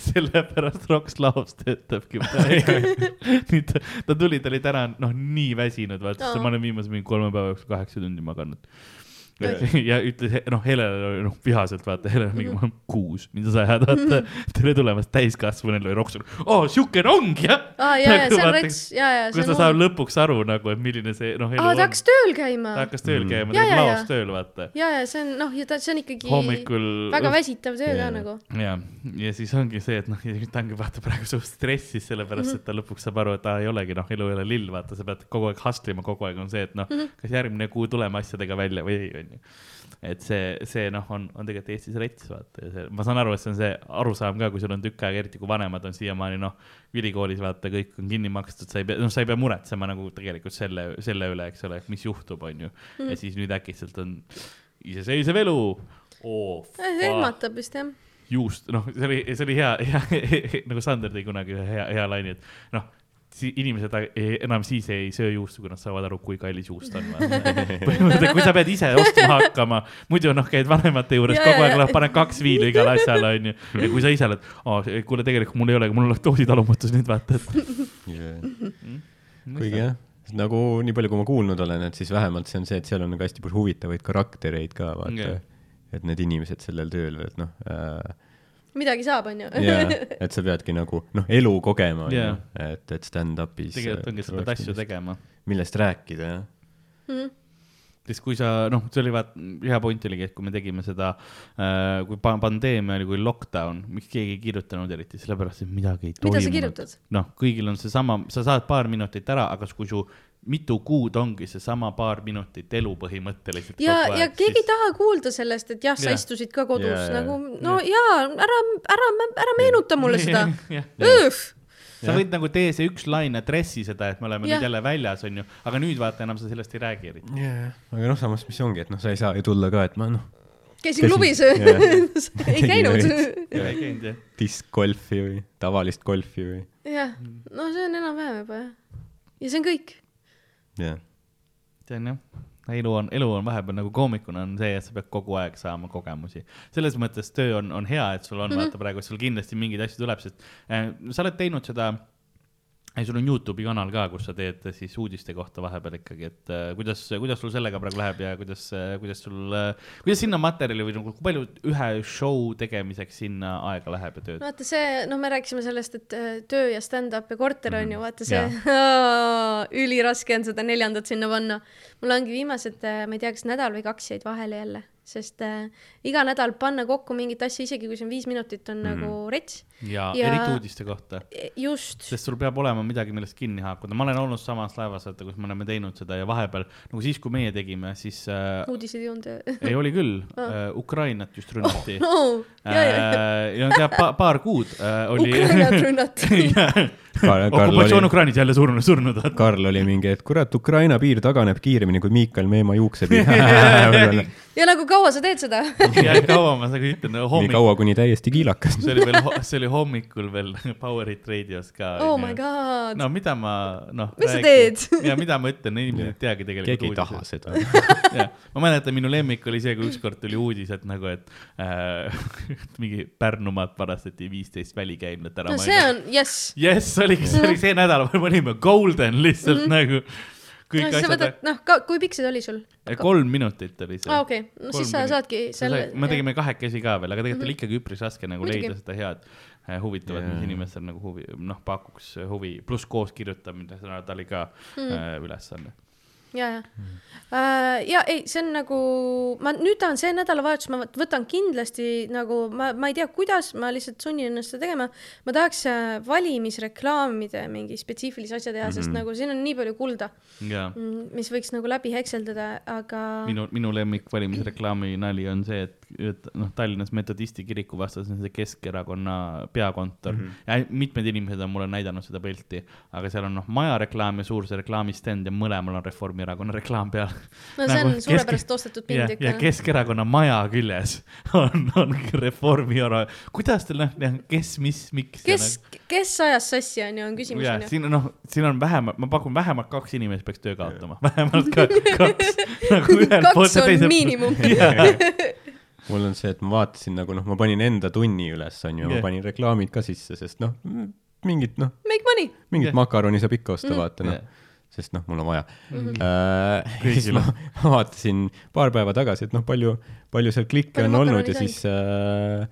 Sellepärast Roks Laos töötabki praegu. nii ta, ta tuli, ta oli täna noh, nii väsinud, vaata, Aa. ma olen viimase mingi kolme päeva jooksul kaheksa tundi maganud. Ja <laughs> ütles, noh, Helel oli noh vihaselt vaata, Helel mingi mm -hmm. kuus, mida sa ajad, vaata, tere tulemast täiskasvanule või Roks, oo siukene ongi jah. aa, ja, ja see on rets, ja, ja kuidas ta on saab lõpuks aru nagu, et milline see noh, aa, ta on. hakkas tööl käima ta. hakkas tööl käima, Ja, ta käib ja. laos tööl, vaata. ja, ja see on noh, ja ta, see on ikkagi hommikul. väga väsitav töö ka nagu. ja, ja siis ongi see, et noh, ta ongi vaata praegu suht stressis, sellepärast et ta lõpuks saab aru, et aa ei olegi noh, elu ei ole lill, vaata, sa pead kogu aeg hustle ima, kogu aeg on see, et noh, kas järgmine kuu tuleme asjadega välja või ei, onju. et see, see noh, on, on tegelikult Eestis rets, vaata ja see, ma saan aru, et see on see arusaam ka, kui sul on tükk aega, eriti kui vanemad on siiamaani noh, ülikoolis vaata, kõik on kinni makstud, sa ei pea, noh, sa ei pea muretsema nagu tegelikult selle, selle üle, eks ole, mis juhtub, onju. ja siis nüüd äkitselt on iseseisev elu oh,. ehmatab vist jah. juust, noh, see oli, see oli hea, hea, <laughs> nagu Sander tõi kunagi ühe hea, hea laine, et noh, inimesed ei- enam siis ei söö juustu, kui nad saavad aru, kui kallis juust on. <laughs> põhimõtteliselt, kui sa pead ise ostma hakkama, muidu noh, käid vanemate juures Ja, kogu aeg ja., paned kaks viili igale asjale, onju. ja kui sa ise oled, kuule, tegelikult mul ei olegi, mul on laktoositalumatus nüüd vaata, et. kuigi jah, nagu nii palju, kui ma kuulnud olen, et siis vähemalt see on see, et seal on nagu hästi palju huvitavaid karaktereid ka, vaata yeah.. et need inimesed sellel tööl, et noh äh,, midagi saab, onju. jaa, <laughs> et sa peadki nagu noh, elu kogema, onju Jaa., et, et stand-up'is. tegelikult ongi, sa pead asju. tegema. millest rääkida, jah. Mhm. sest kui sa, noh, see oli vaat, hea point oligi, et kui me tegime seda äh,, kui pa pandeemia oli, kui lockdown, miks keegi ei kirjutanud eriti, sellepärast et midagi ei mida sa toimunud. kirjutad? noh, kõigil on seesama, sa saad paar minutit ära, aga kui su mitu kuud ongi seesama paar minutit elu põhimõtteliselt. ja, ja keegi ei taha kuulda sellest, et jah, sa Jah. istusid ka kodus Jaa, jaa. nagu no jaa, ära, ära, ära meenuta mulle seda. <laughs> sa võid nagu tee see üks lain adressi seda, et me oleme Jah. nüüd jälle väljas, onju, aga nüüd vaata enam sa sellest ei räägi eriti. aga noh, samas, mis ongi, et noh, sa ei saa ju tulla ka, et ma noh, käisin klubis, <laughs> ei käinud. ei käinud jah. diskgolfi või tavalist golfi või, jah, no see on enam-vähem juba jah. ja see on kõik. jah. see on jah, elu on, elu on vahepeal nagu koomikuna on see, et sa pead kogu aeg saama kogemusi. selles mõttes töö on, on hea, et sul on mm -hmm. vaata praegu, sul kindlasti mingeid asju tuleb, sest äh, sa oled teinud seda ei, sul on Youtube'i kanal ka, kus sa teed äh, siis uudiste kohta vahepeal ikkagi, et äh, kuidas, kuidas sul sellega praegu läheb ja kuidas, kuidas sul äh,, kuidas sinna materjali või nagu, kui palju ühe show tegemiseks sinna aega läheb ja tööd? vaata see, noh, me rääkisime sellest, et äh, töö ja stand-up ja korter on ju, vaata see <laughs> üliraske on seda neljandat sinna panna. mul ongi viimased, ma ei tea, kas nädal või kaks jäid vahele jälle, sest äh, iga nädal panna kokku mingit asja, isegi kui see on viis minutit, on mm. nagu rets. ja, Ja- ja eriti uudiste kohta, just, sest sul peab olema midagi, millest kinni haakuda. ma olen olnud samas laevas, vaata, kus me oleme teinud seda ja vahepeal nagu siis, kui meie tegime, siis äh, uudiseid ei olnud. ei oli küll <laughs> äh,, Ukrainat just rünnati no, ja, ja, äh, ja tead pa,, paar kuud äh, oli. Ukrainat <laughs> rünnati. okupatsioon Ukrainas jälle surnud, surnud. Karl oli mingi, et kurat, Ukraina piir taganeb kiiremini kui Miikal Meemaa juuksepiir. <laughs> nii ja nagu kaua sa teed seda? <laughs> ja kaua ma seda ütlen, hommikul, kaua, kuni täiesti kiilakas. see oli veel, see oli hommikul veel <laughs> Power Hit raadios ka. oh my god. no mida ma, noh. Mis sa teed? <laughs> ja mida ma ütlen, inimesed ei teagi tegelikult. keegi ei taha seda. ma mäletan, minu lemmik oli see, kui ükskord tuli uudis, et nagu, et äh, mingi Pärnumaalt varastati viisteist välikäimlat ära. no see on, jess. jess, oligi, see oli see nädal, me olime golden lihtsalt mm -hmm. nagu kõik no sa asjad võtad, noh, kui pikk see oli sul? kolm minutit oli see aa, okei, no siis sa saadki selle. me tegime kahekesi ka veel, aga tegelikult oli ikkagi üpris raske nagu Muidugi. leida seda head äh, huvitavat, mis Jaa. inimestel nagu huvi, noh, pakuks huvi, pluss koos kirjutamine, ta oli ka äh, ülesanne. ja, ja uh,, ja ei, see on nagu, ma nüüd tahan see nädalavahetus, ma võt- võtan kindlasti nagu ma, ma ei tea, kuidas, ma lihtsalt sunnin ennast seda tegema. ma tahaks äh, valimisreklaamide mingi spetsiifilise asja teha mm, -hmm. sest nagu siin on nii palju kulda, ja mis võiks nagu läbi hekseldada, aga. minu, minu lemmik valimisreklaami nali on see, et, et noh, Tallinnas metodisti kiriku vastas on see Keskerakonna peakontor mm -hmm. ja mitmed inimesed on mulle näidanud seda pilti, aga seal on noh, maja reklaam ja suur see reklaamistend ja mõlemal on Reformierakonna reklaam peal. no see on suurepärast ostetud pind ja, ikka ja. Keskerakonna maja küljes <laughs> on, on Reformierakonna, kuidas teil noh, kes, mis, miks. kes, kes ajas sassi, on ju, on küsimus, ja on ju. siin on noh, siin on vähemalt, ma pakun vähemalt kaks inimest peaks töö kaotama, vähemalt ka, <laughs> kaks nagu kaks ja on teiselt miinimum. <laughs> mul on see, et ma vaatasin nagu noh, ma panin enda tunni üles, onju, ma Jah. panin reklaamid ka sisse, sest noh, mingit noh, Make money. mingit Jah. makaroni saab ikka osta, vaata noh Jah. Sest noh, mul on vaja mm. -hmm. siis Kõigil ma, <laughs> ma vaatasin paar päeva tagasi, et noh, palju, palju seal klikke Palju on olnud ja siis äh,,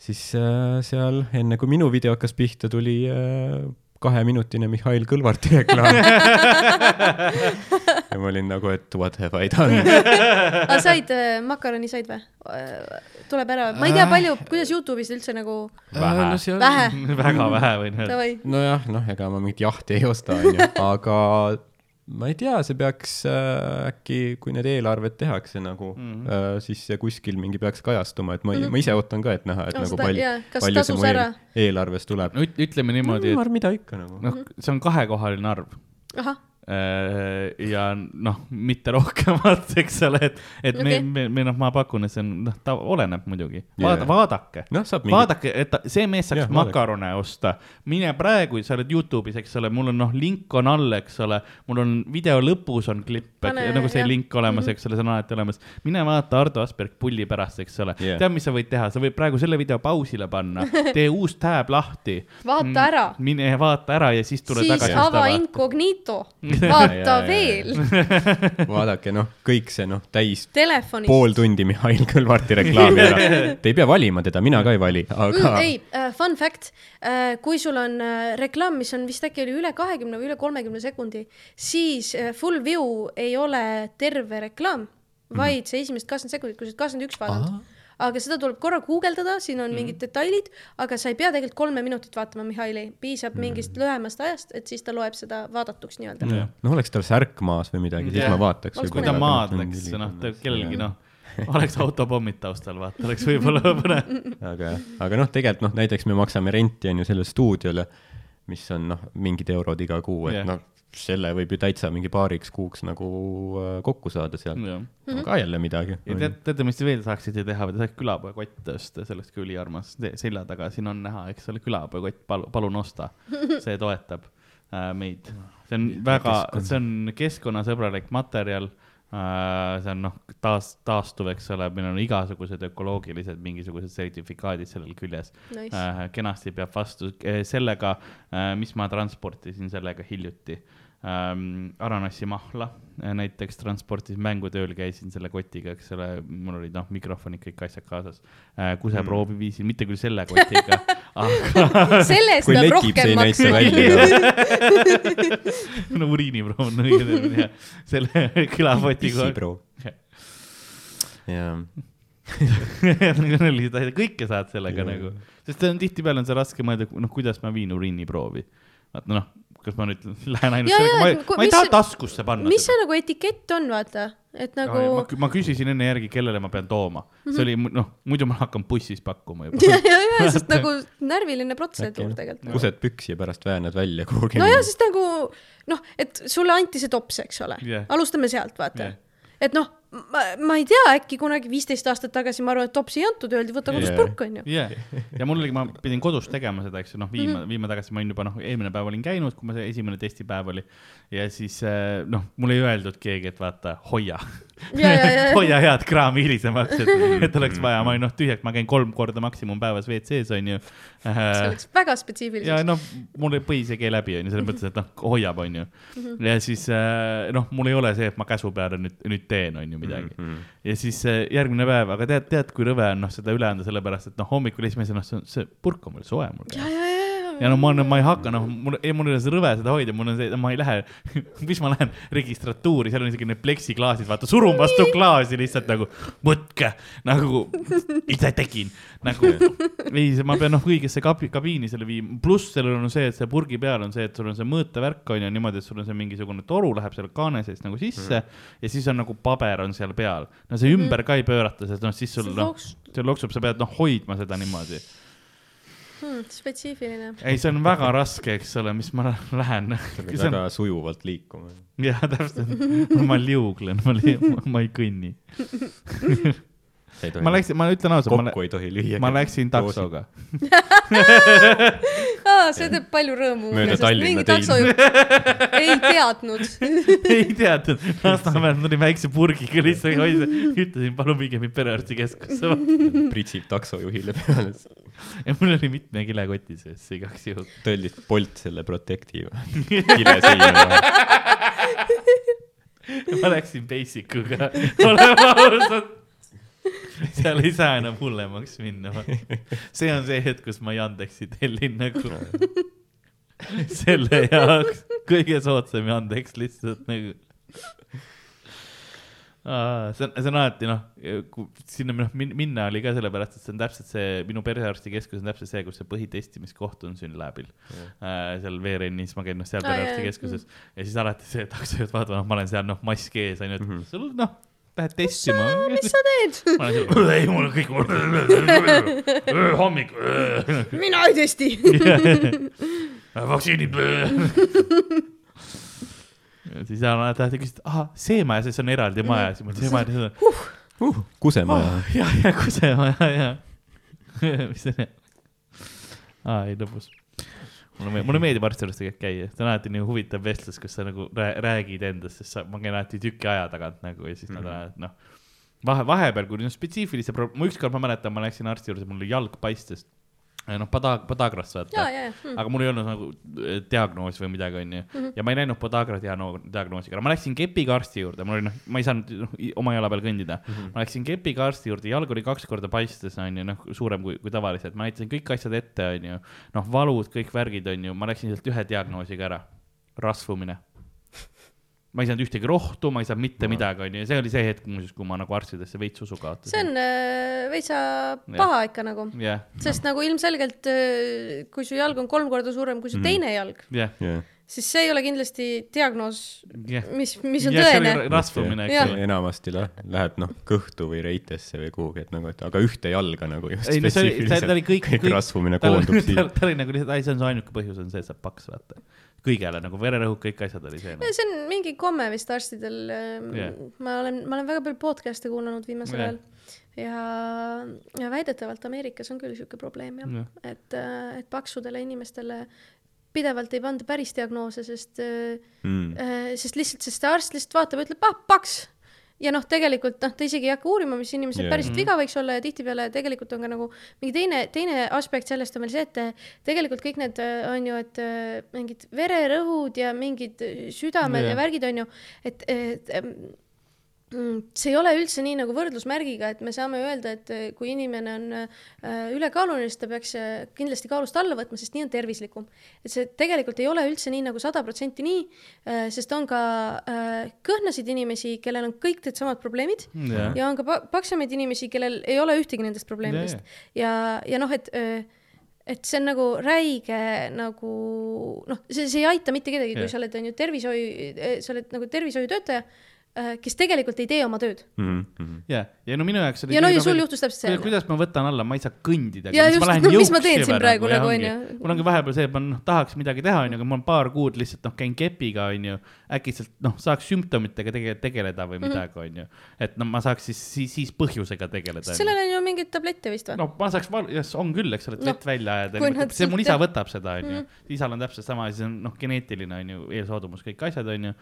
siis äh, seal enne kui minu video hakkas pihta, tuli äh, kaheminutine Mihhail Kõlvarti reklaam. <laughs> ja ma olin nagu, et what have I done. <laughs> aga said äh, makaroni said või? tuleb ära, ma ei tea, palju, kuidas Youtube'is üldse nagu Vähe. no seal vähe, <laughs> väga vähe võin öelda. nojah, noh, ega ma mingit jahti ei osta, onju, <laughs> aga ma ei tea, see peaks äh, äkki, kui need eelarved tehakse nagu mm. -hmm. äh, siis see kuskil mingi peaks kajastuma, et ma mm. -hmm. ma ise ootan ka, et näha, et Oh, nagu palju palju see tasus mu eel, ära? eelarves tuleb no üt- ütleme niimoodi, no,. et mida ikka nagu no.. noh, see on kahekohaline arv ahah, ja noh, mitte rohkemat, <laughs> eks ole, et, et okay. me me, me noh, ma pakun, et see on, noh, ta oleneb muidugi. Jaa. vaada, vaadake. saab mingi, vaadake, et ta, see mees saaks yeah, vaadake. makarone osta, mine praegu, sa oled Youtube'is, eks ole, mul on noh, link on all, eks ole, mul on video lõpus on klipp, nagu see jah. link olemas, Mhm. eks ole, see on alati olemas. mine vaata Ardo Asperg pulli pärast, eks ole Jah. tead, mis sa võid teha, sa võid praegu selle video pausile panna, <laughs> tee uus tab lahti. vaata ära, mine vaata ära ja siis tule siis tagasi. ava incognito. <laughs> vaata veel. <laughs> vaadake, noh, kõik see, noh, täis telefonist. pool tundi Mihhail Kõlvarti reklaami ära. <laughs> Te ei pea valima teda, mina ka ei vali, aga mm,. ei uh,, fun fact uh,, kui sul on uh, reklaam, mis on vist äkki oli üle kahekümne või üle kolmekümne sekundi, siis uh, full view ei ole terve reklaam, vaid see esimesed kakskümmend sekundit, kui sa oled kakskümmend üks vaadanud. Aga seda tuleb korra guugeldada, siin on mingid detailid, aga sa ei pea tegelikult kolme minutit vaatama Mihhaili, piisab mingist lühemast ajast, et siis ta loeb seda vaadatuks nii-öelda. noh, oleks tal särk maas või midagi, siis Jah. ma vaataks. Kui ta maadleks, noh, kellelgi noh, oleks autopommid taustal, vaata, oleks võib-olla <laughs> põnev. aga jah, aga noh, tegelikult noh, näiteks me maksame renti on ju sellele stuudiole, mis on noh, mingid eurod iga kuu, et Jah. noh, selle võib ju täitsa mingi paariks kuuks nagu äh, kokku saada sealt. ja ka jälle midagi. tead, teate, mis te veel saaksite teha te saaks külapoekott osta, see oleks ka üliarmas. selja taga siin on näha, eks ole, külapoekott, palu-, palun osta. <laughs> see toetab äh, meid. see on väga, see on keskkonnasõbralik materjal äh,. see on noh, taas, taastuv, eks ole, meil on igasugused ökoloogilised mingisugused sertifikaadid sellel küljes Nice. äh,. kenasti peab vastu äh, sellega äh,, mis ma transportisin sellega hiljuti ähm, Aranassi mahla äh, näiteks transportisin, mängutööl käisin selle kotiga, eks ole, mul olid noh, mikrofonid, kõik asjad kaasas äh,. kuseproovi viisin, mitte küll selle kotiga, <laughs> aga selle eest peab rohkem maksma. välja. <laughs> no uriiniproov on õige termin jah, selle <laughs> külapotiga. pissipro. jaa, sellised asjad, kõike saad sellega Jaa. nagu, sest on tihtipeale on see raske mõelda, noh, kuidas ma viin uriiniproovi. vaata noh, kas ma nüüd <laughs> lähen ainult Jaa, sellega, ma ei kui-, ma ei mis taha see- taskusse panna mis see nagu etikett on, vaata, et nagu ma, kü- ma küsisin enne järgi, kellele ma pean tooma, see oli mu- noh, muidu ma hakkan bussis pakkuma juba. <laughs> ja, ja, ja, sest <laughs> nagu närviline protseduur tegelikult. kused püksi ja pärast väänad välja kuhugi. no ja, sest nagu noh, et sulle anti see tops, eks ole Jah. alustame sealt, vaata Jah. et noh, ma, ma ei tea, äkki kunagi viisteist aastat tagasi, ma arvan, et topsi ei antud, öeldi võta kodust Jah. purk, onju. jah, ja mul oligi, ma pidin kodus tegema seda, eks ju, noh, viima Mhm. mm, -hmm. viima tagasi, ma olin juba noh, eelmine päev olin käinud, kui ma see esimene testipäev oli ja siis eh, noh, mulle ei öeldud keegi, et vaata, hoia ja, ja, ja, <laughs> hoia head kraami hilisemaks, et, et oleks vaja, ma olin noh, tühjaks, ma käin kolm korda maksimum päevas WC-s onju. see oleks väga ja spetsiifiliseks. noh, mul põis ei käi läbi onju, selles mõttes, et noh, hoiab onju. ja siis eh, noh, mul ei ole see, et ma käsu peale nüüd, nüüd teen onju midagi mm. -hmm. ja siis järgmine päev, aga tead, tead, kui rõve on noh, seda üle anda, sellepärast et noh, hommikul esimese, noh, see, see purk on veel soe mul käes ja, no ma, ma ei hakka, noh, mul, mul ei ole see rõve seda hoida, mul on see, ma ei lähe, <laughs> mis ma lähen registratuuri, seal on isegi need pleksiklaasid, vaata, surun vastu klaasi lihtsalt nagu, võtke, nagu ise tegin, nagu ei, ma pean noh, õigesse kabi, kabiini selle viima, pluss sellel on see, et see purgi peal on see, et sul on see mõõtevärk on ju niimoodi, et sul on see mingisugune toru läheb selle kaane seest nagu sisse mm. ja siis on nagu paber on seal peal. no see ümber ka ei pöörata, sest noh, siis sul noh see loksub, sa pead noh hoidma seda niimoodi hmm, spetsiifiline. ei, see on väga raske, eks ole, mis ma <laughs> lähen. väga sujuvalt liikuma. jah, täpselt, ma liuglen, ma li-, ma ei kõnni. <laughs> ma läksin, ma ütlen ausalt, ma, kokku ei tohi lüüa. ma läksin. taksoga. <laughs> aa, see teeb palju rõõmu Mööda Tallinna taksojuht <laughs> ei teadnud. <laughs> ei teadnud, Lasnamäel tuli väikse purgiga lihtsalt, ütlesin, palun viige mind perearstikeskusse. pritsib taksojuhile peale. ja mul oli mitme kilekoti sees igaks juhuks. tõllis Bolt selle Protecti kile seina ma läksin basic uga, oleme ausad. <laughs> seal ei saa enam hullemaks minna. <laughs> see on see hetk, kus ma Yandexi tellin nagu <laughs> selle jaoks kõige soodsam Yandex lihtsalt nagu. see on, see on alati noh, sinna noh min- minna oli ka sellepärast, et see on täpselt see, minu perearstikeskus on täpselt see, kus see põhitestimiskoht on Synlabil. seal VRN-is ma käin noh seal Aa, perearstikeskuses ja siis alati see taksojuht vaatab, noh, ma olen seal noh, mask ees onju, et sul noh, lähed testima. mis sa teed? <laughs> <laughs> ei mul on kõik, hommik, mina ei testi. <laughs> vaktsiinid. ja siis alati taheti küsida, ahah, see maja, siis on eraldi maja, siis ma ütlesin, see maja, see on. kusemaja. ja, ja kusemaja, ja. mis see on? aa, ei lõbus. mulle, mulle meeldib arsti juures tegelikult käia, see on alati nii huvitav vestlus, kus sa nagu rää- räägid endast, sest sa, ma käin alati tüki aja tagant nagu ja siis mm -hmm. nad on, noh. vahe, vahepeal, kui noh, spetsiifilise pro-, ma ükskord ma mäletan, ma läksin arsti juurde, mul jalg paistes noh, podaag-, podagrast vaata. ja, ja mm.. aga mul ei olnud nagu eh, diagnoos või midagi, onju. ja ma ei läinud podagra diagno- diagnoosiga, ma läksin kepiga arsti juurde, mul oli noh, ma ei saanud noh, oma jala peal kõndida mm. -hmm. ma läksin kepiga arsti juurde, jalg oli kaks korda paistes, onju, noh, suurem kui, kui tavaliselt, ma näitasin kõik asjad ette, onju. noh, valud, kõik värgid, onju, ma läksin sealt ühe diagnoosiga ära, rasvumine. Ma ei saanud ühtegi rohtu, ma ei saanud mitte midagi, onju, ja see oli see hetk muuseas, kui ma nagu arstidesse veits usu see kaotasin. on äh, veitsa paha ikka nagu, jah, sest nagu ilmselgelt äh, kui su jalg on kolm korda suurem kui su Mhm. teine jalg, jah, jah, siis see ei ole kindlasti diagnoos, jah. mis, mis on see tõene rasvumine, eks ole. enamasti lä- läheb noh, kõhtu või reitesse või kuhugi, et nagu, et aga ühte jalga nagu just ei no see oli, ta ta oli kõik, kõik rasvumine koondub <laughs> siia. ta oli nagu lihtsalt, ai see on su ainuke põhjus on see, et sa oled paks, vaata. Kõigele nagu vererõhk, kõik asjad oli see no.. see on mingi komme vist arstidel yeah.. ma olen, ma olen väga palju podcast'e kuulanud viimasel Jah. ajal ja, ja väidetavalt Ameerikas on küll sihuke probleem jah yeah., et, et paksudele inimestele pidevalt ei panda päris diagnoose, sest äh, Mm. äh, sest lihtsalt, sest see arst lihtsalt vaatab ja ütleb, ah paks. Ja noh, tegelikult noh, ta isegi ei hakka uurima, mis inimesel yeah. päriselt viga võiks olla ja tihtipeale tegelikult on ka nagu mingi teine, teine aspekt sellest on veel see, et tegelikult kõik need on ju, et äh, mingid vererõhud ja mingid äh, südamed yeah. ja värgid on ju, et, et see ei ole üldse nii nagu võrdlusmärgiga, et me saame öelda, et äh, kui inimene on äh, ülekaaluline, siis ta peaks äh, kindlasti kaalust alla võtma, sest nii on tervislikum. et see tegelikult ei ole üldse nii nagu sada protsenti nii, sest on ka kõhnasid inimesi, kellel on kõik needsamad probleemid jah, ja on ka pa- paksemaid inimesi, kellel ei ole ühtegi nendest probleemidest ja, ja noh, et et see on nagu räige nagu noh, see, see ei aita mitte kedagi, kui Jah. sa oled, on ju, tervishoiu, sa oled nagu tervishoiutöötaja, kes tegelikult ei tee oma tööd. Mm -hmm. ja, ja no minu jaoks oli ja no ja sul juhtus täpselt kuidas, see. kuidas ma võtan alla, ma ei saa kõndida. Ja just, no mis ma teen siin praegu nagu, onju mul ongi vahepeal see, et ma noh, tahaks midagi teha, onju, aga mul on paar kuud lihtsalt noh, käin kepiga, onju. äkitselt noh, saaks sümptomitega tege-, tegeleda Mhm. või midagi, onju. et no ma saaks siis, siis, siis põhjusega tegeleda. sellel on ju mingeid tablette vist või? no ma saaks, jah, on küll, eks ole, et Noh, vett välja ajada see sealt mul isa võtab seda, onju. isal on täpselt sama, siis on noh, geneetiline onju, eelsoodumus, kõik asjad onju.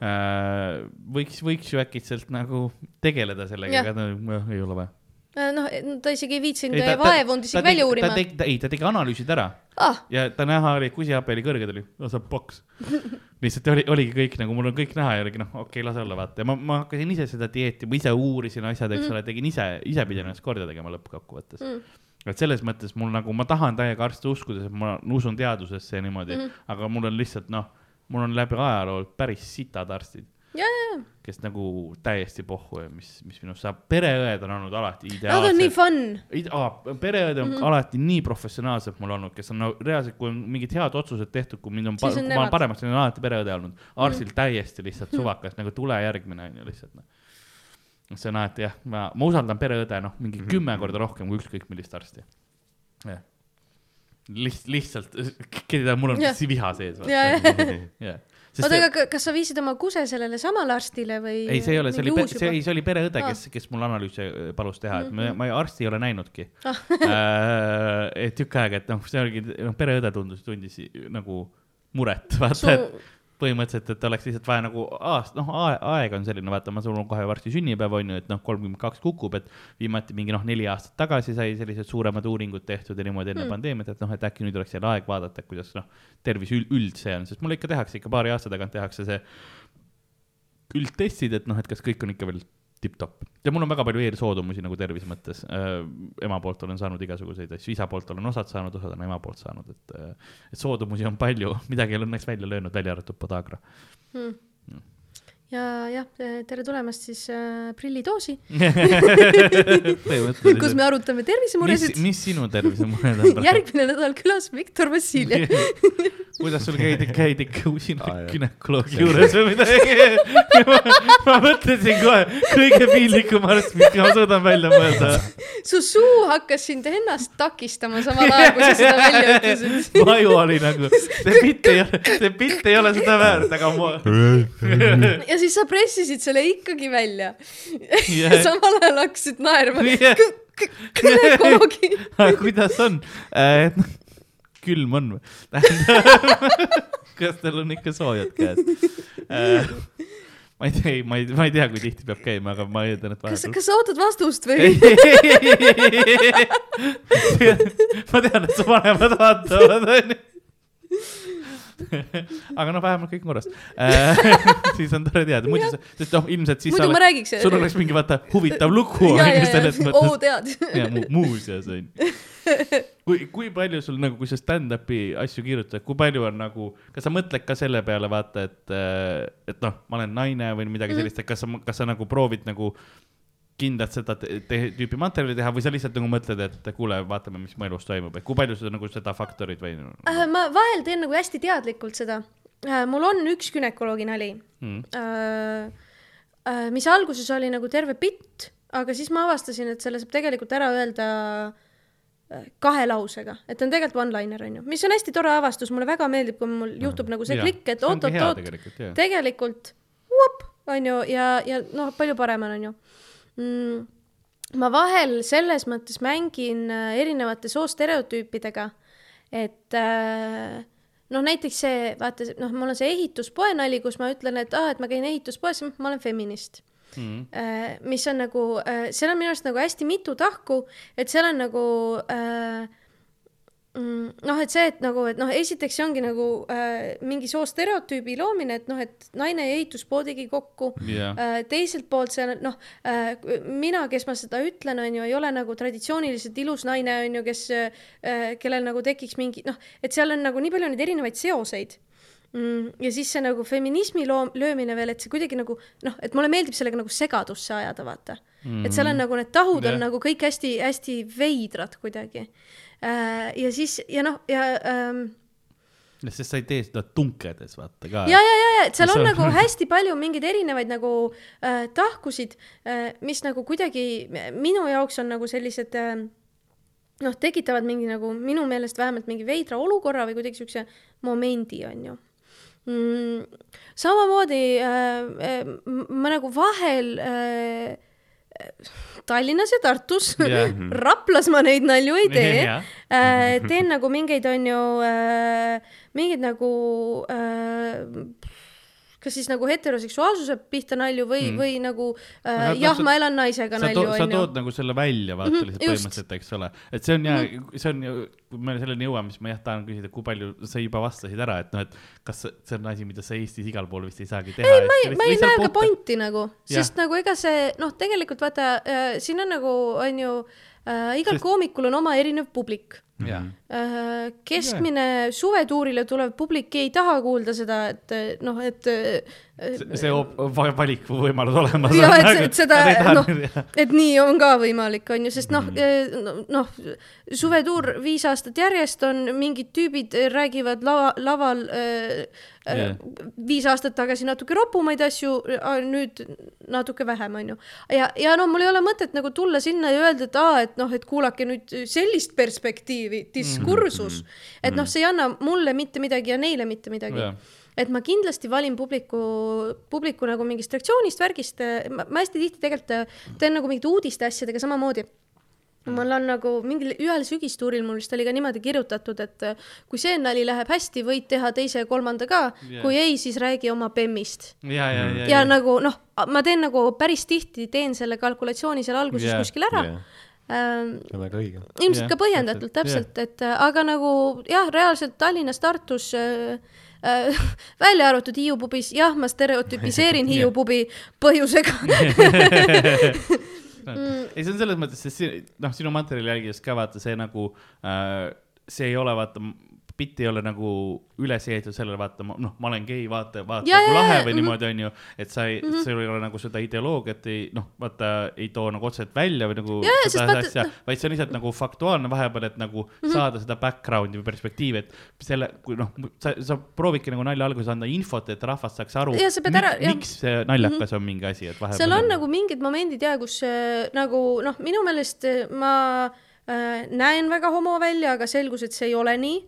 võiks, võiks ju äkitselt nagu tegeleda sellega, aga no, ei ole vaja. noh, ta isegi ei viitsinud Ei, ta- vaevunud isegi välja uurima. ei, ta tegi analüüsid ära. Ah, ja ta näha oli, kusihape oli kõrge, ta oli, sa oled paks. <laughs> lihtsalt oli, oligi kõik nagu mul on kõik näha ja oligi noh, okei okay,, lase olla, vaata. Ja ma, ma hakkasin ise seda dieeti, ma ise uurisin asjad, eks ole, tegin ise, ise pidin ennast korda tegema lõppkokkuvõttes. Mm. et selles mõttes mul nagu, ma tahan täiega arste uskuda, sest ma usun teadusesse ja niimoodi. Mm, -hmm. aga mul on lihtsalt noh, mul on läbi ajaloo päris sitad arstid, ja, ja, kes nagu täiesti pohhu ja mis, mis minust saab, pereõed on olnud alati nad on nii ideaalsed. fun. pereõed on mm Mhm. -hmm. alati nii professionaalsed mul olnud, kes on no, reaalselt, kui on mingid head otsused tehtud, kui mind on, kui ma. Mhm. olen paremaks, siis on alati pereõde olnud. arstil mm -hmm. täiesti lihtsalt suvakas nagu tule järgmine on ju lihtsalt noh. see on alati jah, ma, ma usaldan pereõde noh, mingi Mhm. kümme korda rohkem kui ükskõik millist arsti. jah. liht-, lihtsalt, keda mul on si- viha sees. jah. <laughs> oota, aga ka- kas sa viisid oma kuse sellele samale arstile või? ei, see ei ole, see oli, see, ei, see oli pereõde, Aa. kes, kes mul analüüse äh, palus teha, et ma, ma arsti ei ole näinudki Ah. äh,. et tükk aega, et noh, see oligi, noh, pereõde tundus, tundis nagu muret, vaata su et põhimõtteliselt, et oleks lihtsalt vaja nagu aast-, noh, aeg on selline, vaata, ma sul on kohe varsti sünnipäev on ju, et noh, kolmkümmend kaks kukub, et viimati mingi noh, neli aastat tagasi sai sellised suuremad uuringud tehtud ja niimoodi enne mm. pandeemiat, et noh, et äkki nüüd oleks jälle aeg vaadata, kuidas noh, tervis üld- üldse on, sest mul ikka tehakse ikka paari aasta tagant tehakse see üldtestid, et noh, et kas kõik on ikka veel tipp-topp. ja mul on väga palju eelsoodumusi nagu tervise mõttes äh,. ema poolt olen saanud igasuguseid asju, isa poolt olen osad saanud, osad on ema poolt saanud, et äh,, et soodumusi on palju, <laughs> midagi ei ole õnneks välja löönud, välja arvatud Podagra. hmm. Ja jah, tere tulemast siis äh, prillidoosi <laughs> <laughs> kus me arutame tervisemuresid. mis sinu tervisemured on praegu? <laughs> järgmine nädal külas Viktor Vassiljev. kuidas sul käid, käid ikka usina Aa, jah. günekoloogi juures või midagi? ma mõtlesin kohe, kõige piinlikum arst, mis ma suudan välja mõelda. su suu hakkas sind ennast takistama samal ajal, kui sa seda välja ütlesid. maju oli nagu, see pilt ei ole, see pilt ei ole seda väärt, aga ma, ja siis sa pressisid selle ikkagi välja Jah. samal ajal hakkasid naerma Jah. günekoloogi. kuidas on? külm on või? <laughs> kas teil on ikka soojad käed? ma ei tea, ma ei, ma ei tea, kui tihti peab käima, aga ma eeldan, et kas, vahepeal. kas sa ootad vastust või? <laughs> ma tean, et su vanemad vaatavad, onju. <laughs> aga noh, vähemalt kõik korras. <laughs> siis on tore teada, muidu, sest noh, ilmselt siis muidu sa ma räägiks. sul oleks mingi vaata huvitav <laughs> lugu oo tead. ja mu, muuseas onju. kui, kui palju sul nagu, kui sa stand-up'i asju kirjutad, kui palju on nagu, kas sa mõtled ka selle peale, vaata, et, et noh, ma olen naine või midagi Mhm. sellist, et kas sa, kas sa nagu proovid nagu kindlalt seda te te tüüpi materjali teha või sa lihtsalt nagu mõtled, et kuule, vaatame, mis mu elus toimub, et kui palju sa nagu seda faktorit või Äh, ma vahel teen nagu hästi teadlikult seda. mul on üks günekoloogi nali. Mm., mis alguses oli nagu terve bitt, aga siis ma avastasin, et selle saab tegelikult ära öelda äh, kahe lausega, et on tegelikult one-liner onju, mis on hästi tore avastus, mulle väga meeldib, kui mul juhtub nagu see klikk, et oot-oot-oot, tegelikult, tegelikult vuop, onju, ja, ja noh, palju parem on onju mm,. ma vahel selles mõttes mängin äh, erinevate soostereotüüpidega, et äh, noh, näiteks see, vaata, noh, mul on see ehituspoe nali, kus ma ütlen, et aa, et ma käin ehituspoes, ma olen feminist Mm. äh, mis on nagu äh,, seal on minu arust nagu hästi mitu tahku, et seal on nagu äh, noh, et see, et nagu, et noh, esiteks see ongi nagu äh, mingi soostereotüübi loomine, et noh, et naine ja ehituspood tegi kokku jah, äh, teiselt poolt on noh äh,, mina, kes ma seda ütlen, on ju, ei ole nagu traditsiooniliselt ilus naine, on ju, kes äh,, kellel nagu tekiks mingi noh, et seal on nagu nii palju neid erinevaid seoseid mm,. ja siis see nagu feminismi loom-, löömine veel, et see kuidagi nagu noh, et mulle meeldib sellega nagu segadusse ajada, vaata mm.. et seal on nagu need tahud Jah. on nagu kõik hästi-hästi veidrad kuidagi. Ja siis ja noh, ja ähm, sest sa ei tee seda tunkedes, vaata ka. ja, ja, ja, ja, et seal on on- nagu <laughs> hästi palju mingeid erinevaid nagu äh, tahkusid äh,, mis nagu kuidagi minu jaoks on nagu sellised äh, noh, tekitavad mingi nagu minu meelest vähemalt mingi veidra olukorra või kuidagi siukse momendi, onju mm,. samamoodi äh, äh, ma nagu vahel äh, Tallinnas ja Tartus Jah. <laughs> Raplas ma neid nalju ei tee Jah. äh,. teen nagu mingeid, onju äh,, mingeid nagu äh, kas siis nagu heteroseksuaalsuse pihta nalju või mm., või nagu äh, sa- jah, ma elan naisega nalju to, sa onju. tood nagu selle välja, vaata Mhm, lihtsalt just. põhimõtteliselt, eks ole. et see on ja, see on ju, kui me selleni jõuame, siis ma jah tahan küsida, kui palju sa juba vastasid ära, et noh, et kas see on asi, mida sa Eestis igal pool vist ei saagi teha. ei, ma ei, ma ei näe ka. pointi nagu, sest nagu ega see noh, tegelikult vaata äh, siin on nagu onju äh,, igal Sest- koomikul on oma erinev publik jah, äh,. Keskmine suvetuurile tulev publik ei taha kuulda seda, et äh, noh, et äh, see op- va- valikuvõimalus olemas. ja et, et seda noh, et nii on ka võimalik, on ju, sest noh, noh, suvetuur viis aastat järjest on mingid tüübid äh, räägivad lava, laval äh, Jah. yeah. viis aastat tagasi natuke ropumaid asju, nüüd natuke vähem, on ju. ja, ja no mul ei ole mõtet nagu tulla sinna ja öelda, et aa, et noh, et kuulake nüüd sellist perspektiivi, diskursus mm, -hmm. et noh, see ei anna mulle mitte midagi ja neile mitte midagi Jah. et ma kindlasti valin publiku, publiku nagu mingist reaktsioonist, värgist, ma, ma hästi tihti tegelikult äh, teen nagu mingite uudiste asjadega samamoodi. mul on nagu mingil ühel sügistuuril mul vist oli ka niimoodi kirjutatud, et äh, kui see nali läheb hästi, võid teha teise ja kolmanda ka yeah., kui ei, siis räägi oma bemmist. ja, ja, ja, ja nagu noh, ma teen nagu päris tihti teen selle kalkulatsiooni seal alguses yeah. kuskil ära Jah. See on väga õige. ilmselt Jah, ka põhjendatult täpselt, täpselt, et äh, aga nagu jah, reaalselt Tallinnas, Tartus äh, äh, <laughs> välja arvatud Hiiu pubis, jah, ma stereotüpiseerin <laughs> Hiiu pubi põhjusega. <laughs> ei, see on selles mõttes, sest see, noh, sinu materjali jälgides ka vaata see nagu äh,, see ei ole vaata, bitt ei ole nagu üles ehitatud sellele, vaata, noh, ma olen gei, vaata, vaata Ja, kui lahe või mhm. niimoodi onju, et sa ei mm, -hmm. sul ei ole nagu seda ideoloogiat ei noh, vaata ei too nagu otseselt välja või nagu Ja, seda vaata, asja noh., vaid see on lihtsalt nagu faktuaalne vahepeal, et nagu mm -hmm. saada seda background'i või perspektiivi, et selle, kui noh, sa, sa proovidki nagu nalja alguses anda infot, et rahvas saaks aru, miks see naljakas mm -hmm. on mingi asi, et vahepeal seal on nagu mingid momendid ja kus äh, nagu noh, minu meelest äh, ma äh, näen väga homo välja, aga selgus, et see ei ole nii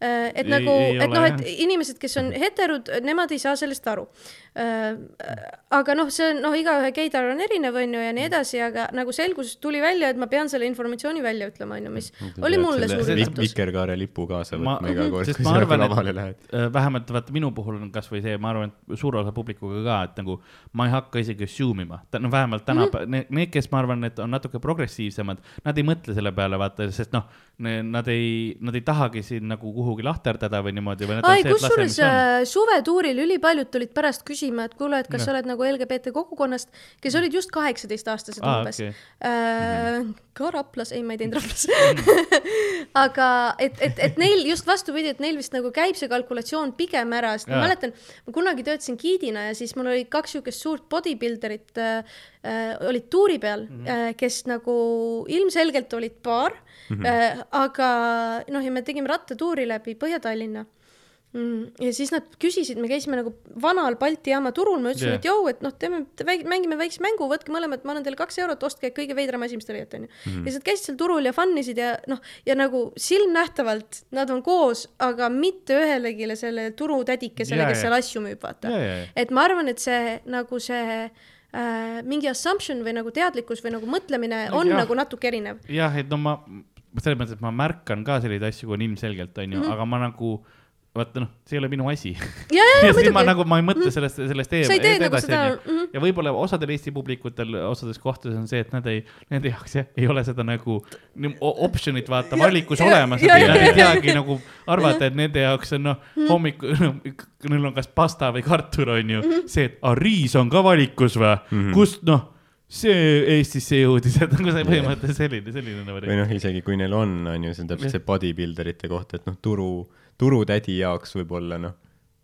et Ei- nagu, et noh, et inimesed, kes on heterod, nemad ei saa sellest aru. Aga noh, see on noh, igaühe geidar on erinev, on ju, ja nii edasi, aga nagu selgus, tuli välja, et ma pean selle informatsiooni välja ütlema, on ju, mis oli mulle suur üllatus. Vikerkaare lipu kaasa Ma- võtma iga kord, sest kui sa lavale lähed. Äh, vähemalt vaata minu puhul on kasvõi see, ma arvan, et suure osa publikuga ka, et nagu ma ei hakka isegi assume ima, no vähemalt tänapäeval mm, -hmm. need, kes ma arvan, et on natuke progressiivsemad, nad ei mõtle selle peale, vaata, sest noh, nad ei, nad ei tahagi siin nagu kuhugi lahterdada või niimoodi või. kusjuures äh, suvetuuril ülipaljud tulid pärast küsima, et kuule, et kas Noh. sa oled nagu LGBT kogukonnast, kes olid just kaheksateistaastased Aa, umbes okei. äh,. ka Raplas, ei, ma ei teinud Raplas. <laughs> aga et, et, et neil just vastupidi, et neil vist nagu käib see kalkulatsioon pigem ära, sest ma Jaa. mäletan, ma kunagi töötasin giidina ja siis mul oli kaks siukest suurt bodybuilderit äh, äh, olid tuuri peal mm, -hmm. äh, kes nagu ilmselgelt olid paar mm, -hmm. äh, aga noh, ja me tegime rattatuuri läbi Põhja-Tallinna. Ja siis nad küsisid, me käisime nagu vanal Balti jaama turul, ma ütlesin yeah., et jõu, et noh, teeme, mängime väikse mängu, võtke mõlemad, ma annan teile kaks eurot, ostke kõige veidram asi, mis te leiate, onju. ja siis nad käisid seal turul ja fun isid ja noh, ja nagu silmnähtavalt nad on koos, aga mitte ühelegi selle turutädikesele, Jaa, kes jaa. seal asju müüb, vaata jaa, jaa. et ma arvan, et see nagu see äh, mingi assumption või nagu teadlikkus või nagu mõtlemine on Jah. ja. nagu natuke erinev. jah, et no ma, selles mõttes, et ma märkan ka selliseid asju, kui on ilmselgelt, onju, aga ma nagu vaata noh, see ei ole minu asi. <laughs> ja, siis ma nagu, ma ei mõtle sellest, sellest Sa ei tee nagu edasi, seda- mhm.. ja võib-olla osadel Eesti publikutel osades kohtades on see, et nad ei, nende jaoks jah, ei ole seda nagu option'it vaata valikus olemas, ja- et nad ei teagi nagu arvata, et nende jaoks on noh, hommikul, neil on kas pasta või kartul onju, see, et aga riis on ka valikus või, kust noh, see Eestisse jõudis, <laughs> et nagu see põhimõtteliselt selline, selline või variant. noh, isegi kui neil on, on ju, see on täpselt see bodybuilderite kohta, et noh, turu, turutädi jaoks võib-olla noh,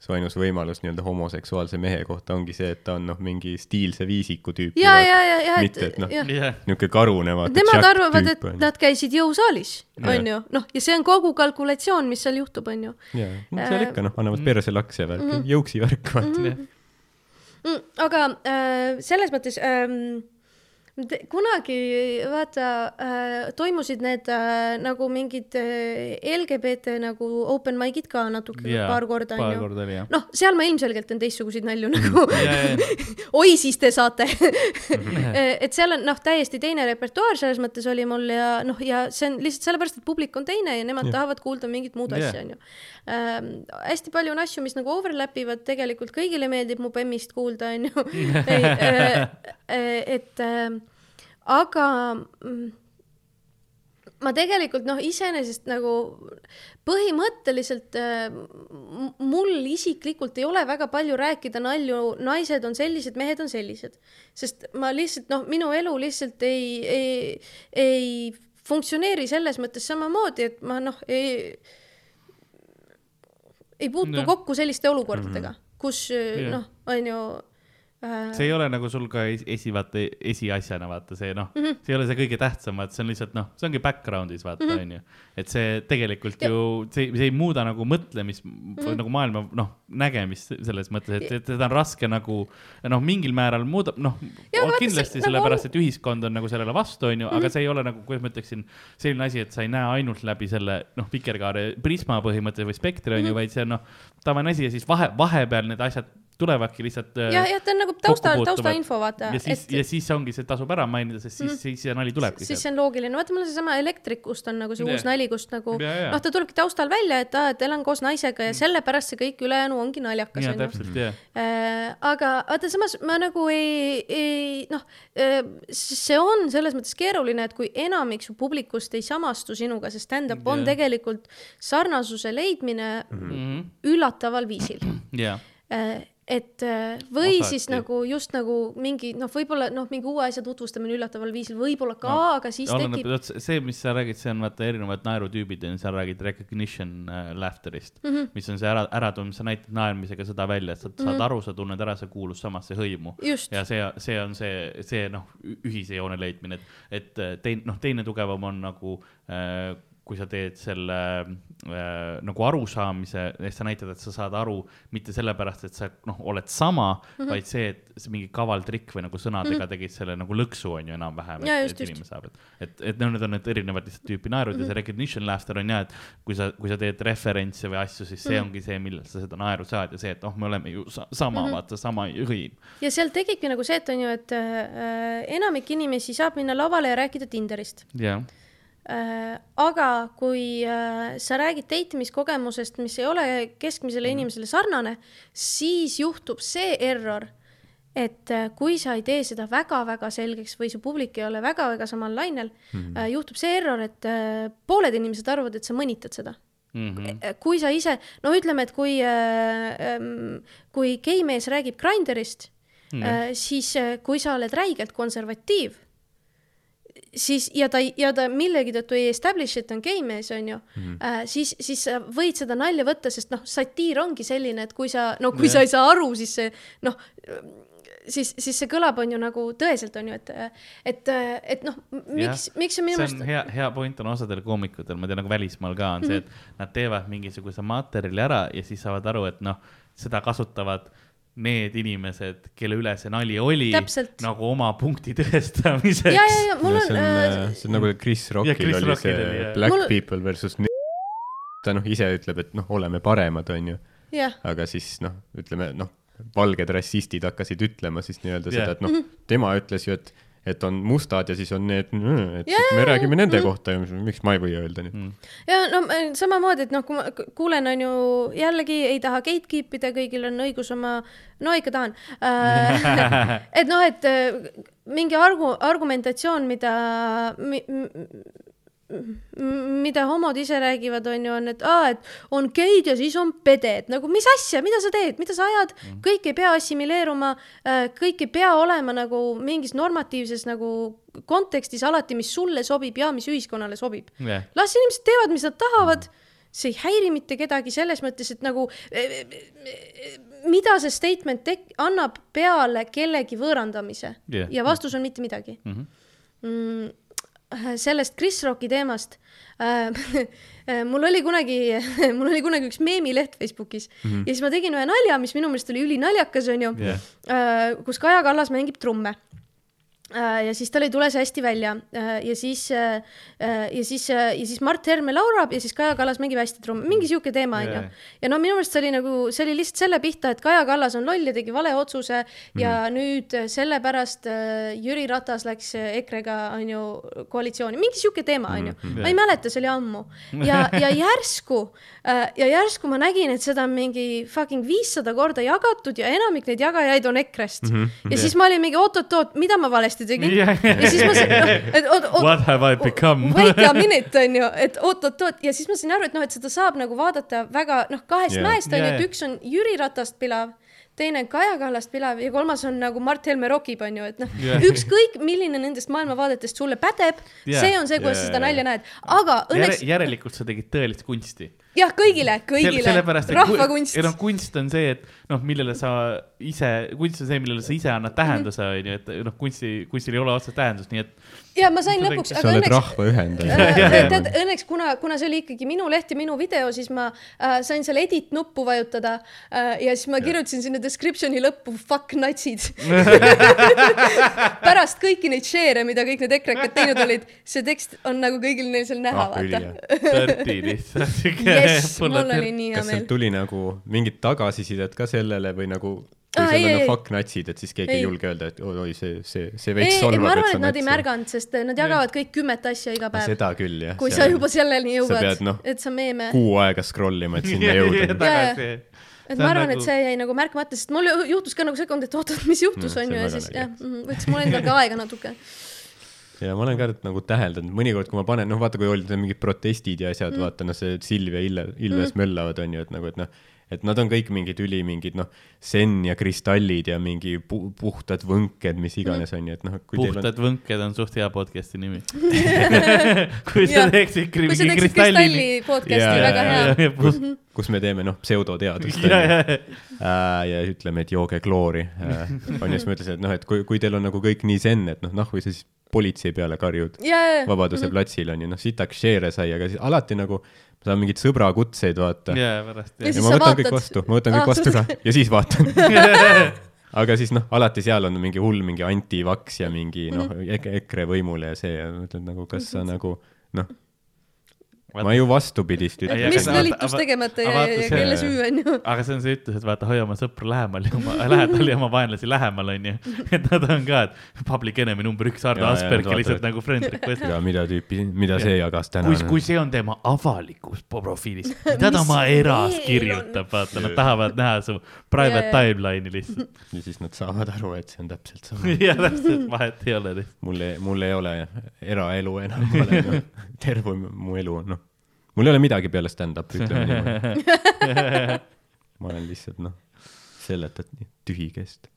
su ainus võimalus nii-öelda homoseksuaalse mehe kohta ongi see, et ta on noh, mingi stiilse viisiku tüüp. ja, ja, ja, ja, mitte, et noh, niisugune karune vaata. Nemad arvavad, et nad käisid jõusaalis, Jah. onju, noh, ja see on kogu kalkulatsioon, mis seal juhtub, onju. jaa, seal ikka noh, annavad perse lakse värk, jõuksi värk vaata. Mm, aga äh, selles mõttes ähm, kunagi vaata äh, toimusid need äh, nagu mingid äh, LGBT nagu open mic'id ka natuke Jaa, paar korda onju. noh seal ma ilmselgelt teen teistsuguseid nalju nagu ja, ja, oi siis te saate. <laughs> Et seal on noh täiesti teine repertuaar selles mõttes oli mul ja noh ja see on lihtsalt sellepärast et publik on teine ja nemad tahavad kuulda mingit muud Jah. asja onju. Ähm, hästi palju on asju mis nagu overlap ivad tegelikult kõigile meeldib mu bemmist kuulda onju. <laughs> Äh, äh, et äh, aga mm, ma tegelikult noh, iseenesest nagu põhimõtteliselt äh, mul isiklikult ei ole väga palju rääkida nalju, naised on sellised, mehed on sellised. sest ma lihtsalt noh, minu elu lihtsalt ei, ei, ei funktsioneeri selles mõttes samamoodi, et ma noh, ei, ei puutu Jah. kokku selliste olukordadega, kus Jah. noh, on ju see ei ole nagu sul ka es- esi, vaata, esiasjana vaata see noh mm, Mhm. -hmm. see ei ole see kõige tähtsam, vaata, see on lihtsalt noh, see ongi background'is vaata mm, onju. et see tegelikult Ja- ju, see, see ei muuda nagu mõtlemist mm, Mhm. -hmm. nagu maailma noh, nägemist selles mõttes, et, et seda on raske nagu noh, mingil määral muudab, noh kindlasti nagu sellepärast, on- et ühiskond on nagu sellele vastu, onju, aga see ei ole nagu, kuidas ma ütleksin, selline asi, et sa ei näe ainult läbi selle noh, vikerkaare prisma põhimõtteliselt või spektri onju, vaid see on noh, tavaline asi ja siis vahe, vahepeal need asjad tulevadki lihtsalt äh, jah, jah, ta on nagu tausta, taustainfo, vaata. ja siis, ja siis ongi see tasub ära mainida, sest siis, siis see nali tulebki siis see on loogiline, vaata mul on seesama Elektrikust on nagu see Jah. uus nali, kust nagu Ja, ja. noh, ta tulebki taustal välja, et aa, et elan koos naisega ja sellepärast see kõik ülejäänu ongi naljakas ja onju. täpselt jah, Äh, aga vaata, samas ma nagu ei, ei noh, see on selles mõttes keeruline, et kui enamik su publikust ei samastu sinuga, see stand-up on Jah. tegelikult sarnasuse leidmine Mhm. üllataval viisil. ja, et äh, või Osati. siis nagu just nagu mingi noh, võib-olla noh, mingi uue asja tutvustamine üllataval viisil, võib-olla ka No, aga siis oleneb, tekib, see, mis sa räägid, see on vaata erinevad naerutüübid on, sa räägid recognition äh, laughter'ist mm, Mhm. -hmm. mis on see ära, äratundmine, sa näitad naermisega seda välja, et sa saad mm -hmm. aru, sa tunned ära, sa kuulud samasse hõimu. ja see, see on see, see noh, ühise joone leidmine, et, et teine, noh, teine tugevam on nagu äh, kui sa teed selle äh, nagu arusaamise, sa näitad, et sa saad aru mitte sellepärast, et sa noh, oled sama mm, -hmm. vaid see, et see mingi kaval trikk või nagu sõnadega mm -hmm. tegid selle nagu lõksu on ju enam-vähem, et, et inimene saab, et, et, et need on need erinevad lihtsalt tüüpi naerud mm -hmm. ja see mhm. recognition laughter on ja, et kui sa, kui sa teed referentse või asju, siis see mm -hmm. ongi see, millal sa seda naeru saad ja see, et noh, me oleme ju sa sama mm, -hmm. vaata, sama hõim. ja seal tekibki nagu see, et on ju, et äh, enamik inimesi saab minna lavale ja rääkida Tinderist. jah yeah aga kui äh, sa räägid date imiskogemusest, mis ei ole keskmisele mm. inimesele sarnane, siis juhtub see error, et äh, kui sa ei tee seda väga-väga selgeks või su publik ei ole väga-väga samal lainel mm, -hmm. juhtub see error, et pooled inimesed arvavad, et sa mõnitad seda Mm -hmm. kui sa ise, no ütleme, et kui äh,, kui geimees räägib Grinderist mm, -hmm. äh, siis kui sa oled räigelt konservatiiv siis ja ta, ja ta millegi tõttu ei establish, et on geimees, on ju mm, äh, siis, siis sa võid seda nalja võtta, sest noh, satiir ongi selline, et kui sa, no kui yeah. sa ei saa aru, siis see noh, siis, siis see kõlab, on ju nagu tõeselt on ju, et, et, et noh, miks, miks see minu meelest. hea, hea point on osadel koomikutel, ma tean nagu välismaal ka on mm -hmm. see, et nad teevad mingisuguse materjali ära ja siis saavad aru, et noh, seda kasutavad need inimesed, kelle üle see nali oli, nagu oma punkti tõestamiseks. ja, ja, ja mul on. see on äh,, see on nagu Chris Rockil Chris oli Rockil see oli, Black mul... People versus. ta noh, ise ütleb, et noh, oleme paremad, onju. aga siis noh, ütleme noh, valged rassistid hakkasid ütlema siis nii-öelda yeah. seda, et noh, mhm. tema ütles ju, et et on mustad ja siis on need, et ja, me räägime nende mm. kohta ja miks ma ei või öelda nii. Mm.. ja no samamoodi, et noh, kui ma kuulen, on ju jällegi ei taha gatekeep ida, kõigil on õigus oma, no ikka tahan. Äh, <laughs> et noh, et äh, mingi argu-, argumentatsioon, mida mi, mida homod ise räägivad, on ju, on, et aa, et on geid ja siis on peded, nagu mis asja, mida sa teed, mida sa ajad mm., kõik ei pea assimileeruma, äh, kõik ei pea olema nagu mingis normatiivses nagu kontekstis alati, mis sulle sobib ja mis ühiskonnale sobib yeah.. las inimesed teevad, mis nad tahavad, see ei häiri mitte kedagi selles mõttes, et nagu eh, eh, mida see statement tek-, annab peale kellegi võõrandamise yeah. ja vastus on mitte midagi mm. -hmm. Mm, Äh, sellest Chris Rocki teemast äh, <laughs> äh, mul oli kunagi, <laughs> mul oli kunagi üks meemileht Facebookis mm -hmm. ja siis ma tegin ühe nalja, mis minu meelest oli ülinaljakas, onju yeah., kus Kaja Kallas mängib trumme Äh, ja siis tal ei tule see hästi välja äh, ja siis äh, ja siis ja siis Mart Helme laulab ja siis Kaja Kallas mängib hästi trummi, mingi sihuke teema onju. ja no minu meelest see oli nagu, see oli lihtsalt selle pihta, et Kaja Kallas on loll ja tegi vale otsuse ja mm. nüüd sellepärast Jüri Ratas läks EKRE-ga onju koalitsiooni, mingi sihuke teema onju mm. ma ei mäleta, see oli ammu ja, ja järsku ja järsku ma nägin, et seda on mingi fucking viissada korda jagatud ja enamik neid jagajaid on EKRE-st mm. -hmm. ja siis ma olin mingi oot-oot-oot, mida ma valesti valesti tegin yeah.. ja siis ma sain, noh, et oot, oot. What have I become? wait a minute, on ju, et oot-oot-oot ja siis ma sain aru, et noh, et seda saab nagu vaadata väga noh, kahest yeah. mäest on ju yeah,, et üks on Jüri Ratast pilav teine on Kaja Kallast pilav ja kolmas on nagu Mart Helme rokib, onju, et noh yeah., ükskõik milline nendest maailmavaadetest sulle pädeb yeah., see on see, kuidas yeah, sa seda nalja näed, aga õnneks Järe,. järelikult sa tegid tõelist kunsti. jah, kõigile, kõigile, rahvakunst. noh, kunst on see, et noh, millele sa ise, kunst on see, millele sa ise annad tähenduse, onju, et noh, kunsti, kunstil ei ole otseselt tähendust, nii et ja ma sain lõpuks. sa oled õnneks, rahva ühendaja. <laughs> tead, õnneks kuna, kuna see oli ikkagi minu leht ja minu video, siis ma äh, sain selle edit nuppu vajutada äh, ja siis ma kirjutasin sinna description'i lõppu fuck natsid <laughs> pärast kõiki neid share'e, mida kõik need ekrekad teinud olid, see tekst on nagu kõigil neil seal näha ah,, vaata. Dirty lihtsalt. jess, mul oli nii hea meel. kas sealt tuli nagu mingit tagasisidet ka sellele või nagu kui ah, seal on fuck natsid, et siis keegi ei, ei julge öelda, et oi, see, see, see veits solvab. ma arvan, et nad ei märganud, sest nad jagavad kõik kümmet asja iga päev. seda küll, jah. kui sa juba selleni jõuad, no, et sa meeme. kuu aega scroll ima, et sinna <laughs> jõuda. et ma arvan, et nagu- see jäi nagu märkamata, sest mul juhtus ka nagu sekund, et oot-oot, mis juhtus, on ju, ja siis jah, mhm, võttis mul endal ka aega natuke ja ma olen ka nagu täheldanud, mõnikord, kui ma panen, noh, vaata, kui olid mingid protestid ja asjad mm., vaata, noh, see Silvia Ilves mm. möllavad, on ju, et nagu, et noh, et nad on kõik mingid üli mingid noh, sen ja kristallid ja mingi pu puhtad võnked, mis iganes on ju, et noh. puhtad on... võnked on suht hea podcast'i nimi <laughs> kui sa teeksid mingi kristalli. kristalli podcast'i, väga hea. kus, kus me teeme noh, pseudoteadust ja, ja, ja. Äh, ja ütleme, et jooge kloori äh,. on ju, siis ma ütlesin, et noh, et kui, kui teil on nagu kõik nii zen, et noh, nahku siis politsei peale karjud jaa, Vabaduse platsil on ju, noh sitaks share sai, aga siis alati nagu ma saan mingeid sõbra kutseid vaata. pärast Ja ja siis ma võtan kõik vaatad- vastu, ma võtan kõik Aa, vastu ka. ja siis vaatan. <laughs> aga siis noh, alati seal on mingi hull mingi antivaks ja mingi noh, EKRE võimul ja see. Ja mõtled nagu, kas sa nagu noh, ma ju vastupidist ütlen aga mis aga- tegemata ja, ja see- kelle süü on ju. aga see on see ütlus, et vaata, hoia oma sõpru lähemal ja oma, <laughs> lähedal ja oma vaenlasi lähemal, onju. <laughs> et nad on ka, et public enemy number üks, Ardo Jaa, jaa, Asperg vaata, lihtsalt nagu friend request. ja mida tüüpi, mida see jagas täna kui, kui see on tema avalikus po- profiilis, <laughs> mida ta oma eras kirjutab, vaata, nad tahavad näha su private timeline'i lihtsalt. ja siis nad saavad aru, et see on täpselt sama. ja täpselt, vahet ei ole mul ei, mul ei ole eraelu enam, ma olen noh, terve mu elu on noh, mul ei ole midagi peale stand-up'i, ütleme <laughs> niimoodi. ma olen lihtsalt noh, seletad nii tühi kest.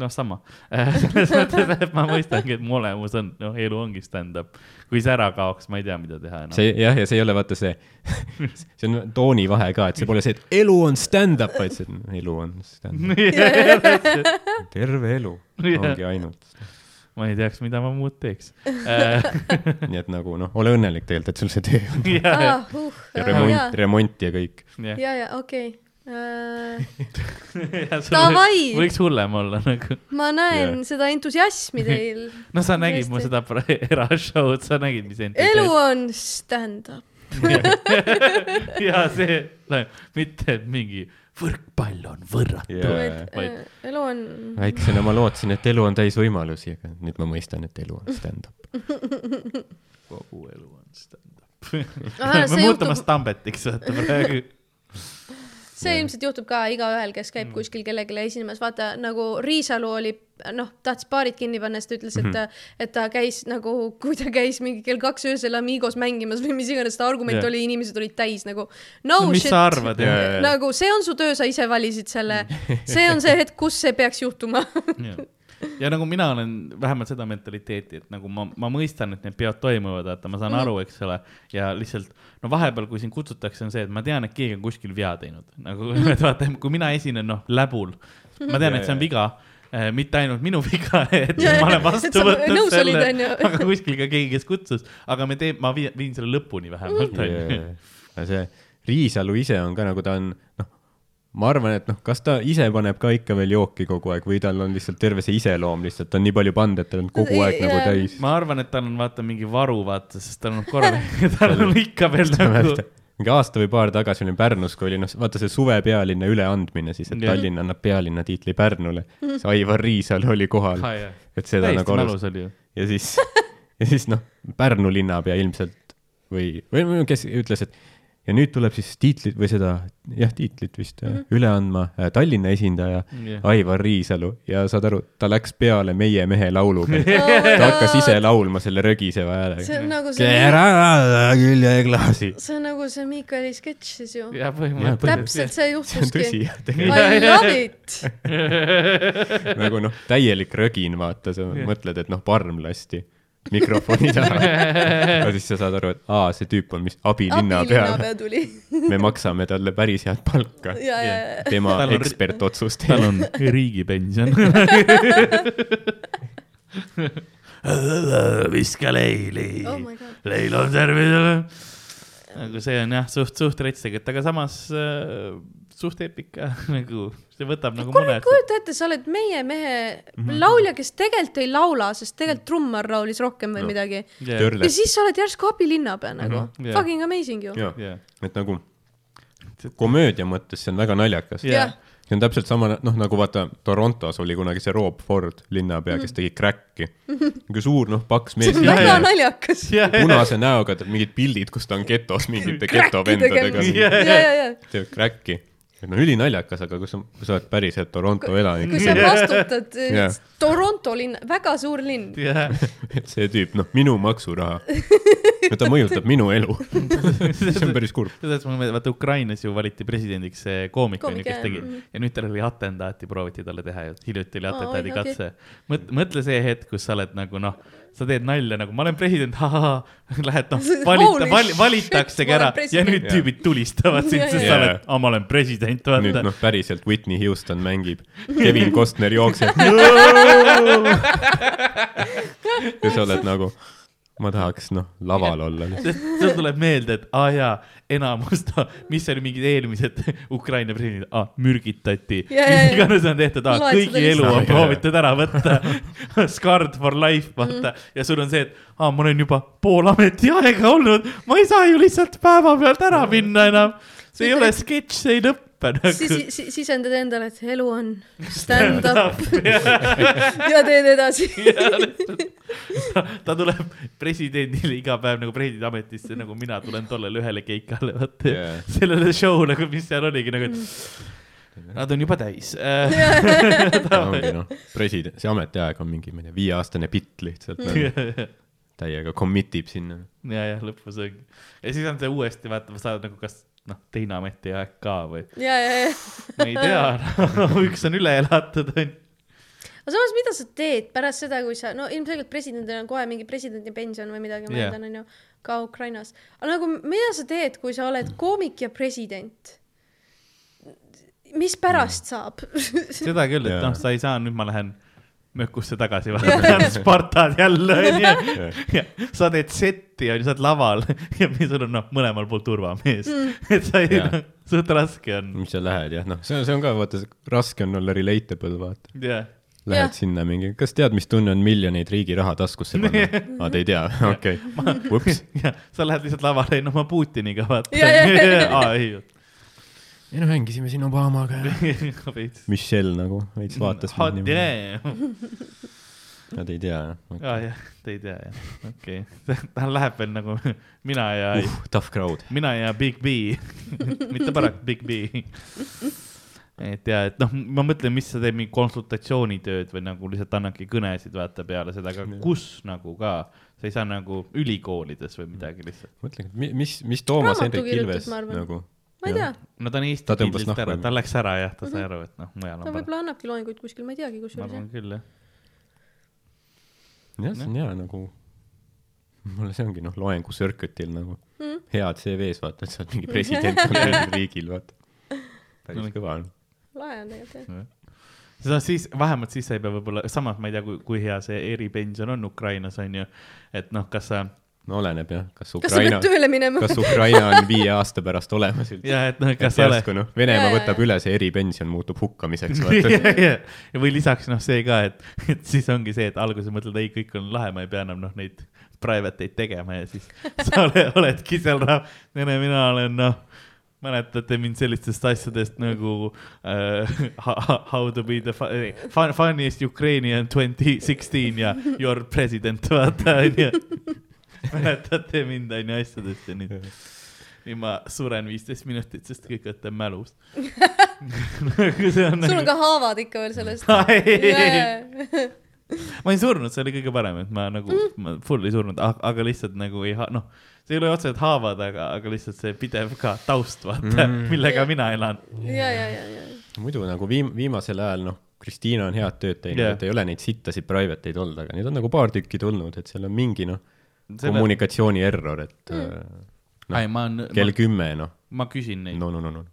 noh, sama. <laughs> selles mõttes, et ma mõistangi, et mu olemus on, noh, elu ongi stand-up. kui see ära kaoks, ma ei tea, mida teha enam. see jah, ja see ei ole vaata see, <laughs> see on tooni vahe ka, et see pole see, et elu on stand-up, vaid see, et elu on stand-up. terve elu ongi ainult. Ma ei teaks, mida ma muud teeks. <laughs> nii et nagu noh, ole õnnelik tegelikult, et sul see töö on. <laughs> ja, ja, ah, uh, ja ja, remont, remont ja kõik. ja. ja, ja okei. <laughs> sul Davai! võiks- võiks hullem olla nagu. ma näen Jaa. seda entusiasmi teil. no sa nägid mu Tõesti. seda erashow'd, sa nägid, mis elu on stand-up. ja see, mitte mingi võrkpall on võrratu yeah., vaid äh, elu on. väiksena ma lootsin, et elu on täis võimalusi, aga nüüd ma mõistan, et elu on stand-up. <laughs> kogu elu on stand-up. Ahah, <laughs> me see muutume juhtub- Stambetiks, vaata praegu. See ilmselt juhtub ka igaühel, kes käib kuskil kellelegi esinemas, vaata nagu Riisalu oli, noh, tahtis baarid kinni panna, siis ta ütles, et ta, et ta käis nagu, kui ta käis mingi kell kaks öösel Amigos mängimas või mis iganes ta argument Jah. oli, inimesed olid täis nagu no mis shit sa. arvad, Jaa, jaa. nagu see on su töö, sa ise valisid selle, see on see <laughs> hetk, kus see peaks juhtuma. Ja. nagu mina olen vähemalt seda mentaliteeti, et nagu ma, ma mõistan, et need peod toimuvad, vaata, ma saan Mhm. aru, eks ole, ja lihtsalt no vahepeal, kui sind kutsutakse, on see, et ma tean, et keegi on kuskil vea teinud, nagu <laughs> et vaata, kui mina esinen, noh, läbul, ma tean, et see on viga eh, mitte ainult minu viga, <laughs> et Ja, ma olen vastu võtnud selle onju., aga kuskil ka keegi, kes kutsus, aga me teeme, ma viin, viin selle lõpuni vähemalt, onju. aga see Riisalu ise on ka nagu ta on, noh, ma arvan, et noh, kas ta ise paneb ka ikka veel jooki kogu aeg või tal on lihtsalt terve see iseloom lihtsalt on nii palju pannud, et tal on kogu aeg nagu täis. ma arvan, et tal on vaata mingi varu, vaata, sest tal on korra <laughs> <laughs> tal on ikka veel nagu mingi aasta või paar tagasi olin Pärnus, kui oli noh, vaata see suvepealinna üleandmine siis, et. Tallinn annab pealinna tiitli Pärnule. see Aivar Riisalu oli kohal, Ah, et seda nagu ju. ja siis, <laughs> ja siis noh, Pärnu linnapea ilmselt või, või kes ütles, et ja nüüd tuleb siis tiitlit või seda, jah, tiitlit vist mm -hmm. üle andma äh, Tallinna esindaja Jah. Aivar Riisalu ja saad aru, ta läks peale Meie mehe lauluga. <laughs> ta hakkas ise laulma selle rögiseva see häälega. on nagu see, keera küljeklaasi. see on nagu see Miikali sketš siis ju. täpselt see juhtuski. I love it. <laughs> nagu noh, täielik rögin, vaata, sa mõtled, et noh, parm lasti mikrofoni taha. <laughs> ja siis sa saad aru, et aa, see tüüp on mis abilinnapea. abilinnapea tuli. me maksame talle päris head palka. tema Tal on- ekspertotsuste tal on riigipension. <laughs> viska leili Oh my god. leil on tervisele. nagu see on jah, suht, suht rets tegelikult, aga samas äh, suht eepika <laughs> nagu, see võtab nagu mõned. kujuta ette, sa oled meie mehe laulja, kes tegelikult ei laula, sest tegelikult trummar laulis rohkem või midagi. ja Törle. siis sa oled järsku abilinnapea nagu Mhm, jah. Fucking amazing ju. jah, et nagu komöödia mõttes see on väga naljakas. Jah. see on täpselt sama, noh nagu vaata Torontos oli kunagi see Rob Ford linnapea, kes tegi Cracki. niisugune suur, noh, paks see mees on, Jah, väga naljakas. punase näoga, tal mingid pildid, kus ta on getos mingite geto vendadega. ja, ja, ja. teeb Cracki. No ülinaljakas, aga kui sa, kui sa oled päriselt Toronto elanik kui, sa vastutad <laughs> yeah. Toronto linn, väga suur linn. jah. <laughs> et see tüüp, noh, minu maksuraha, no ta mõjutab minu elu. <laughs> see on päris kurb. selles mõttes, vaata Ukrainas ju valiti presidendiks see koomik onju, kes tegi Mhm. ja nüüd tal oli atentaati prooviti talle teha ju, hiljuti oli Aa, atentaadi katse. mõtle, mõtle see hetk, kus sa oled nagu noh, sa teed nalja nagu ma olen president, <laughs> lähed noh, <laughs> valita vali, valitaksegi ära ja nüüd Jaa. tüübid tulistavad sind, sest jaa. sa oled, aa ma olen president, nüüd vaata noh, päriselt Whitney Houston mängib, <laughs> Kevin Costner jookseb. ja sa oled nagu, ma tahaks noh, laval olla. sul tuleb meelde, et aa ah, jaa, enamus, mis oli mingid eelmised <laughs> Ukraina presidendid ah,, mürgitati. Ja, mis iganes on tehtud ah,, kõigi elu on proovitud ära võtta. <laughs> Scarred for life, vaata mm.. ja sul on see, et aa ah,, ma olen juba pool ametiaega olnud, ma ei saa ju lihtsalt päevapealt ära minna enam. see ei ole sketš, see ei lõppe siis nagu. si, sisendad endale, et elu on stand-up <laughs> ja teed edasi. <laughs> ta tuleb presidendile iga päev nagu presidendi ametisse, nagu mina tulen tollele ühele keikale, vaata yeah.. sellele show'le, mis seal oligi nagu, et nad on juba täis. <laughs> ongi noh, president, see ametiaeg on mingi, ma ei tea, viieaastane bitt lihtsalt nagu, täiega commit ib sinna. ja, ja lõpus ongi. ja siis on see uuesti, vaata, sa saad nagu kas noh, teine ametiaeg ka või, ja, ja, ja. ma ei tea no,, üks on üle elatud, on. aga samas, mida sa teed pärast seda, kui sa, no ilmselgelt presidendil on kohe mingi presidendipension või midagi, ma eeldan, onju, ka Ukrainas. aga nagu, mida sa teed, kui sa oled koomik ja president? mis pärast saab? seda küll, et noh, sa ei saa, nüüd ma lähen mökusse tagasi, vaata, Spartad jälle onju. ja sa teed setti onju, sa oled laval <laughs> ja sul on noh, mõlemal pool turvamees mm. <laughs> et sa ei noh, <laughs> suht raske on. mis sa lähed jah, noh, see on, see on ka vaata, raske on olla relatable, vaata. jah, Lähed Jah. sinna mingi, kas tead, mis tunne on miljoneid riigi raha taskusse panna? aa, te ei tea, okei, ups. ja sa lähed lihtsalt lavale, ei no ma Putiniga vaata. Ja, ja, ja, ja. aa ei, ei no mängisime siin Obamaga ja. <laughs> Michelle nagu veits vaatas Hot damn. Nad ei tea jah aa jah, te ei tea jah, okei okay.. ta läheb veel nagu mina ja uh.. Tough crowd. mina ja Big B, <laughs> mitte paraku Big B. et ja, et noh, ma mõtlen, mis sa teed, mingi konsultatsioonitööd või nagu lihtsalt annadki kõnesid, vaata peale seda, aga kus nagu ka, sa ei saa nagu ülikoolides või midagi lihtsalt. mõtlen, mis, mis Toomas Hendrik Ilves nagu. Ma ei tea, no ta on Eesti pildilt ära, ta läks ära jah, ta sai aru, et noh, mujal ta on parem. võib-olla annabki loenguid kuskil, ma ei teagi, ma kusjuures arvan jah. küll jah. jah, see on hea nagu, <laughs> mulle see ongi noh, loengu circuit'il nagu Mm. head CV-s vaata, et sa oled mingi <laughs> president <laughs> olnud riigil, vaata. päris No, kõva on. lahe on tegelikult jah. seda siis, vähemalt siis sa ei pea võib-olla, samas ma ei tea, kui, kui hea see eripension on Ukrainas on ju, et noh, kas sa no oleneb jah, kas Ukraina, kas Ukraina on viie aasta pärast olemas üldse. ja et noh, kas sa oled noh, Venemaa võtab üle, see eripension muutub hukkamiseks, ja, ja, ja või lisaks noh, see ka, et, et siis ongi see, et alguses mõtled, ei, kõik on lahe, ma ei pea enam noh, neid private eid tegema. Ja siis <laughs> sa oled, oledki seal tere, mina olen noh, mäletate mind sellistest asjadest nagu uh, How to be the fun, funniest Ukrainian twenty sixteen ja your president, vaata onju. <laughs> <laughs> mäletate mind onju asjadest ja nüüd, nüüd ma suren viisteist minutit, sest kõik olete mälus. see on sul on ka haavad ikka veel sellest. <laughs> <laughs> ma ei surnud, see oli kõige parem, et ma nagu mm., ma full ei surnud, aga lihtsalt nagu ei ha-, noh, see ei ole otseselt haavad, aga, aga lihtsalt see pidev ka taust, vaata mm. Mm., millega Jah. mina elan. ja, ja, ja, ja. muidu nagu viim-, viimasel ajal noh, Kristiina on head tööd teinud yeah., et ei ole neid sittasid private eid olnud, aga neid on nagu paar tükki tulnud, et seal on mingi noh. Kommunikatsiooni error, et Mm. ei, ma, kell kümme noh, ma küsin neid no no no no.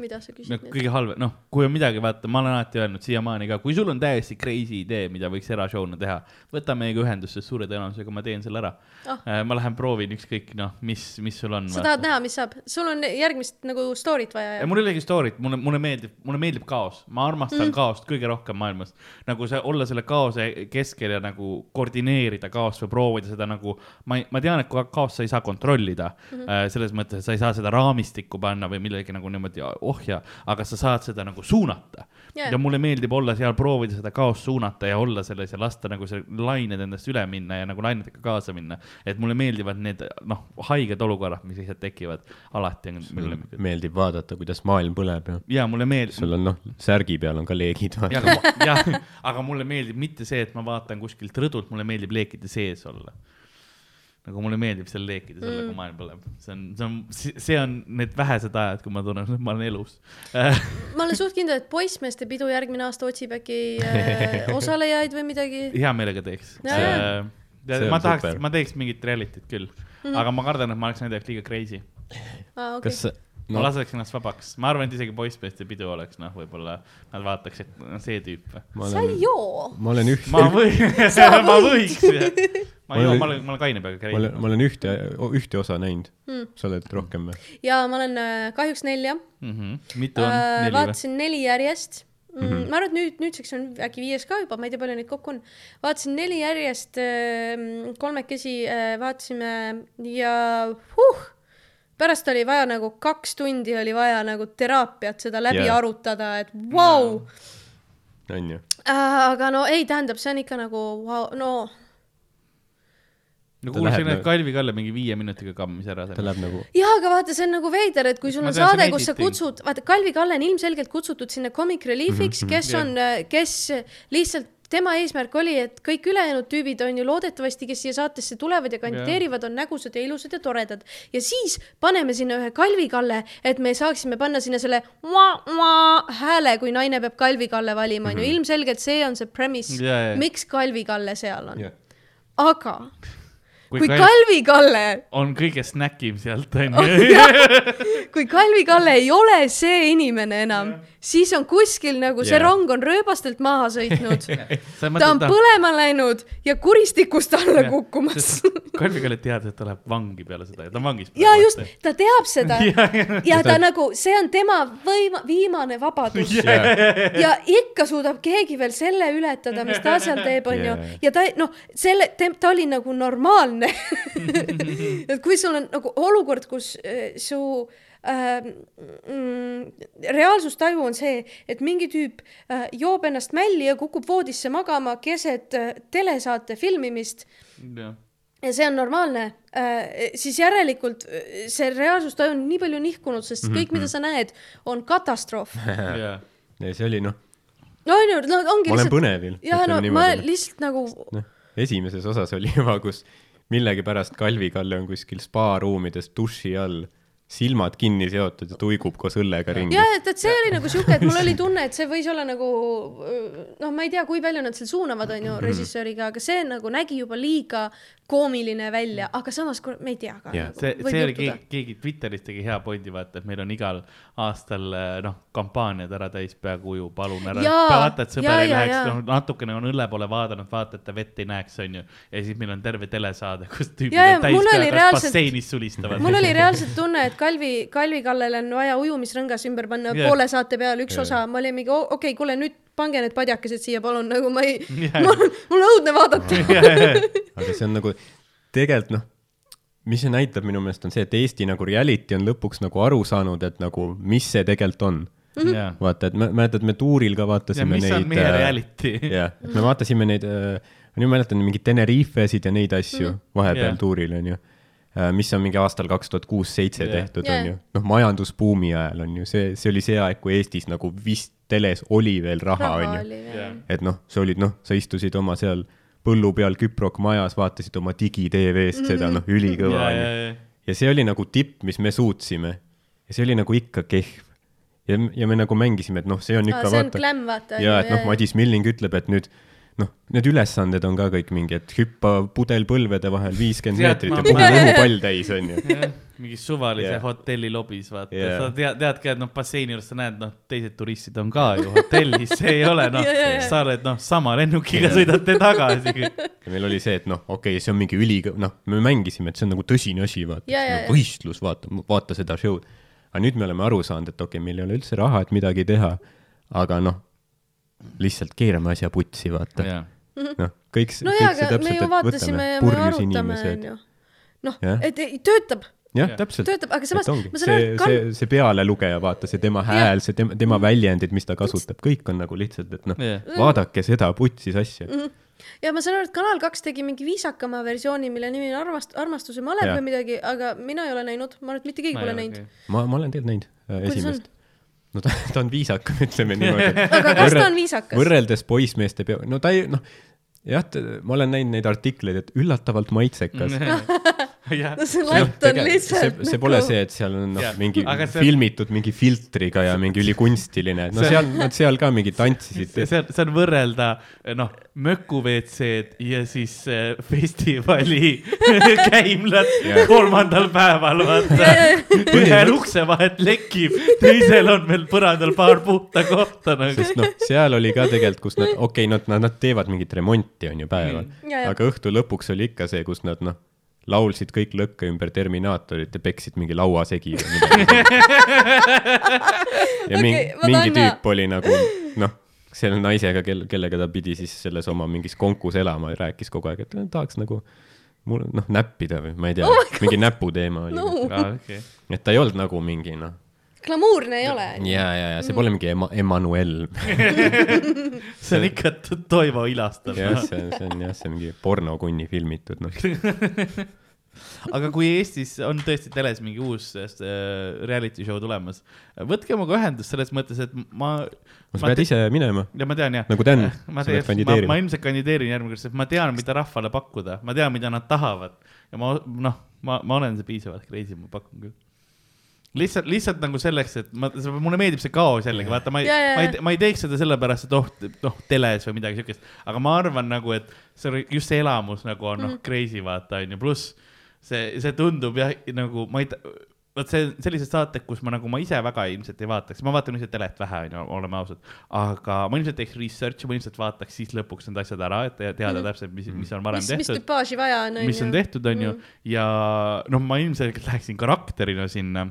Mida sa küsid no kõige halvem, noh, kui on midagi, vaata, ma olen alati öelnud siiamaani ka, kui sul on täiesti crazy idee, mida võiks erashow'na teha, võta meiega ühendust, sest suure tõenäosusega ma teen selle ära oh.. ma lähen proovin ükskõik, noh, mis, mis sul on. sa tahad näha, mis saab? sul on järgmist nagu story't vaja ja ja? mul ei olegi story't, mulle, mulle meeldib, mulle meeldib kaos, ma armastan mm. kaost kõige rohkem maailmas. nagu see, olla selle kaose keskel ja nagu koordineerida kaost või proovida seda nagu, ma ei, ma tean, et ka- kaost sa ei saa kontrollida mm. -hmm. selles mõttes, et sa ei saa seda raamistikku panna või millegi nagu niimoodi ohja, aga sa saad seda nagu suunata Jaa. ja mulle meeldib olla seal, proovida seda kaost suunata ja olla selles ja lasta nagu see lained endast üle minna ja nagu lainetega kaasa minna. et mulle meeldivad need noh, haiged olukorrad, mis lihtsalt tekivad, alati on mul lemmikud. meeldib vaadata, kuidas maailm põleb ja ja mulle meeldib, sul on noh, särgi peal on ka leegid. ja, aga ma- jah, aga mulle meeldib mitte see, et ma vaatan kuskilt rõdult, mulle meeldib leekide sees olla. Nagu mulle meeldib seal leekides olla mm., kui maailm põleb, see on, see on, see on need vähesed ajad, kui ma tunnen, et ma olen elus. ma olen suht kindel, et poissmeeste pidu järgmine aasta otsib äkki äh, <laughs> osalejaid või midagi. hea meelega teeks. See ma tahaks ma teeks mingit reality't küll mm, -hmm. aga ma kardan, et ma oleks nende jaoks liiga crazy. aa, okei kas. Ma laseks ennast vabaks, ma arvan, et isegi poissmeeste pidu oleks, noh, võib-olla nad vaataks, et no, see tüüp. ma sa ei olen, joo. ma olen üht, ma võin <laughs> <laughs> ma võiks. ma ei joo, olen- ma olen, ma olen kaine peaga ma olen, käinud. ma olen ühte, ühte osa näinud Hmm. sa oled rohkem või? ja ma olen äh, kahjuks nelja Mhm. mitu on? äh,. neli või? vaatasin neli järjest mm,. -hmm. ma arvan, et nüüd, nüüdseks on äkki viies ka juba, ma ei tea, palju neid kokku on. vaatasin neli järjest äh,, kolmekesi äh, vaatasime ja huh, pärast oli vaja nagu kaks tundi oli vaja nagu teraapiat seda läbi yeah. arutada, et vau wow.. on ju? Äh, aga no ei, tähendab, see on ikka nagu wow,, no no kuulsin, et nagu- Kalvi Kalle mingi viie minutiga kammis ära ta selle. läheb nagu, jaa, aga vaata, see on nagu veider, et kui sul Ma on saade, kus sa kutsud, vaata, Kalvi Kalle on ilmselgelt kutsutud sinna Comic Reliefiks mm, -hmm, kes jah. on, kes lihtsalt tema eesmärk oli, et kõik ülejäänud tüübid on ju loodetavasti, kes siia saatesse tulevad ja kandideerivad, on nägusad ja ilusad ja toredad. ja siis paneme sinna ühe Kalvi Kalle, et me saaksime panna sinna selle hääle, kui naine peab Kalvi Kalle valima, on ju, ilmselgelt see on see premise Jaa, jaa. miks Kalvi Kalle seal on. jah, aga kui, kui Kalvi Kalle on kõige snäkim sealt, onju. kui Kalvi Kalle ei ole see inimene enam, siis on kuskil nagu see Jaa. rong on rööbastelt maha sõitnud. <laughs> ta on põlema läinud ja kuristikust alla kukkumas. Kalvi Kalle teadis, et ta läheb vangi peale seda ja ta on vangis. ja just, ta teab seda <laughs> Ja, ja. ja ta nagu, see on tema võima-, viimane vabadus ja ikka suudab keegi veel selle ületada, mis ta seal teeb, onju ja ta noh, selle, ta oli nagu normaalne. <laughs> et kui sul on nagu olukord, kus äh, su äh, reaalsustaju on see, et mingi tüüp äh, joob ennast mälli ja kukub voodisse magama keset äh, telesaate filmimist ja see on normaalne äh,, siis järelikult äh, see reaalsustaju on nii palju nihkunud, sest kõik, mida sa näed, on katastroof. <laughs> ja ja see oli noh, no on ju, no ongi ma olen lihtsalt. põnevil. jah, no ma lihtsalt nagu, noh, esimeses osas oli juba, kus millegipärast Kalvi Kalle on kuskil spaaruumides duši all, silmad kinni seotud ja tuigub koos õllega ringi ja. et, et see oli nagu siuke, et mul oli <laughs> tunne, et see võis olla nagu noh, ma ei tea, kui palju nad seal suunavad, Mhm. onju, režissööriga, aga see nagu nägi juba liiga koomiline välja, aga samas me ei tea ka. Jaa. see, see oli keegi, keegi Twitteris tegi hea pointi, vaata, et meil on igal aastal eh, noh, kampaaniad ära täis peakuju, palun ära. Vaata, et sõber ei läheks jaa. no,, natukene on õlle poole vaadanud, vaata, et ta vett ei näeks, onju. ja siis meil on terve telesaade, kus tüübid on täis mul oli peaga reaalselt- basseinis sulistavad. mul oli reaalselt tunne, et Kalvi, Kalvi Kallele on vaja ujumisrõngas ümber panna yeah. poole saate peale üks yeah. osa, ma olin mingi okei okay,, kuule nüüd pange need padjakesed siia, palun, nagu ma ei <laughs> mul on õudne vaadata. aga see on nagu tegelikult noh, mis see näitab minu meelest on see, et Eesti nagu reality on lõpuks nagu aru saanud, et nagu mis see tegelikult on. jah, vaata, et mäletad, me tuuril ka ja vaatasime mis neid. on meie reality. jah, et me vaatasime neid, ma nüüd mäletan mingeid Tenerifesid ja neid asju mm. vahepeal Jah. yeah. tuuril onju. mis on mingi aastal kaks tuhat kuus-seitse Jah. tehtud Jah. onju. noh, majandusbuumi ajal on ju see, see oli see aeg, kui Eestis nagu vist teles oli veel raha Jah. veel. et noh, sa olid noh, sa istusid oma seal põllu peal Küprok majas, vaatasid oma digi-TV-st seda noh, ülikõva ja, onju ja, see oli nagu tipp, mis me suutsime. ja see oli nagu ikka kehv. ja, ja me nagu mängisime, et noh, see on ikka see on vaata. glam, vaata. ja et noh, Madis Milling ütleb, et nüüd noh, need ülesanded on ka kõik mingi, et hüppa pudel põlvede vahel viiskümmend meetrit ma- ja puhu <laughs> õhupall täis onju. jah, mingi suvalise yeah. hotelli lobis, vaata yeah., sa tead, tead ka, et noh, basseini juures sa näed, noh, teised turistid on ka ju hotellis, see ei ole noh <laughs> jah, jah. sa oled noh, sama lennukiga sõidate tagasi. ja meil oli see, et noh, okei okay,, see on mingi üli, noh, me mängisime, et see on nagu tõsine asi, vaata ja, ja. no,, võistlus, vaata, vaata seda show'd. aga nüüd me oleme aru saanud, et okei okay,, meil ei ole üldse raha, et midagi teha, aga noh, lihtsalt keerame asja putsi, vaata. jah, noh, kõik see, no jaa, aga me ju vaatasime ja me arutame, onju. noh et ei, töötab, jah Jah., täpselt. töötab, aga samas ma saan aru, see, et Kal- see, see pealelugeja, vaata see tema hääl, see tema, tema väljendid, mis ta kasutab, kõik on nagu lihtsalt, et noh Jah., vaadake seda putsis asja. ja ma saan aru, et Kanal kaks tegi mingi viisakama versiooni, mille nimi on armast-, armastuse malev või midagi, aga mina ei ole näinud, ma arvan, et mitte keegi pole näinud. ma, ma olen tegelikult näinud äh, esimest. No ta, ta on viisakam, <laughs> ütleme niimoodi. aga kas ta on viisakas? võrreldes poissmeeste peo, no ta ei, noh, jah, ma olen näinud neid artikleid, et üllatavalt maitsekas. <laughs> no see latt on lihtsalt see, see pole nagu- see, et seal on noh mingi see- filmitud mingi filtriga ja mingi ülikunstiline, no See- seal, nad seal ka mingi tantsisid. see on, see on võrrelda noh, möku WC-d ja siis äh, festivali <laughs> käimlat kolmandal päeval, vaata. ühel ukse vahet lekib, teisel on veel põrandal paar puhta kohta nagu. sest noh, seal oli ka tegelikult, kus nad, okei okay,, nad, nad, teevad mingit remonti, on ju, päeval aga õhtu lõpuks oli ikka see, kus nad noh, laulsid kõik lõkke ümber Terminaatorit ja peksid mingi laua segi või midagi. <laughs> ja mingi ma mingi tahan- tüüp oli nagu noh, selle naisega, kel, kellega ta pidi siis selles oma mingis konkus elama ja rääkis kogu aeg, et tahaks nagu mul noh, näppida või ma ei tea Oh mingi näputeema oli <laughs> No. Okay. et ta ei olnud nagu mingi noh, glamuurne ei ole. ja, ja, ja see pole mingi ema-, Emmanuel <laughs> see on ikka to- Toivo Ilastav. jah, see, see on jah, see mingi pornokunni filmitud noh. <laughs> aga kui Eestis on tõesti teles mingi uus äh, reality show tulemas, võtke minuga ühendust selles mõttes, et ma. sa pead ise minema, ja ma tean jah. nagu Dan, <laughs> ma sa pead, kandideerima. ma, ma ilmselt kandideerin järgmine kord, sest ma tean, mida rahvale pakkuda, ma tean, mida nad tahavad ja ma noh, ma, ma olen see piisavalt crazy, ma pakun küll lihtsalt, lihtsalt nagu selleks, et ma, mulle meeldib see kaos jällegi, vaata, ma ei ma ei ma ei teeks seda sellepärast, et oh, noh, teles või midagi siukest, aga ma arvan nagu, et see just see elamus nagu on noh Mhm. crazy vaata onju, pluss see, see tundub jah nagu ma ei, vot see sellised saated, kus ma nagu ma ise väga ilmselt ei vaataks, ma vaatan lihtsalt telet vähe onju, oleme ausad, aga ma ilmselt teeks research'i, ma ilmselt vaataks siis lõpuks need asjad ära, et te- teada Mhm. täpselt, mis, mis on varem mis, mis tehtud tüpaaži vaja on, onju. mis on tehtud, onju, ja noh, ma ilmselgelt läheksin karakterina sinna.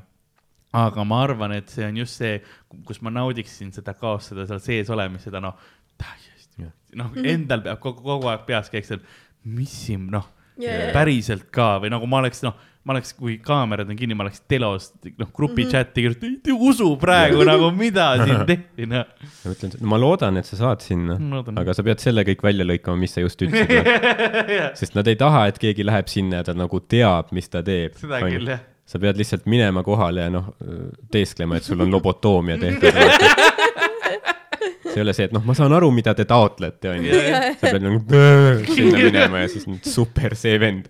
Aga ma arvan, et see on just see, kus ma naudiksin seda kaost, seda seal sees olemist, seda noh, täiesti, noh, endal peab kogu, kogu aeg peas käiks seal, mis siin noh Jaa. päriselt ka või nagu ma oleks noh, ma oleks, kui kaamerad on kinni, ma oleks telos noh, grupi mm -hmm. chati kirjutanud, ei usu praegu <laughs> nagu, mida siin tehti, noh. ma ütlen, ma loodan, et sa saad sinna loodan., aga sa pead selle kõik välja lõikama, mis sa just ütlesid. <laughs> sest nad ei taha, et keegi läheb sinna ja ta nagu teab, mis ta teeb. seda küll jah. Sa pead lihtsalt minema kohale ja noh, teesklema, et sul on lobotoomia tehtud. see ei ole see, et noh, ma saan aru, mida te taotlete, onju. sa pead nagu sinna minema ja siis super see vend.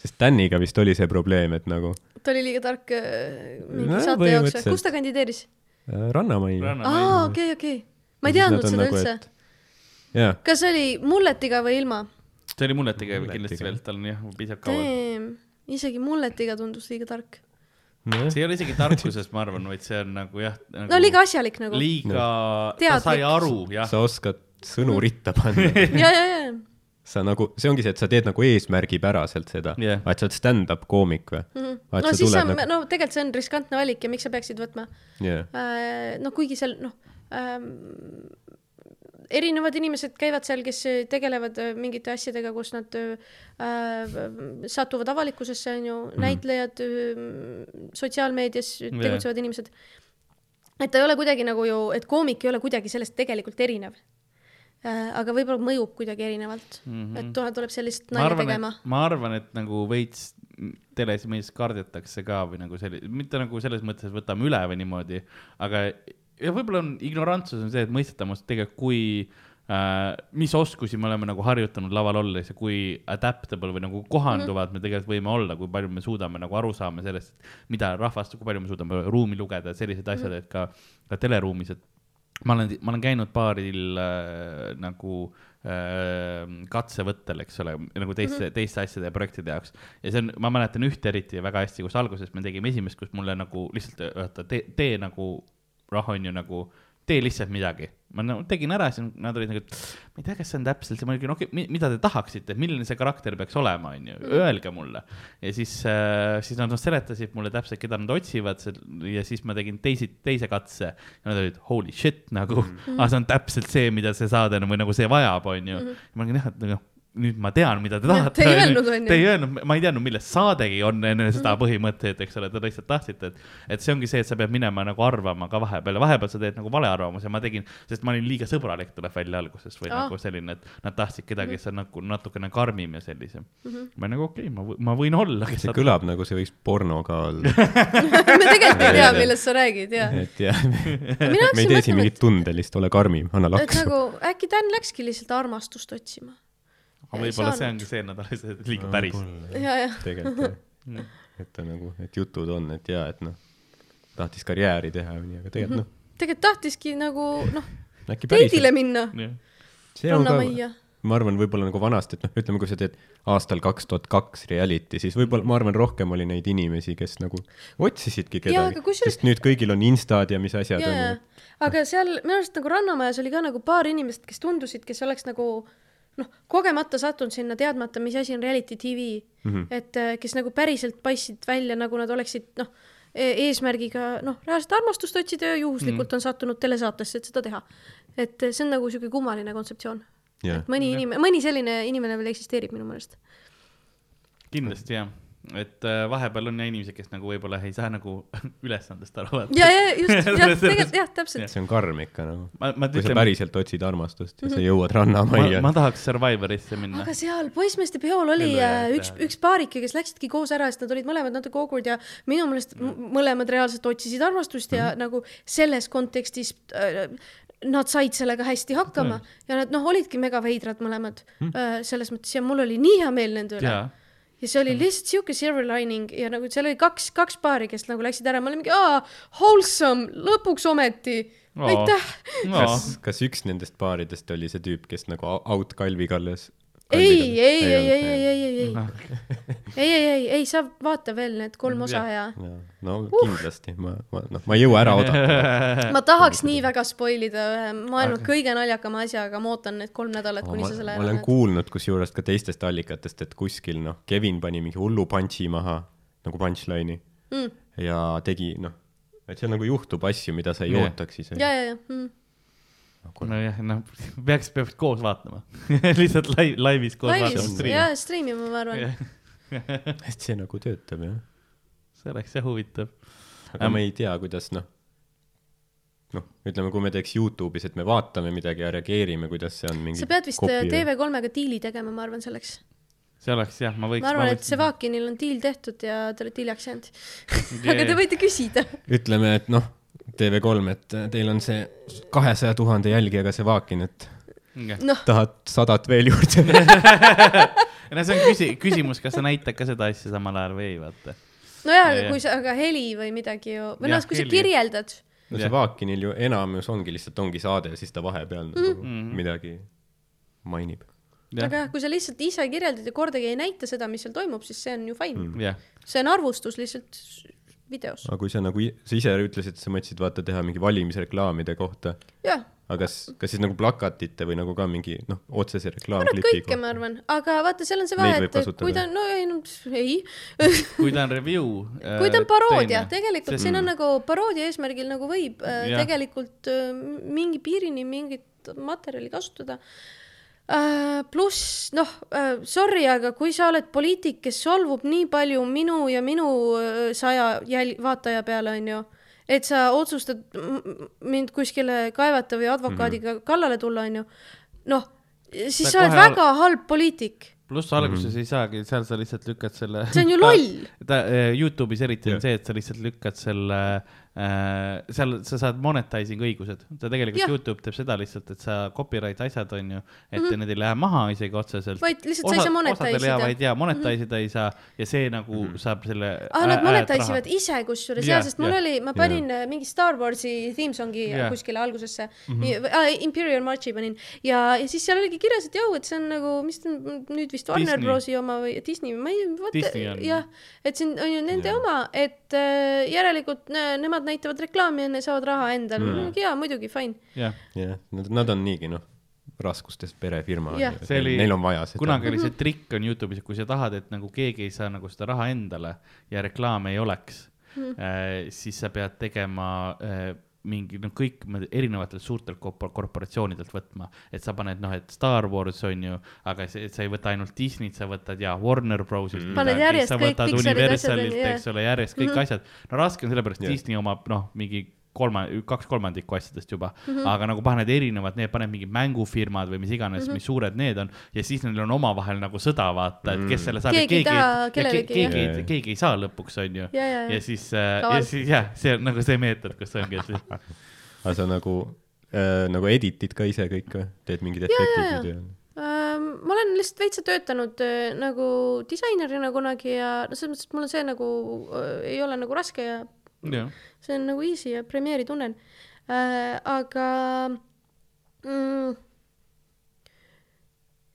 sest Daniga vist oli see probleem, et nagu ta oli liiga tark äh, mingi No, saate jaoks või kus ta kandideeris? äh, Rannamai. aa, okei, okei. ma ei teadnud seda nagu, üldse et-. jaa, kas see oli mulletiga või ilma? see oli mulletiga Mulletiga. kindlasti veel, tal on jah, piisab kaua. Isegi mulletiga tundus liiga tark. nojah, see ei ole isegi tarkusest, ma arvan, vaid see on nagu jah nagu,. no liiga asjalik nagu. liiga, ta Teadlik. sai aru, jah. sa oskad sõnu ritta panna. <laughs> ja, ja, ja. sa nagu, see ongi see, et sa teed nagu eesmärgipäraselt seda yeah., et sa oled stand-up koomik või mm? -hmm. no siis sa, no tegelikult see on riskantne valik ja miks sa peaksid võtma yeah.. äh,. no kuigi seal noh ähm,, erinevad inimesed käivad seal, kes tegelevad äh, mingite asjadega, kus nad äh, satuvad avalikkusesse, on ju, näitlejad äh,, sotsiaalmeedias tegutsevad inimesed. et ta ei ole kuidagi nagu ju, et koomik ei ole kuidagi sellest tegelikult erinev äh,. aga võib-olla mõjub kuidagi erinevalt mm, -hmm. et tuleb, tuleb sellist nalja tegema ma arvan, et nagu veits teles meedias kardetakse ka või nagu selline, mitte nagu selles mõttes, et võtame üle või niimoodi, aga ja võib-olla on ignorantsus on see, et mõistetamas tegelikult, kui äh,, mis oskusi me oleme nagu harjutanud laval olles ja kui adaptable või nagu kohanduvad mm -hmm. me tegelikult võime olla, kui palju me suudame nagu aru saama sellest, mida rahvast, kui palju me suudame ruumi lugeda, sellised asjad mm, -hmm. et ka, ka teleruumis, et ma olen, ma olen käinud paaril äh, nagu äh, katsevõttel, eks ole, nagu teiste mm, -hmm. teiste asjade ja projektide jaoks. ja see on, ma mäletan ühte eriti väga hästi, kus alguses me tegime esimest, kus mulle nagu lihtsalt öelda, tee, tee nagu, noh, on ju nagu, tee lihtsalt midagi. ma nagu tegin ära, siis nad olid nagu, et ma ei tea, kas see on täpselt see, ma olin, okei okay,, mida te tahaksite, milline see karakter peaks olema, on ju, öelge mulle. ja siis äh,, siis nad noh, seletasid mulle täpselt, keda nad otsivad ja siis ma tegin teisi, teise katse ja nad olid holy shit nagu mm, -hmm. ah, see on täpselt see, mida see saade või nagu see vajab, on ju. ma olin jah, et noh, nüüd ma tean, mida te tahate. te ei öelnud, on ju. Te ei öelnud, ma ei teadnud, millest saadegi on enne seda põhimõtteid, eks ole, te lihtsalt tahtsite, et, et see ongi see, et sa pead minema nagu arvama ka vahepeal ja vahepeal sa teed nagu valearvamuse, ma tegin, sest ma olin liiga sõbralik, tuleb välja alguses või Aa. nagu selline, et nad tahtsid kedagi, kes on nagu natukene karmim ja sellisem. ma olin nagu okei okay,, ma, ma võin olla. see kõlab nagu see võiks porno ka <laughs> olla. me tegelikult ei tea, <laughs> millest sa räägid ja et jah, <laughs> mina me ei tee siin mingit tundelist, ole karmim, anna et laksu. nagu äkki Dan läkski lihtsalt armastust otsima võib-olla see ongi see, et nad olid liiga päris. ja, ja tegelikult jah. <laughs> et ta nagu, et jutud on, et jaa, et noh, tahtis karjääri teha või nii, aga tegelikult noh, tegelikult tahtiski nagu noh, teidile minna. See on ka, ma arvan, võib-olla nagu vanasti, et noh, ütleme, kui sa teed aastal kaks tuhat kaks reality, siis võib-olla ma arvan, rohkem oli neid inimesi, kes nagu otsisidki kedagi. kusjuures- sest nüüd kõigil on instad ja mis asjad ja, on aga seal minu arust nagu Rannamajas oli ka nagu paar inimest, kes tundusid, kes oleks nagu noh, kogemata sattunud sinna teadmata, mis asi on reality tv mm. -hmm. et äh, kes nagu päriselt paistsid välja, nagu nad oleksid noh, eesmärgiga noh, reaalset armastust otsida ja juhuslikult mm. on sattunud telesaatesse, et seda teha. et äh, see on nagu sihuke kummaline kontseptsioon. et mõni inimene, mõni selline inimene veel eksisteerib minu meelest. kindlasti jah, et äh, vahepeal on ja inimesed, kes nagu võib-olla ei saa nagu <laughs> ülesandest aru. ja, ja just, <laughs> jah, tegelikult jah, täpselt. see on karm ikka nagu. ma, ma kui sa päriselt otsid armastust ja sa Mhm. jõuad ma, rannamajja ma. tahaks Survivorisse minna. aga seal poissmeeste peol oli Ellu äh, üks, üks paarike, kes läksidki koos ära, sest nad olid mõlemad natuke awkward ja minu meelest m- mõlemad reaalselt otsisid armastust ja Mhm. nagu selles kontekstis äh, nad said sellega hästi hakkama ja nad noh, olidki mega veidrad mõlemad äh, selles mõttes ja mul oli nii hea meel nende üle. Ja see oli lihtsalt siuke silver lining ja nagu seal oli kaks, kaks paari, kes nagu läksid ära, ma olin mingi aa, wholesome, lõpuks ometi, Oo. aitäh. kas, kas üks nendest paaridest oli see tüüp, kes nagu out Kalvi Kalles? ei, ei, ei, ei, ei, ei, ei, ei, <laughs> ei, ei, ei, ei, sa vaata veel need kolm osa ja no kindlasti, ma, ma, noh, ma ei jõua ära oodata. <laughs> ma tahaks nii väga spoil ida ühe maailma kõige naljakama asja, aga ma ootan need kolm nädalat, kuni ma, sa selle ma ära olen näed. kuulnud kusjuures ka teistest allikatest, et kuskil noh, Kevin pani mingi hullu punch'i maha nagu punchline'i Mm. ja tegi noh, et seal nagu juhtub asju, mida sa ei yeah. ootaks ise. ja, ja, ja mm.. nojah, noh, <laughs> peaks, peaks koos vaatama <laughs> lihtsalt lai-, laivis koos laivis vaatama. ja stream ima, ma arvan. et <laughs> see nagu töötab jah. see oleks jah huvitav. aga Ähm. me ei tea, kuidas noh, noh, ütleme, kui me teeks Youtube'is, et me vaatame midagi ja reageerime, kuidas see on mingi sa pead vist äh, TV3-ga diili tegema, ma arvan, selleks. see oleks jah, ma võiks. ma arvan, et Sevakinil on diil tehtud ja te olete hiljaks jäänud. aga te võite küsida. ütleme, et noh, TV3, et teil on see kahesaja tuhande jälgijaga see Vaakin, et noh, tahad sadat veel juurde? <laughs> no see on küsi-, küsimus, kas sa näitad ka seda asja samal ajal või ei, vaata. nojah, Ja, aga ja. kui sa, aga heli või midagi ju, või noh, kui sa kirjeldad, no see Vaakinil ju enamus ongi lihtsalt ongi saade ja siis ta vahepeal nagu Mhm. midagi mainib. aga jah, kui sa lihtsalt ise kirjeldad ja kordagi ei näita seda, mis seal toimub, siis see on ju fine mm.. see on arvustus lihtsalt videos. aga kui sa nagu, sa ise ütlesid, et sa mõtlesid vaata teha mingi valimisreklaamide kohta, jah, aga kas, kas siis nagu plakatite või nagu ka mingi noh, otsese reklaamklipi kõike, ma arvan, aga vaata, seal on see vahe, et kui ta, no ei, no ei <laughs> kui ta on review. kui ta on paroodia, tegelikult Sest- siin on nagu paroodia eesmärgil nagu võib äh, Jah. tegelikult äh, mingi piirini mingit materjali kasutada äh,. Pluss noh äh,, sorry, aga kui sa oled poliitik, kes solvub nii palju minu ja minu äh, saja jäl-, vaataja peale, onju, et sa otsustad mind kuskile kaevata või advokaadiga mm -hmm. kallale tulla, onju, noh, siis Ta sa oled kohe al- väga halb poliitik, pluss alguses ei saagi, seal sa lihtsalt lükkad selle. see on ju <laughs> loll. ta äh, Youtube'is eriti on Jah. see, et sa lihtsalt lükkad selle äh,, seal sa saad monetizing õigused, ta tegelikult Jah. Youtube teeb seda lihtsalt, et sa copyright asjad on ju, et mm -hmm. need ei lähe maha isegi otseselt. Vaid lihtsalt sa ei saa monetize ida. vaid jaa, monetize ida ei saa ja see nagu mm -hmm. saab selle. ah, nad monetize ivad ise kusjuures jah, sest mul jah. oli, ma panin yeah. mingi Star Warsi theme song'i yeah. kuskile algusesse mm, -hmm. äh, Imperial Marchi panin ja, ja siis seal oligi kirjas, et jõu, et see on nagu, mis ta on nüüd vist Warner. Brosi oma või Disney, ma ei, vaata on., jah, et siin on ju nende yeah. oma, et äh, järelikult ne, nemad näitavad reklaami ja ne saavad raha endale mm., jaa, muidugi, fine. jah, nad, nad on niigi noh, raskustes perefirma See oli- neil on vaja seda. kunagi oli see trikk on Youtube'is, et kui sa tahad, et nagu keegi ei saa nagu seda raha endale ja reklaame ei oleks mm., äh, siis sa pead tegema äh, mingi, no kõik me- erinevatelt suurtelt korpor- korporatsioonidelt võtma, et sa paned noh, et Star Wars on ju, aga see, sa ei võta ainult Disney't, sa võtad ja Warner Brosist mm. Paned järjest sa kõik võtad Pixarid asjad, eks ole, järjest kõik mm -hmm. asjad. no raske on sellepärast yeah. Disney omab noh, mingi kolma, kaks kolmandikku asjadest juba mm, -hmm. aga nagu paned erinevad, need paned mingid mängufirmad või mis iganes mm, -hmm. mis suured need on ja siis neil on omavahel nagu sõda, vaata, et kes selle saab ja Keegi ei keegi taha ja kellelegi, ke- keegi jah., keegi ei saa lõpuks, onju. Ja, ja, ja. ja siis, ja Kaval. siis jah, see on nagu see meetod, kus ongi, et <laughs> aga sa nagu äh,, nagu editid ka ise kõik või? teed mingid efektid jaa. nüüd ja? Ähm, ma olen lihtsalt veitsa töötanud äh, nagu disainerina kunagi ja no selles mõttes, et mul on see nagu äh, ei ole nagu raske ja see on nagu easy ja Premiere'i tunnen äh,. aga mm,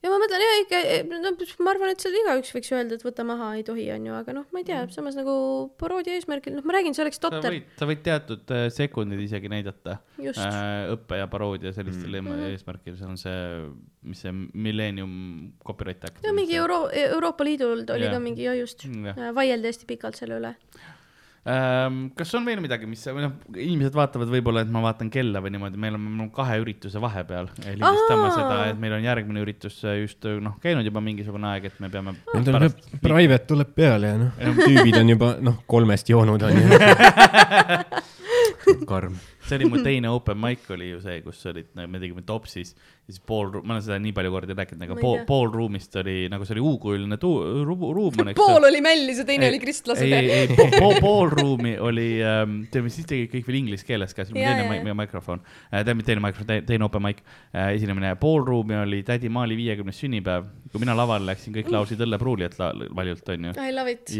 ja ma mõtlen jah ikka, no ma arvan, et seal igaüks võiks öelda, et võta maha ei tohi, onju, aga noh, ma ei tea, samas nagu paroodia eesmärgil, noh, ma räägin, see oleks sa totter, võid, sa võid teatud äh, sekundid isegi näidata just äh, õppe ja paroodia sellistel Mhm. mm. eesmärkidel, see on see, mis see Millennium Copyright Act. ja mingi Euro-, Euroopa Liidul oli Jah. ka mingi, ja just, jah. vaieldi hästi pikalt selle üle. Ähm, kas on veel midagi, mis, või noh, inimesed vaatavad võib-olla, et ma vaatan kella või niimoodi, meil on, meil on kahe ürituse vahepeal. lindistame seda, et meil on järgmine üritus just noh, käinud juba mingisugune aeg, et me peame. Nüüd tuleb, private tuleb peale ja noh, tüübid on juba noh, kolmest joonud on ju. <laughs> karm. See oli mu <laughs> teine open mic oli ju see, kus olid, me tegime Topsis, siis pool, ma olen seda nii palju kordi rääkinud, aga pool pool ruumist oli nagu see oli U-kujuline tuu-, ruum on, eks pool oli mällis ja teine Ei, oli kristlased ei, ei, ei, pool, pool ruumi oli ähm,, teeme siis tegid kõik veel inglise keeles ka, siis Jaa, teine mi- mi- mikrofon äh,, teine, teine mikrofon, teine open mic äh,, esinemine, pool ruumi oli tädi Maali viiekümnes sünnipäev. kui mina lavale läksin, kõik laulsid õllepruulijat la- valjult, onju.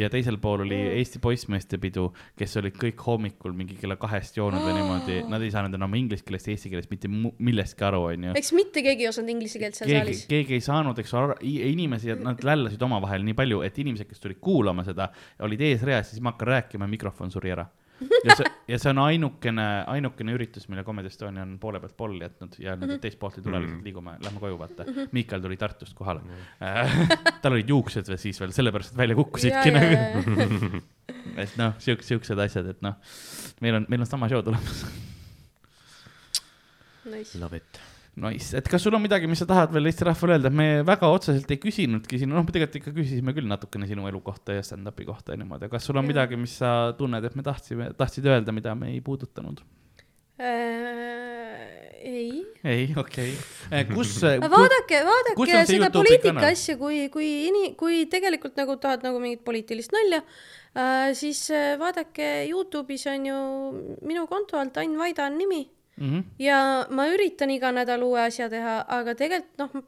Ja teisel pool oli Eesti poissmeeste pidu, kes olid kõik hommikul mingi kella kahest joonud või niimoodi, nad ei saanud enam inglise keelest, eesti keelest mitte millestki aru, onju eks mitte keegi ei osanud inglise keelt seal keegi saalis,. keegi ei saanud, eks ole, inimesi, nad lällasid omavahel nii palju, et inimesed, kes tulid kuulama seda, olid eesreas siis ma hakkan rääkima ja mikrofon suri ära. Ja see, ja see on ainukene, ainukene üritus, mille Comedy Estonia on poole pealt polli jätnud ja nüüd teist poolt ei tule, lihtsalt liigume, lähme koju, vaata. Miikal tuli Tartust kohale. tal olid juuksed veel siis veel, sellepärast välja kukkusidki nagu. <laughs> et noh, siuksed, siuksed asjad, et noh, meil on, meil on sama show tulemas. Nice. Love it. Nice, et kas sul on midagi, mis sa tahad veel Eesti rahvale öelda, me väga otseselt ei küsinudki sinu, noh, me tegelikult ikka küsisime küll natukene sinu elu kohta ja stand-up'i kohta ja niimoodi, aga kas sul on Jaa. midagi, mis sa tunned, et me tahtsime, tahtsid öelda, mida me ei puudutanud? Äh, ei. ei, okei okay.. kus, vaadake, kus vaadake see seda Youtube'i poliitika asja, kui, kui ini-, kui tegelikult nagu tahad nagu mingit poliitilist nalja äh,, siis äh, vaadake Youtube'is on ju minu konto alt Ain Vaida on nimi mm -hmm. ja ma üritan iga nädal uue asja teha, aga tegelikult noh,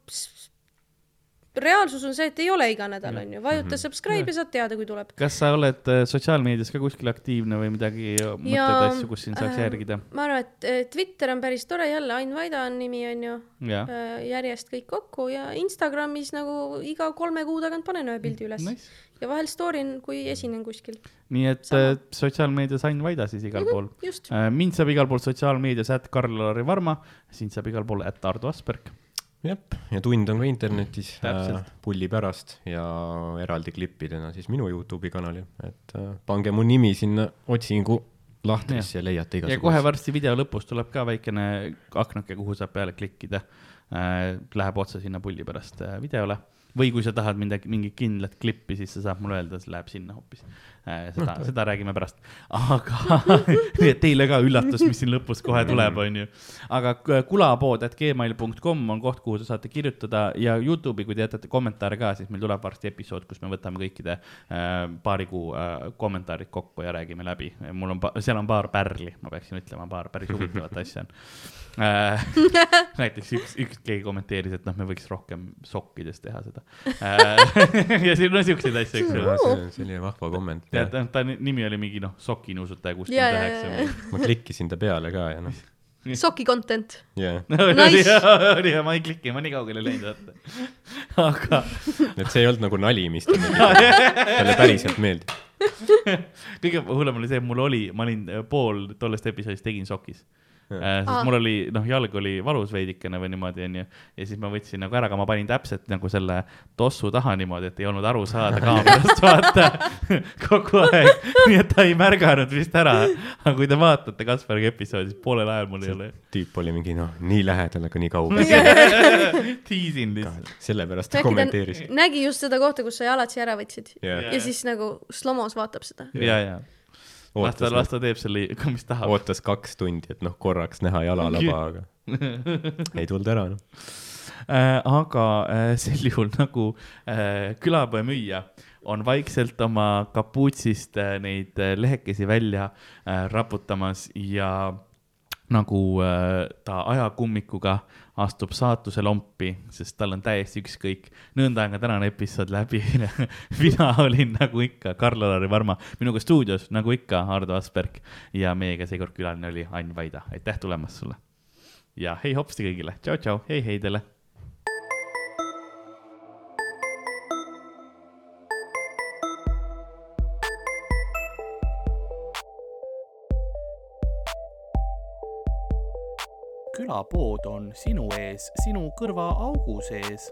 reaalsus on see, et ei ole iga nädal, on ju, vajuta subscribe ja saad teada, kui tuleb. kas sa oled äh, sotsiaalmeedias ka kuskil aktiivne või midagi, mõtted asju, kus sind saaks äh, järgida? ma arvan, et äh, Twitter on päris tore jälle, Ain Vaida on nimi, on ju, jah, järjest kõik kokku ja Instagramis nagu iga kolme kuu tagant panen ühe pildi üles nice. Ja vahel story n, kui esinen kuskil. nii et Sama. äh, sotsiaalmeedias Ain Vaida siis igal pool. just, mind saab igal pool sotsiaalmeedias, et Karl-Lari Varma, sind saab igal pool, et Ardo Asperg. jah, ja tund on ka internetis Täpselt. äh, pulli pärast ja eraldi klippidena siis minu Youtube'i kanalil, et äh, pange mu nimi sinna otsingu lahtrisse ja leiate ja kohe varsti video lõpus tuleb ka väikene aknake, kuhu saab peale klikkida äh,. Läheb otse sinna pulli pärast äh, videole või kui sa tahad midagi, mingit kindlat klippi, siis sa saad mulle öelda, see läheb sinna hoopis. Seda, <laughs> seda räägime pärast, aga <laughs> nii et teile ka üllatus, mis siin lõpus kohe tuleb, onju. aga k- kulapood, et gmail.com on koht, kuhu te saate kirjutada ja Youtube'i, kui te jätate kommentaare ka, siis meil tuleb varsti episood, kus me võtame kõikide äh, paari kuu äh, kommentaarid kokku ja räägime läbi. mul on, seal on paar pärli, ma peaksin ütlema, paar päris huvitavat asja on äh. <laughs> näiteks üks, üks, keegi kommenteeris, et noh, me võiks rohkem sokkides teha seda äh,. ja siin on siukseid asju, eks see oli vahva komment. Ja ta, ta nimi oli mingi noh, sokinuusutaja ja, kuuskümmend üheksa. ma klikkisin ta peale ka ja noh, soki content. jah, Nice. <laughs> oli ja ma ei kliki, ma nii kaugele ei läinud, vaata. <laughs> aga <laughs> et see ei olnud nagu nali, mis ta tegi, talle päriselt meeldib. kõige hullem oli see, et mul oli, ma olin äh, pool tollest episoodist tegin sokis. Sest Aa. mul oli, noh, jalg oli valus veidikene või niimoodi, onju. ja siis ma võtsin nagu ära, aga ma panin täpselt nagu selle tossu taha niimoodi, et ei olnud aru saada kaamerast, <laughs> vaata. kogu aeg, nii et ta ei märganud vist ära. aga kui te vaatate Kaspariga episoodi, siis poolel ajal mul ei ole. tüüp oli mingi noh, nii lähedal, aga nii kaugel. <laughs> tiisin lihtsalt. sellepärast ta kommenteeris. nägi just seda kohta, kus sa jalatsi ära võtsid jah, ja siis nagu slomos vaatab seda. ja, ja. Las ta, las, ta teeb selle, mis tahab. ootas kaks tundi, et noh, korraks näha jalalaba, aga <laughs> ei tulnud ära noh. Äh, aga äh, sel juhul nagu äh, külapoe müüja on vaikselt oma kapuutsist neid lehekesi välja raputamas ja nagu äh, ta ajakummikuga astub saatuse lompi, sest tal on täiesti ükskõik. nõnda on ka tänane episood läbi. <laughs> Mina olin nagu ikka Karl-Alari Varma, minuga stuudios nagu ikka Ardo Asperg. Ja meiega seekord külaline oli Ain Vaida, aitäh tulemast sulle. ja hei hopsti kõigile, tšau-tšau, hei hei teile külapood on sinu ees, sinu kõrvaaugu sees